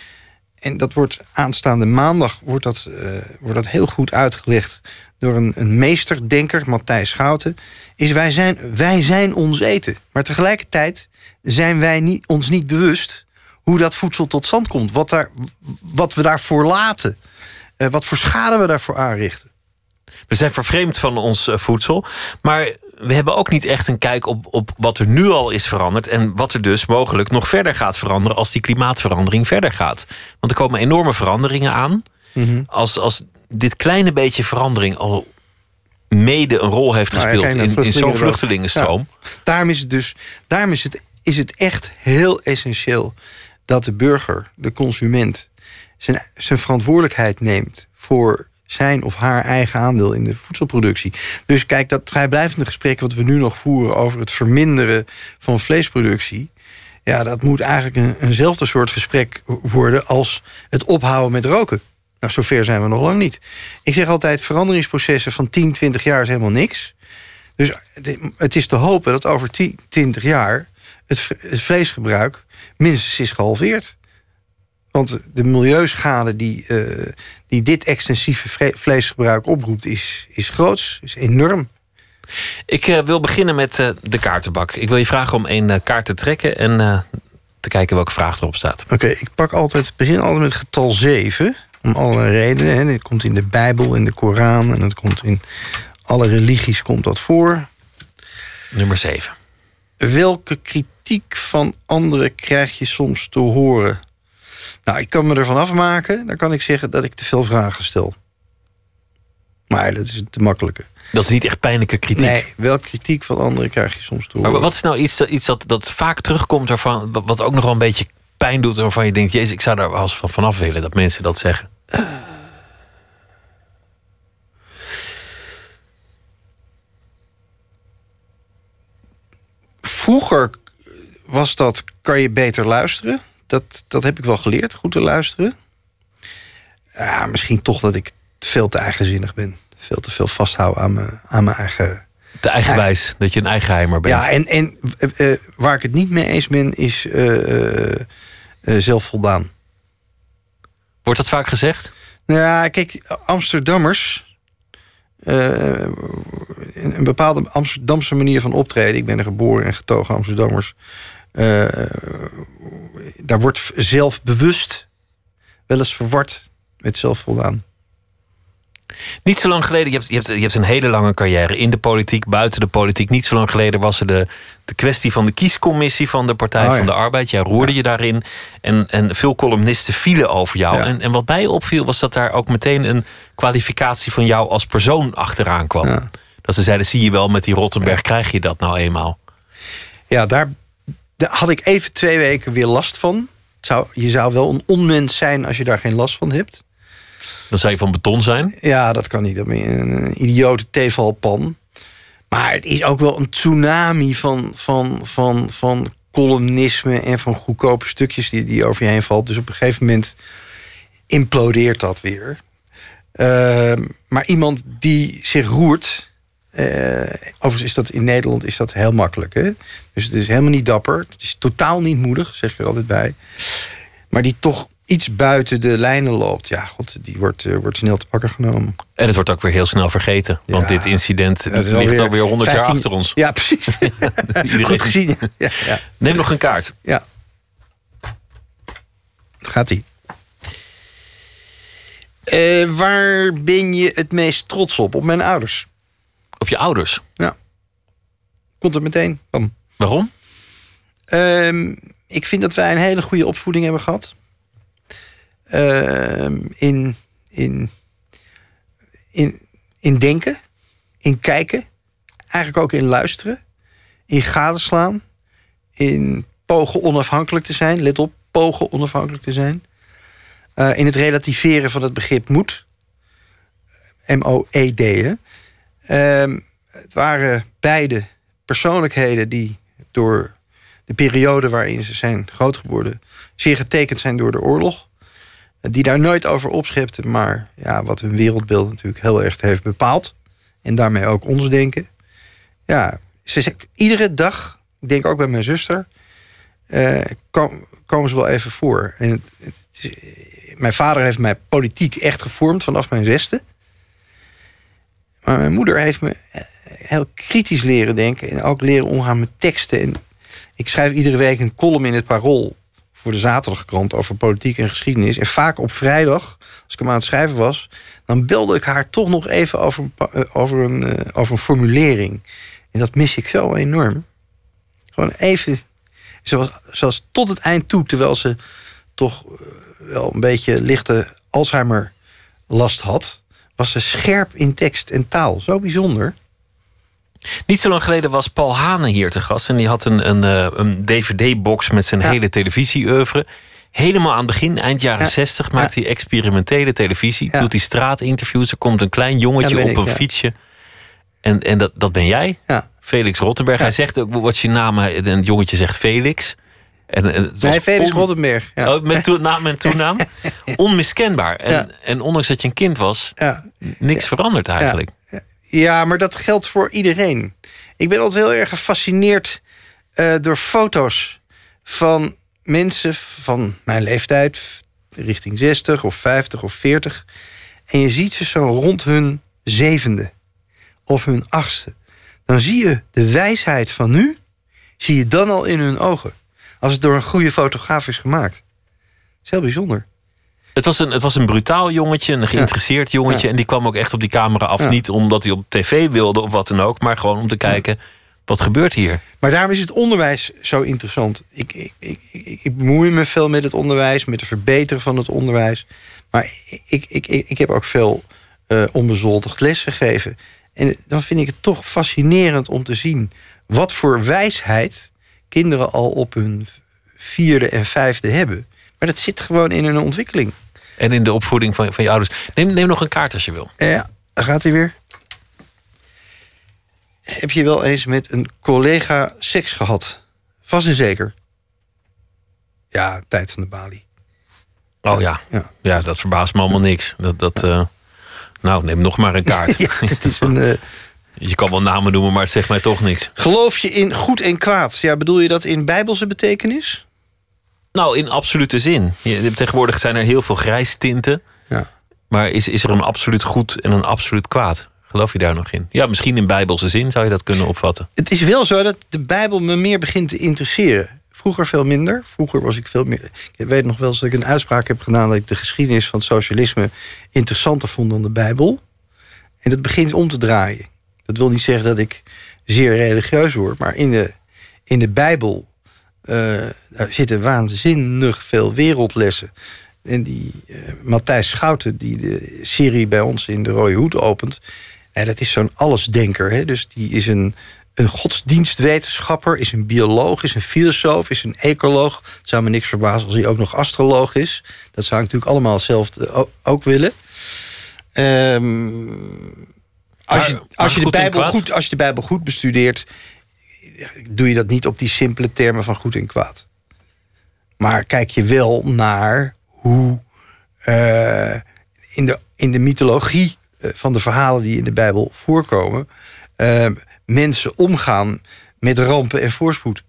en dat wordt aanstaande maandag wordt dat, uh, wordt dat heel goed uitgelegd door een, een meesterdenker, Matthijs Schouten. Is wij zijn, wij zijn ons eten. Maar tegelijkertijd zijn wij niet, ons niet bewust hoe dat voedsel tot stand komt. Wat, daar, wat we daarvoor laten. Uh, wat voor schade we daarvoor aanrichten. We zijn vervreemd van ons voedsel. Maar we hebben ook niet echt een kijk op, op wat er nu al is veranderd. En wat er dus mogelijk nog verder gaat veranderen als die klimaatverandering verder gaat. Want er komen enorme veranderingen aan. Mhm. Als, als dit kleine beetje verandering al mede een rol heeft Nou gespeeld in, in zo'n vluchtelingen- vluchtelingenstroom. Ja. Daarom is het dus daarom is het, is het echt heel essentieel dat de burger, de consument, zijn, zijn verantwoordelijkheid neemt voor zijn of haar eigen aandeel in de voedselproductie. Dus kijk, dat vrijblijvende gesprek wat we nu nog voeren over het verminderen van vleesproductie. Ja, dat moet eigenlijk een, eenzelfde soort gesprek worden als het ophouden met roken. Nou, zover zijn we nog lang niet. Ik zeg altijd, veranderingsprocessen van 10, 20 jaar is helemaal niks. Dus het is te hopen dat over 10, 20 jaar het vleesgebruik minstens is gehalveerd. Want de milieuschade die, eh, die dit extensieve vleesgebruik oproept, is, is groots, is enorm. Ik eh, wil beginnen met eh, de kaartenbak. Ik wil je vragen om één eh, kaart te trekken en te kijken welke vraag erop staat. Oké, ik pak altijd, begin altijd met getal 7. Om allerlei redenen. Hè. Het komt in de Bijbel, in de Koran en het komt in alle religies komt dat voor. Nummer 7. Welke kritiek van anderen krijg je soms te horen? Nou, ik kan me ervan afmaken. Dan kan ik zeggen dat ik te veel vragen stel. Maar dat is te makkelijke. Dat is niet echt pijnlijke kritiek. Nee, welke kritiek van anderen krijg je soms horen? Maar wat is nou iets, dat- iets dat, dat vaak terugkomt waarvan, wat- ook nog wel een beetje pijn doet en waarvan je denkt, jezus, ik zou daar wel eens van vanaf willen dat mensen dat zeggen. Vroeger was dat, kan je beter luisteren. Dat, dat heb ik wel geleerd, goed te luisteren. Ja, misschien toch dat ik veel te eigenzinnig ben. Veel te veel vasthouden aan mijn, aan mijn eigen... Te eigenwijs, dat je een eigenheimer bent. Ja, en, en eh, eh, waar ik het niet mee eens ben, is eh, zelfvoldaan. Wordt dat vaak gezegd? Nou ja, kijk, Amsterdammers. een bepaalde Amsterdamse manier van optreden. Ik ben er geboren en getogen Amsterdammers. Eh, daar wordt zelfbewust wel eens verward met zelfvoldaan. Niet zo lang geleden, je hebt, je, hebt, je hebt een hele lange carrière in de politiek, buiten de politiek. Niet zo lang geleden was er de, de kwestie van de kiescommissie van de Partij Oh, ja. van de Arbeid. Jij roerde je daarin. En, en veel columnisten vielen over jou. Ja. En, en wat mij opviel was dat daar ook meteen een kwalificatie van jou als persoon achteraan kwam. Dat ze zeiden, zie je wel, met die Rottenberg krijg je dat nou eenmaal. Ja, daar, daar had ik even twee weken weer last van. Zou, je zou wel een onmens zijn als je daar geen last van hebt. Dan zou je van beton zijn. Ja, dat kan niet. Dan ben je een, een idiote tevalpan. Maar het is ook wel een tsunami van, van, van, van columnisme en van goedkope stukjes die, die over je heen valt. Dus op een gegeven moment implodeert dat weer. Ehm, maar iemand die zich roert. eh, overigens is dat in Nederland is dat heel makkelijk. Hè? Dus het is helemaal niet dapper. Het is totaal niet moedig, zeg ik er altijd bij. Maar die toch iets buiten de lijnen loopt. Ja, god, die wordt, eh, wordt snel te pakken genomen. En het wordt ook weer heel snel vergeten. Want dit incident ligt alweer 100 jaar 15 achter ons. Ja, precies. Goed gezien. Ja, ja. Neem nog een kaart. Ja. Gaat ie. Eh, waar ben je het meest trots op? Op mijn ouders. Op je ouders? Ja. Komt er meteen. Bam. Waarom? Ehm, ik vind dat wij een hele goede opvoeding hebben gehad. Ehm, in, in, in, in denken, in kijken, eigenlijk ook in luisteren, in gadeslaan, in pogen onafhankelijk te zijn. Let op, pogen onafhankelijk te zijn. Eh, in het relativeren van het begrip. M-O-E-D. hè. Ehm, het waren beide persoonlijkheden die door de periode waarin ze zijn groot geworden, zeer getekend zijn door de oorlog. Die daar nooit over opschepten, maar ja, wat hun wereldbeeld natuurlijk heel erg heeft bepaald. En daarmee ook ons denken. Ja, ze, ze- iedere dag, ik denk ook bij mijn zuster, eh, kom- komen ze wel even voor. En het, is- mijn vader heeft mij politiek echt gevormd vanaf mijn zesde. Maar mijn moeder heeft me eh, heel kritisch leren denken. En ook leren omgaan met teksten. En ik schrijf iedere week een column in het Parool voor de zaterdagkrant over politiek en geschiedenis. En vaak op vrijdag, als ik hem aan het schrijven was, dan belde ik haar toch nog even over, over, een, eh, over een formulering. En dat mis ik zo enorm. Gewoon even, zoals, zoals tot het eind toe, terwijl ze toch eh, wel een beetje lichte Alzheimer last had, was ze scherp in tekst en taal. Zo bijzonder. Niet zo lang geleden was Paul Hane hier te gast. En die had een, een, eh, een DVD-box met zijn hele televisie-oeuvre. Helemaal aan het begin, eind jaren Ja. 60, maakt hij experimentele televisie. Doet hij straatinterviews. Er komt een klein jongetje op ik, een fietsje. En, en dat, dat ben jij, Ja. Felix Rottenberg. Hij zegt ook, wat is je naam? En het jongetje zegt Felix. En, het Nee, Felix on- Rottenberg. Ja. Oh, met naam en toenaam. Onmiskenbaar. En, Ja. en ondanks dat je een kind was, Ja. niks veranderd eigenlijk. Ja, maar dat geldt voor iedereen. Ik ben altijd heel erg gefascineerd eh, door foto's van mensen van mijn leeftijd, richting 60 of 50 of 40. En je ziet ze zo rond hun zevende of hun achtste. Dan zie je de wijsheid van nu, zie je dan al in hun ogen. Als het door een goede fotograaf is gemaakt. Dat is heel bijzonder. Het was, een, het was een brutaal jongetje, een geïnteresseerd jongetje. Ja. En die kwam ook echt op die camera af. Ja. Niet omdat hij op tv wilde of wat dan ook. Maar gewoon om te kijken, wat gebeurt hier? Maar daarom is het onderwijs zo interessant. Ik, ik, ik, ik, ik bemoei me veel met het onderwijs, met het verbeteren van het onderwijs. Maar ik, ik, ik, ik heb ook veel eh onbezoldigd les gegeven. En dan vind ik het toch fascinerend om te zien wat voor wijsheid kinderen al op hun vierde en vijfde hebben. Maar dat zit gewoon in hun ontwikkeling. En in de opvoeding van, van je ouders. Neem, neem nog een kaart als je wil. Ja, daar gaat hij weer. Heb je wel eens met een collega seks gehad? Vast en zeker. Ja, tijd van de balie. Oh ja, Ja. ja. dat verbaast me allemaal niks. Dat, dat, eh, nou, neem nog maar een kaart. Ja, het is een, eh, Je kan wel namen noemen, maar het zegt mij toch niks. geloof je in goed en kwaad? Ja, bedoel je dat in bijbelse betekenis? Nou, in absolute zin. Je, tegenwoordig zijn er heel veel grijstinten. Ja. Maar is, is er een absoluut goed en een absoluut kwaad? Geloof je daar nog in? Ja, misschien in bijbelse zin zou je dat kunnen opvatten. Het is wel zo dat de Bijbel me meer begint te interesseren. Vroeger veel minder. Vroeger was ik veel meer. Ik weet nog wel eens dat ik een uitspraak heb gedaan dat ik de geschiedenis van het socialisme interessanter vond dan de Bijbel. En dat begint om te draaien. Dat wil niet zeggen dat ik zeer religieus word, maar in de, in de Bijbel daar zitten waanzinnig veel wereldlessen. En die eh, Matthijs Schouten, die de serie bij ons in de Rode Hoed opent, en dat is zo'n allesdenker. Hè? Dus die is een, een godsdienstwetenschapper, is een bioloog, is een filosoof, is een ecoloog. Het zou me niks verbazen als hij ook nog astroloog is. Dat zou ik natuurlijk allemaal hetzelfde o- ook willen. Ehm, als, je, als, je de Bijbel goed, als je de Bijbel goed bestudeert, doe je dat niet op die simpele termen van goed en kwaad. Maar kijk je wel naar hoe eh, in, de, in de mythologie eh, van de verhalen die in de Bijbel voorkomen, eh, mensen omgaan met rampen en voorspoed.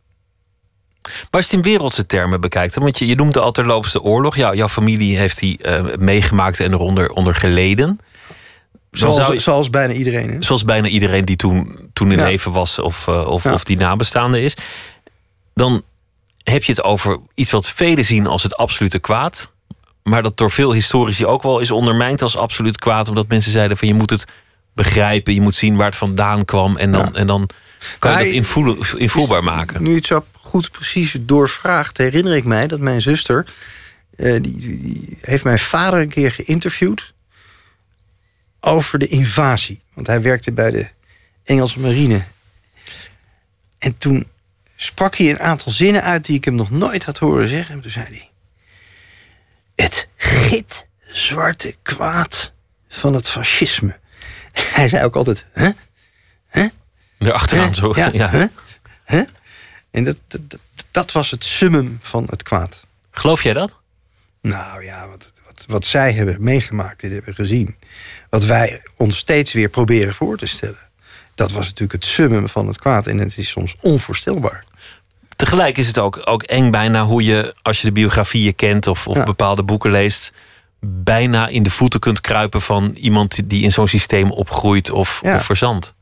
Maar als je het in wereldse termen bekijkt, want je, je noemde de oorlog. Jou, jouw familie heeft die meegemaakt en eronder onder geleden. Zoals, zou je- zoals bijna iedereen. Hè? zoals bijna iedereen die toen, toen in Ja. leven was of, eh, of, Ja. of die nabestaande is. Dan heb je het over iets wat velen zien als het absolute kwaad. Maar dat door veel historici ook wel is ondermijnd als absoluut kwaad. Omdat mensen zeiden van je moet het begrijpen. Je moet zien waar het vandaan kwam. En dan, Ja. en dan kan je dat invoel, invoelbaar maken. Nu je het zo goed precies doorvraagt, herinner ik mij dat mijn zuster. eh, die, die heeft mijn vader een keer geïnterviewd. Over de invasie. Want hij werkte bij de Engelse marine. En toen sprak hij een aantal zinnen uit die ik hem nog nooit had horen zeggen. En toen zei hij: Het gitzwarte kwaad van het fascisme. Hij zei ook altijd: hè? Hè? Zo. Ja, Ja. hè? Hè? En dat, dat, was het summum van het kwaad. Geloof jij dat? Nou ja, wat, wat, wat zij hebben meegemaakt en hebben gezien. Wat wij ons steeds weer proberen voor te stellen. Dat was natuurlijk het summum van het kwaad. En het is soms onvoorstelbaar. Tegelijk is het ook, ook eng bijna hoe je, als je de biografieën kent of, of Ja. bepaalde boeken leest, bijna in de voeten kunt kruipen van iemand die in zo'n systeem opgroeit of, Ja. of verzandt.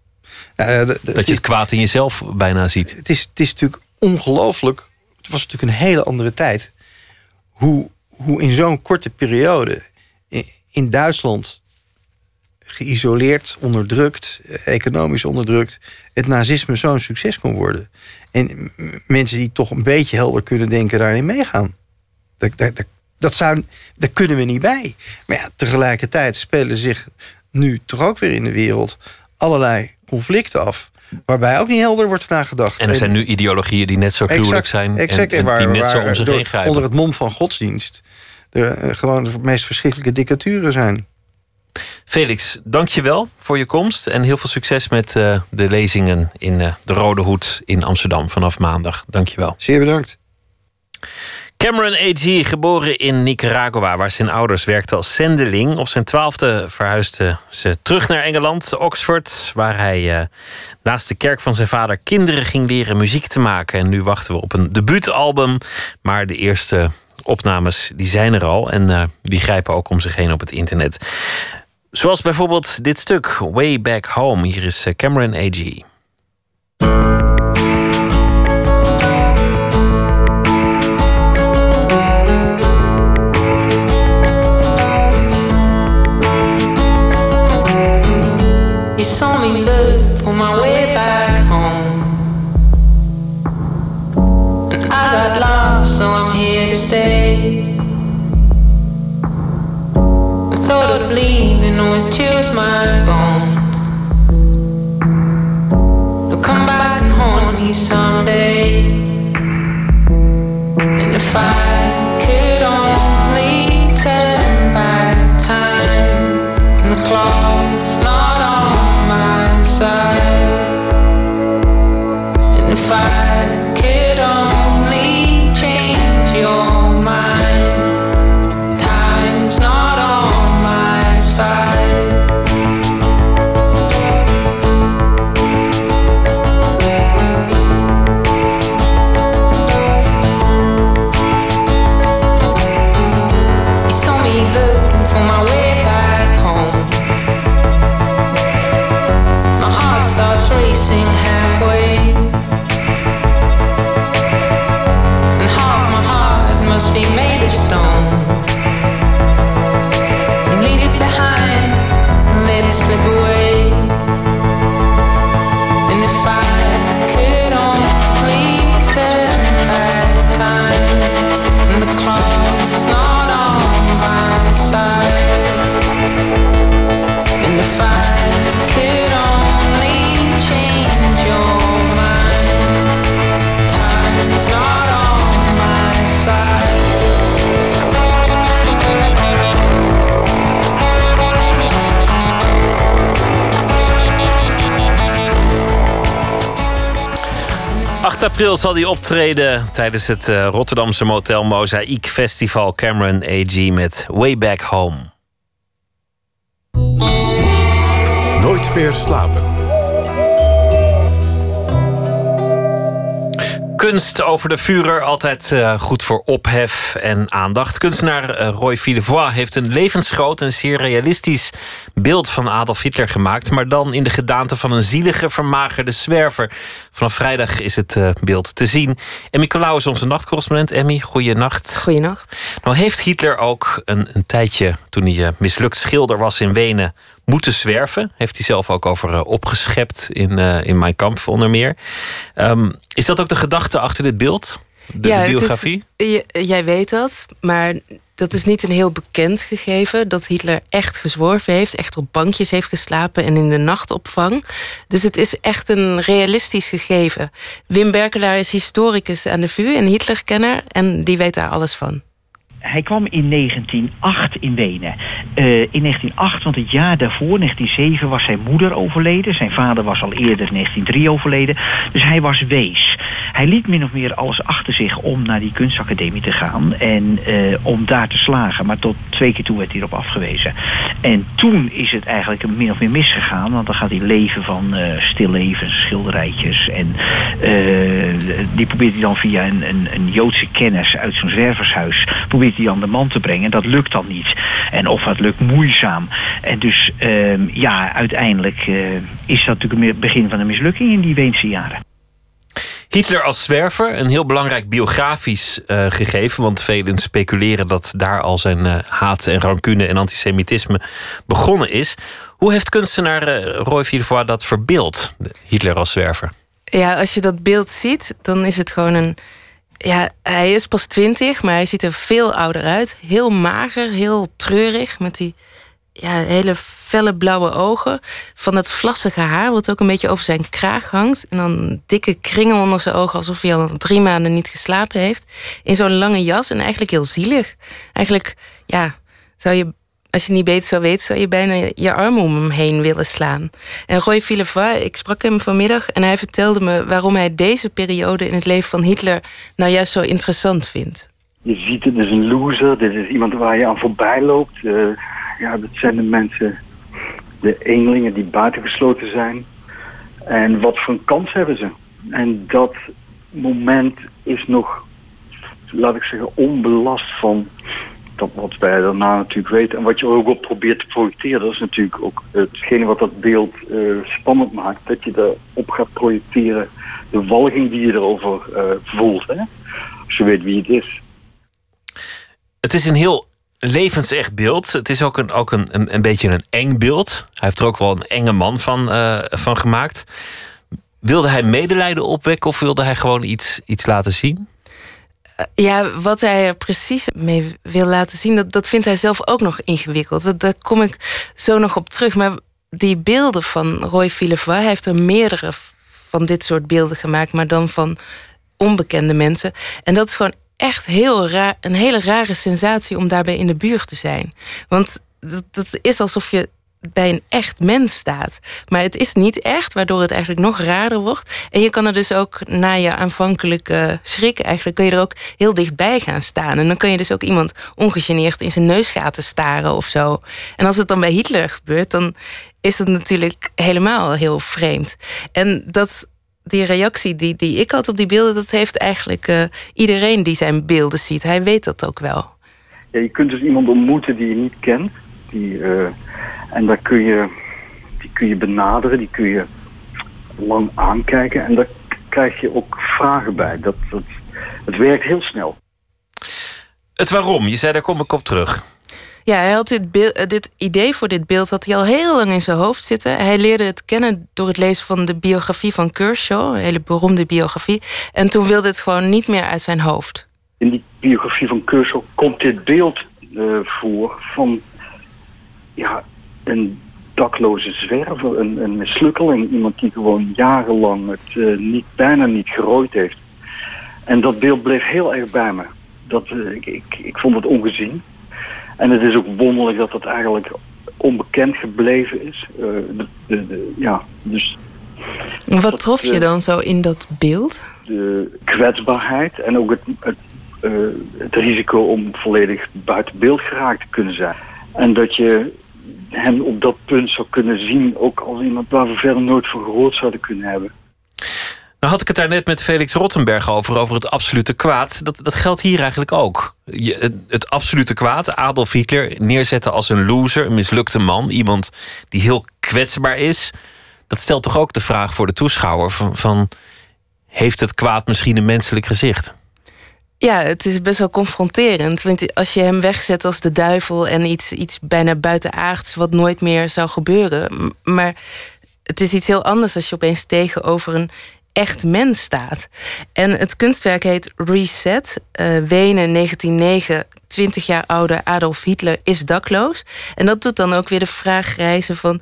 Ja, Dat je het kwaad in jezelf bijna ziet. het, is, het is natuurlijk ongelooflijk. Het was natuurlijk een hele andere tijd. Hoe, hoe in zo'n korte periode in, in Duitsland geïsoleerd, onderdrukt, eh, economisch onderdrukt, het nazisme zo'n succes kon worden. En mensen die toch een beetje helder kunnen denken, daarin meegaan. Dat, dat, dat, dat, zou, daar kunnen we niet bij. Maar ja, tegelijkertijd spelen zich nu toch ook weer in de wereld allerlei conflicten af. Waarbij ook niet helder wordt nagedacht. En er zijn nu ideologieën die net zo gruwelijk zijn. exact, en, en waar- die net zo om zich heen grijpen. Onder het mom van godsdienst. De, eh, gewoon de meest verschrikkelijke dictaturen zijn. Felix, dank je wel voor je komst. En heel veel succes met eh, de lezingen in eh, de Rode Hoed in Amsterdam vanaf maandag. Dank je wel. Zeer bedankt. Cameron A.G., geboren in Nicaragua, waar zijn ouders werkten als zendeling. Op zijn twaalfde verhuisde ze terug naar Engeland, Oxford, waar hij eh, naast de kerk van zijn vader kinderen ging leren muziek te maken. En nu wachten we op een debuutalbum, maar de eerste opnames die zijn er al en eh, die grijpen ook om zich heen op het internet. Zoals bijvoorbeeld dit stuk, Way Back Home. Hier is eh, Cameron A.G. choose mine ...8 april zal hij optreden tijdens het eh, Rotterdamse Motel Mozaïek Festival Cameron A.G. met Way Back Home. Nooit meer slapen. Kunst over de Führer, altijd eh, goed voor ophef en aandacht. Kunstenaar eh, Roy Villevoix heeft een levensgroot en zeer realistisch beeld van Adolf Hitler gemaakt. Maar dan in de gedaante van een zielige, vermagerde zwerver. Vanaf vrijdag is het eh, beeld te zien. Emmy Colau is onze nachtcorrespondent. Emmy, goeienacht. Goeienacht. Nou heeft Hitler ook een, een tijdje, toen hij mislukt schilder was in Wenen, moeten zwerven. Heeft hij zelf ook over eh, opgeschept in, eh, in Mein Kampf onder meer. Ehm, is dat ook de gedachte achter dit beeld? De, is- biografie? j- jij weet dat, maar dat is niet een heel bekend gegeven. Dat Hitler echt gezworven heeft, echt op bankjes heeft geslapen en in de nachtopvang. Dus het is echt een realistisch gegeven. Wim Berkelaar is historicus aan de VU en Hitlerkenner en die weet daar alles van. Hij kwam in 1908 in Wenen. Eh, in 1908, want het jaar daarvoor, 1907, was zijn moeder overleden. Zijn vader was al eerder in 1903 overleden. Dus hij was wees. Hij liet min of meer alles achter zich om naar die kunstacademie te gaan. En eh, om daar te slagen. Maar tot twee keer toe werd hij erop afgewezen. En toen is het eigenlijk min of meer misgegaan. Want dan gaat hij leven van eh stillevens, schilderijtjes. En die probeert hij dan via een, een, een Joodse kennis uit zo'n zwervershuis... hij dan de man te brengen. Dat lukt dan niet. En of dat lukt moeizaam. En dus ehm, ja, uiteindelijk eh, is dat natuurlijk het begin van een mislukking in die Weense jaren. Hitler als zwerver, een heel belangrijk biografisch uh, gegeven. Want velen speculeren dat daar al zijn uh, haat en rancune en antisemitisme begonnen is. Hoe heeft kunstenaar uh, Roy Villevoix dat verbeeld, Hitler als zwerver? Ja, als je dat beeld ziet, dan is het gewoon een. Ja, hij is pas twintig, maar hij ziet er veel ouder uit. Heel mager, heel treurig, met die ja, hele felle blauwe ogen. Van dat vlassige haar, wat ook een beetje over zijn kraag hangt. En dan dikke kringen onder zijn ogen, alsof hij al drie maanden niet geslapen heeft. In zo'n lange jas en eigenlijk heel zielig. Eigenlijk, ja, zou je, als je niet beter zou weten, zou je bijna je arm om hem heen willen slaan. En Roy Villevoix, ik sprak hem vanmiddag en hij vertelde me waarom hij deze periode in het leven van Hitler nou juist zo interessant vindt. Je ziet, het is een loser, dit is iemand waar je aan voorbij loopt. Uh, ja, dat zijn de mensen de eenlingen die buitengesloten zijn. En wat voor een kans hebben ze? En dat moment is nog, laat ik zeggen, onbelast van wat wij daarna natuurlijk weten. En wat je ook op probeert te projecteren, dat is natuurlijk ook hetgene wat dat beeld uh, spannend maakt. Dat je erop gaat projecteren de walging die je erover uh, voelt. Hè? Als je weet wie het is. Het is een heel levensecht beeld. Het is ook een, ook een, een, beetje een eng beeld. Hij heeft er ook wel een enge man van, uh, van gemaakt. Wilde hij medelijden opwekken of wilde hij gewoon iets, iets laten zien? Ja, wat hij er precies mee wil laten zien, dat, dat vindt hij zelf ook nog ingewikkeld. Dat, daar kom ik zo nog op terug. Maar die beelden van Roy Villevoix, hij heeft er meerdere van dit soort beelden gemaakt, maar dan van onbekende mensen. En dat is gewoon echt heel raar, een hele rare sensatie om daarbij in de buurt te zijn. Want dat, dat is alsof je bij een echt mens staat. Maar het is niet echt, waardoor het eigenlijk nog raarder wordt. En je kan er dus ook na je aanvankelijke schrik... eigenlijk kun je er ook heel dichtbij gaan staan. En dan kun je dus ook iemand ongegeneerd in zijn neusgaten staren of zo. En als het dan bij Hitler gebeurt, dan is het natuurlijk helemaal heel vreemd. En dat die reactie die, die ik had op die beelden, dat heeft eigenlijk uh, iedereen die zijn beelden ziet. Hij weet dat ook wel. Ja, je kunt dus iemand ontmoeten die je niet kent. Die, uh, en daar kun je, die kun je benaderen, die kun je lang aankijken. En daar krijg je ook vragen bij. Dat, dat, het werkt heel snel. Het waarom, je zei daar kom ik op terug. Ja, hij had dit, beeld, eh, dit idee voor dit beeld had hij al heel lang in zijn hoofd zitten. Hij leerde het kennen door het lezen van de biografie van Kershaw, een hele beroemde biografie. En toen wilde het gewoon niet meer uit zijn hoofd. In die biografie van Kershaw komt dit beeld uh, voor van ja, een dakloze zwerver, een, een mislukkeling. Iemand die gewoon jarenlang het uh, niet, bijna niet gerooid heeft. En dat beeld bleef heel erg bij me. Dat, ik, ik, ik vond het ongezien. En het is ook wonderlijk dat dat eigenlijk onbekend gebleven is. Uh, de, de, de, ja, dus, Wat dat, trof je dan zo in dat beeld? De kwetsbaarheid en ook het, het, het risico om volledig buiten beeld geraakt te kunnen zijn. En dat je hem op dat punt zou kunnen zien, ook als iemand waar we verder nooit van gehoord zouden kunnen hebben. Nou had ik het daar net met Felix Rottenberg over, over het absolute kwaad. Dat, dat geldt hier eigenlijk ook. Het, het, absolute kwaad, Adolf Hitler neerzetten als een loser, een mislukte man. Iemand die heel kwetsbaar is. Dat stelt toch ook de vraag voor de toeschouwer van heeft het kwaad misschien een menselijk gezicht? Ja, het is best wel confronterend. Want als je hem wegzet als de duivel en iets, iets bijna buitenaards wat nooit meer zou gebeuren. Maar het is iets heel anders als je opeens tegenover een echt mens staat. En het kunstwerk heet Reset. Uh, Wenen 1909, 20 jaar oude Adolf Hitler is dakloos. En dat doet dan ook weer de vraag reizen van...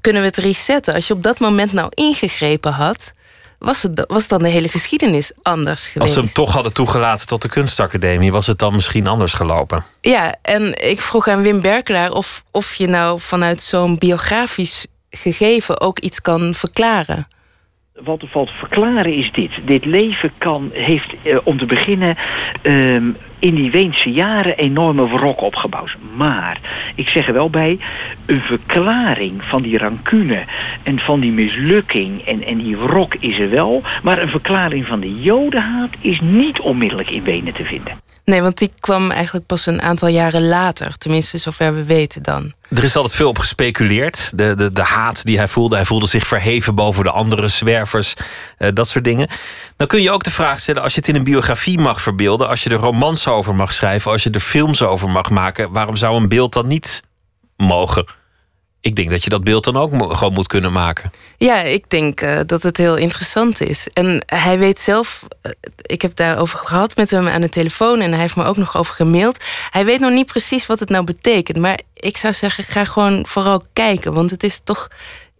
kunnen we het resetten? Als je op dat moment nou ingegrepen had... Was, het, was dan de hele geschiedenis anders geweest? Als ze hem toch hadden toegelaten tot de kunstacademie... was het dan misschien anders gelopen? Ja, en ik vroeg aan Wim Berkelaar... of, of je nou vanuit zo'n biografisch gegeven ook iets kan verklaren wat valt te verklaren is dit. Dit leven kan, heeft uh, om te beginnen um, in die Weense jaren enorme wrok opgebouwd. Maar, ik zeg er wel bij, een verklaring van die rancune en van die mislukking en, en die wrok is er wel. Maar een verklaring van de jodenhaat is niet onmiddellijk in Wenen te vinden. Nee, want die kwam eigenlijk pas een aantal jaren later. Tenminste, zover we weten dan. Er is altijd veel op gespeculeerd. De, de, de haat die hij voelde. Hij voelde zich verheven boven de andere zwervers. eh, dat soort dingen. Dan kun je ook de vraag stellen: als je het in een biografie mag verbeelden. Als je er romans over mag schrijven. Als je er films over mag maken. Waarom zou een beeld dan niet mogen? Ik denk dat je dat beeld dan ook mo- gewoon moet kunnen maken. Ja, ik denk eh, dat het heel interessant is. En hij weet zelf, eh, ik heb daarover gehad met hem aan de telefoon en hij heeft me ook nog over gemaild. Hij weet nog niet precies wat het nou betekent, maar ik zou zeggen, ga gewoon vooral kijken, want het is toch,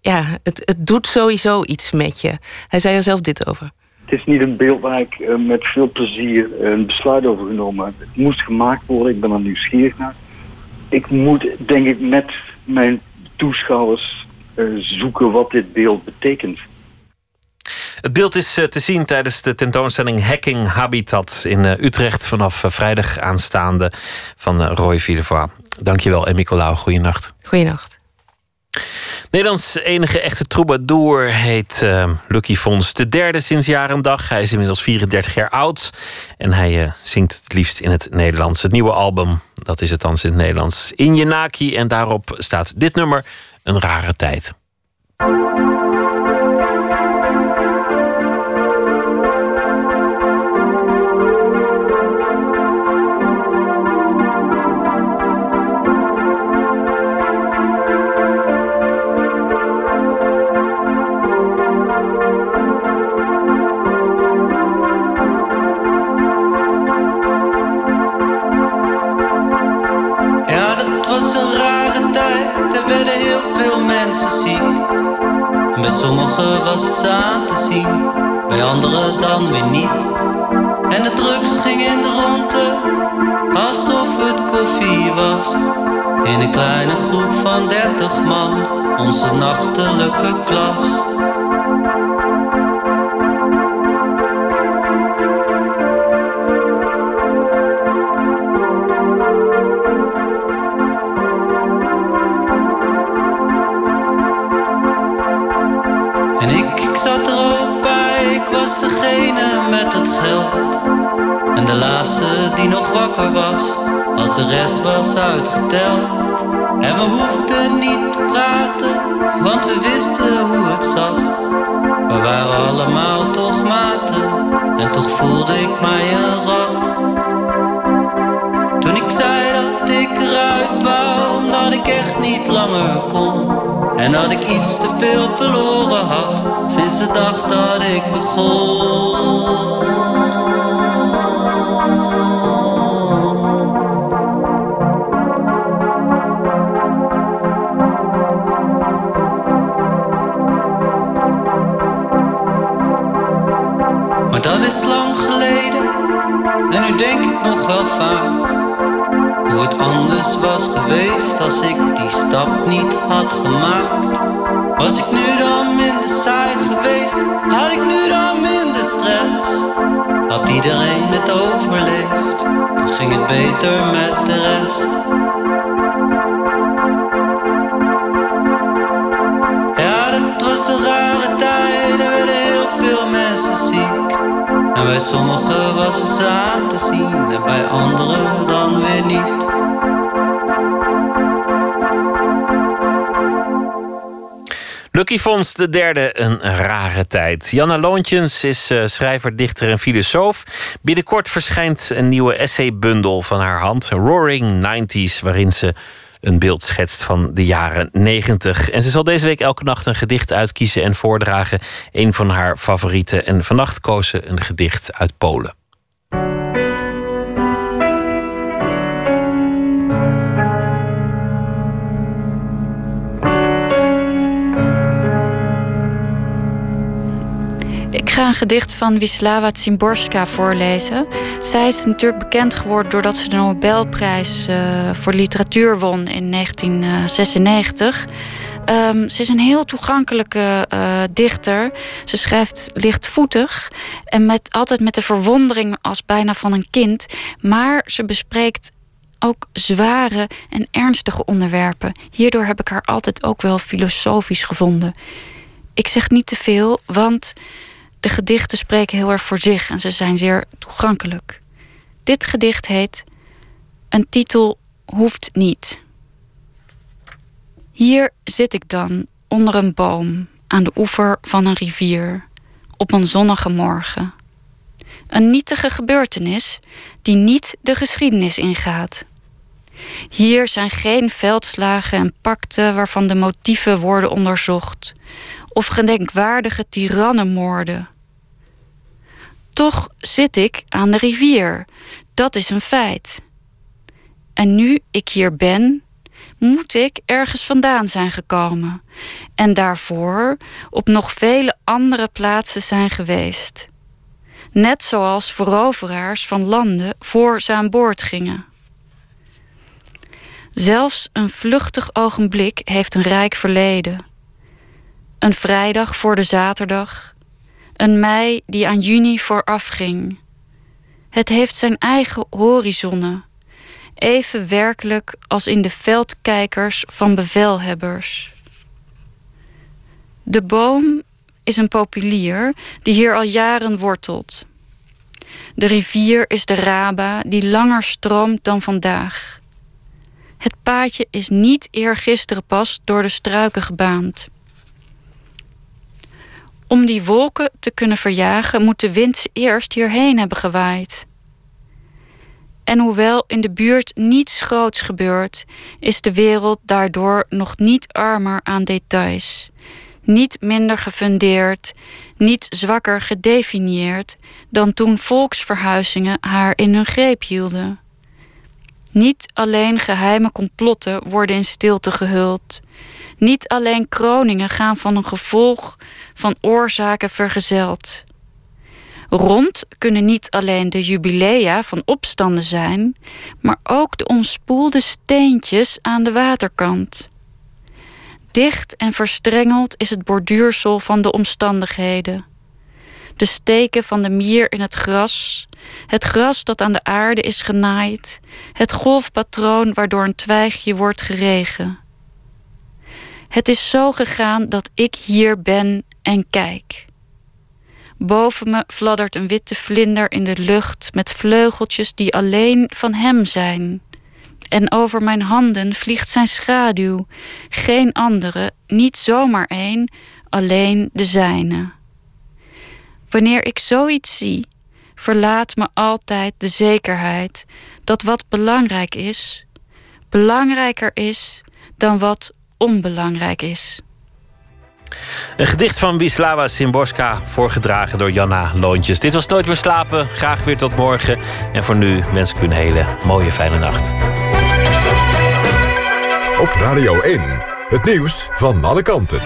ja, het, het doet sowieso iets met je. Hij zei er zelf dit over. Het is niet een beeld waar ik eh, met veel plezier een besluit over genomen heb. Het moest gemaakt worden, ik ben er nieuwsgierig naar. Ik moet, denk ik, met mijn toeschouwers eh, zoeken wat dit beeld betekent. Het beeld is eh, te zien tijdens de tentoonstelling Hacking Habitat in eh, Utrecht vanaf vrijdag aanstaande van Roy Villevoix. Dankjewel, en Nicolaou. Goeienacht. Goeienacht. Nederlands enige echte troubadour heet eh, Lucky Fons. De derde sinds jaar en dag. Hij is inmiddels 34 jaar oud. En hij eh, zingt het liefst in het Nederlands. Het nieuwe album, dat is het dan in het Nederlands. In Jenaki. En daarop staat dit nummer, Een rare tijd. Onze nachtelijke klas. En ik, zat er ook bij, ik was degene met het geld. En de laatste die nog wakker was, als de rest was uitgeteld. En we hoefden niet want we wisten hoe het zat. We waren allemaal toch maten, en toch voelde ik mij een rat. Toen ik zei dat ik eruit wou, omdat ik echt niet langer kon. En dat ik iets te veel verloren had, sinds de dag dat ik begon. Dat is lang geleden, en nu denk ik nog wel vaak. Hoe het anders was geweest als ik die stap niet had gemaakt. Was ik nu dan minder saai geweest? Had ik nu dan minder stress? Had iedereen het overleefd? Ging het beter met de rest. Bij sommigen was het aan te zien. En bij anderen dan weer niet. Lucky Fons de derde, een rare tijd. Janna Loontjens is eh, schrijver, dichter en filosoof. Binnenkort verschijnt een nieuwe essaybundel van haar hand, Roaring 90s, waarin ze een beeld schetst van de jaren 90. En ze zal deze week elke nacht een gedicht uitkiezen en voordragen. Een van haar favorieten. En vannacht koos ze een gedicht uit Polen. Een gedicht van Wisława Szymborska voorlezen. Zij is natuurlijk bekend geworden doordat ze de Nobelprijs eh, voor literatuur won in 1996. Ehm, ze is een heel toegankelijke eh, dichter. Ze schrijft lichtvoetig en met, altijd met de verwondering als bijna van een kind. Maar ze bespreekt ook zware en ernstige onderwerpen. Hierdoor heb ik haar altijd ook wel filosofisch gevonden. Ik zeg niet te veel, want de gedichten spreken heel erg voor zich en ze zijn zeer toegankelijk. Dit gedicht heet Een titel hoeft niet. Hier zit ik dan onder een boom aan de oever van een rivier op een zonnige morgen. Een nietige gebeurtenis die niet de geschiedenis ingaat. Hier zijn geen veldslagen en pakten waarvan de motieven worden onderzocht, of gedenkwaardige tirannenmoorden. Toch zit ik aan de rivier, dat is een feit. En nu ik hier ben, moet ik ergens vandaan zijn gekomen en daarvoor op nog vele andere plaatsen zijn geweest. Net zoals veroveraars van landen voor ze aan boord gingen. Zelfs een vluchtig ogenblik heeft een rijk verleden. Een vrijdag voor de zaterdag, een mei die aan juni voorafging. Het heeft zijn eigen horizonnen, even werkelijk als in de veldkijkers van bevelhebbers. De boom is een populier die hier al jaren wortelt. De rivier is de Raba die langer stroomt dan vandaag. Het paadje is niet eergisteren pas door de struiken gebaand. Om die wolken te kunnen verjagen, moet de wind eerst hierheen hebben gewaaid. En hoewel in de buurt niets groots gebeurt, is de wereld daardoor nog niet armer aan details, niet minder gefundeerd, niet zwakker gedefinieerd dan toen volksverhuizingen haar in hun greep hielden. Niet alleen geheime complotten worden in stilte gehuld. Niet alleen kroningen gaan van een gevolg van oorzaken vergezeld. Rond kunnen niet alleen de jubilea van opstanden zijn, maar ook de ontspoelde steentjes aan de waterkant. Dicht en verstrengeld is het borduursel van de omstandigheden. De steken van de mier in het gras, het gras dat aan de aarde is genaaid, het golfpatroon waardoor een twijgje wordt geregen. Het is zo gegaan dat ik hier ben en kijk. Boven me fladdert een witte vlinder in de lucht met vleugeltjes die alleen van hem zijn. En over mijn handen vliegt zijn schaduw, geen andere, niet zomaar één, alleen de zijne. Wanneer ik zoiets zie, verlaat me altijd de zekerheid dat wat belangrijk is, belangrijker is dan wat onbelangrijk is. Een gedicht van Wisława Szymborska, voorgedragen door Janna Loontjes. Dit was Nooit meer slapen. Graag weer tot morgen. En voor nu wens ik u een hele mooie, fijne nacht. Op Radio 1, het nieuws van alle kanten.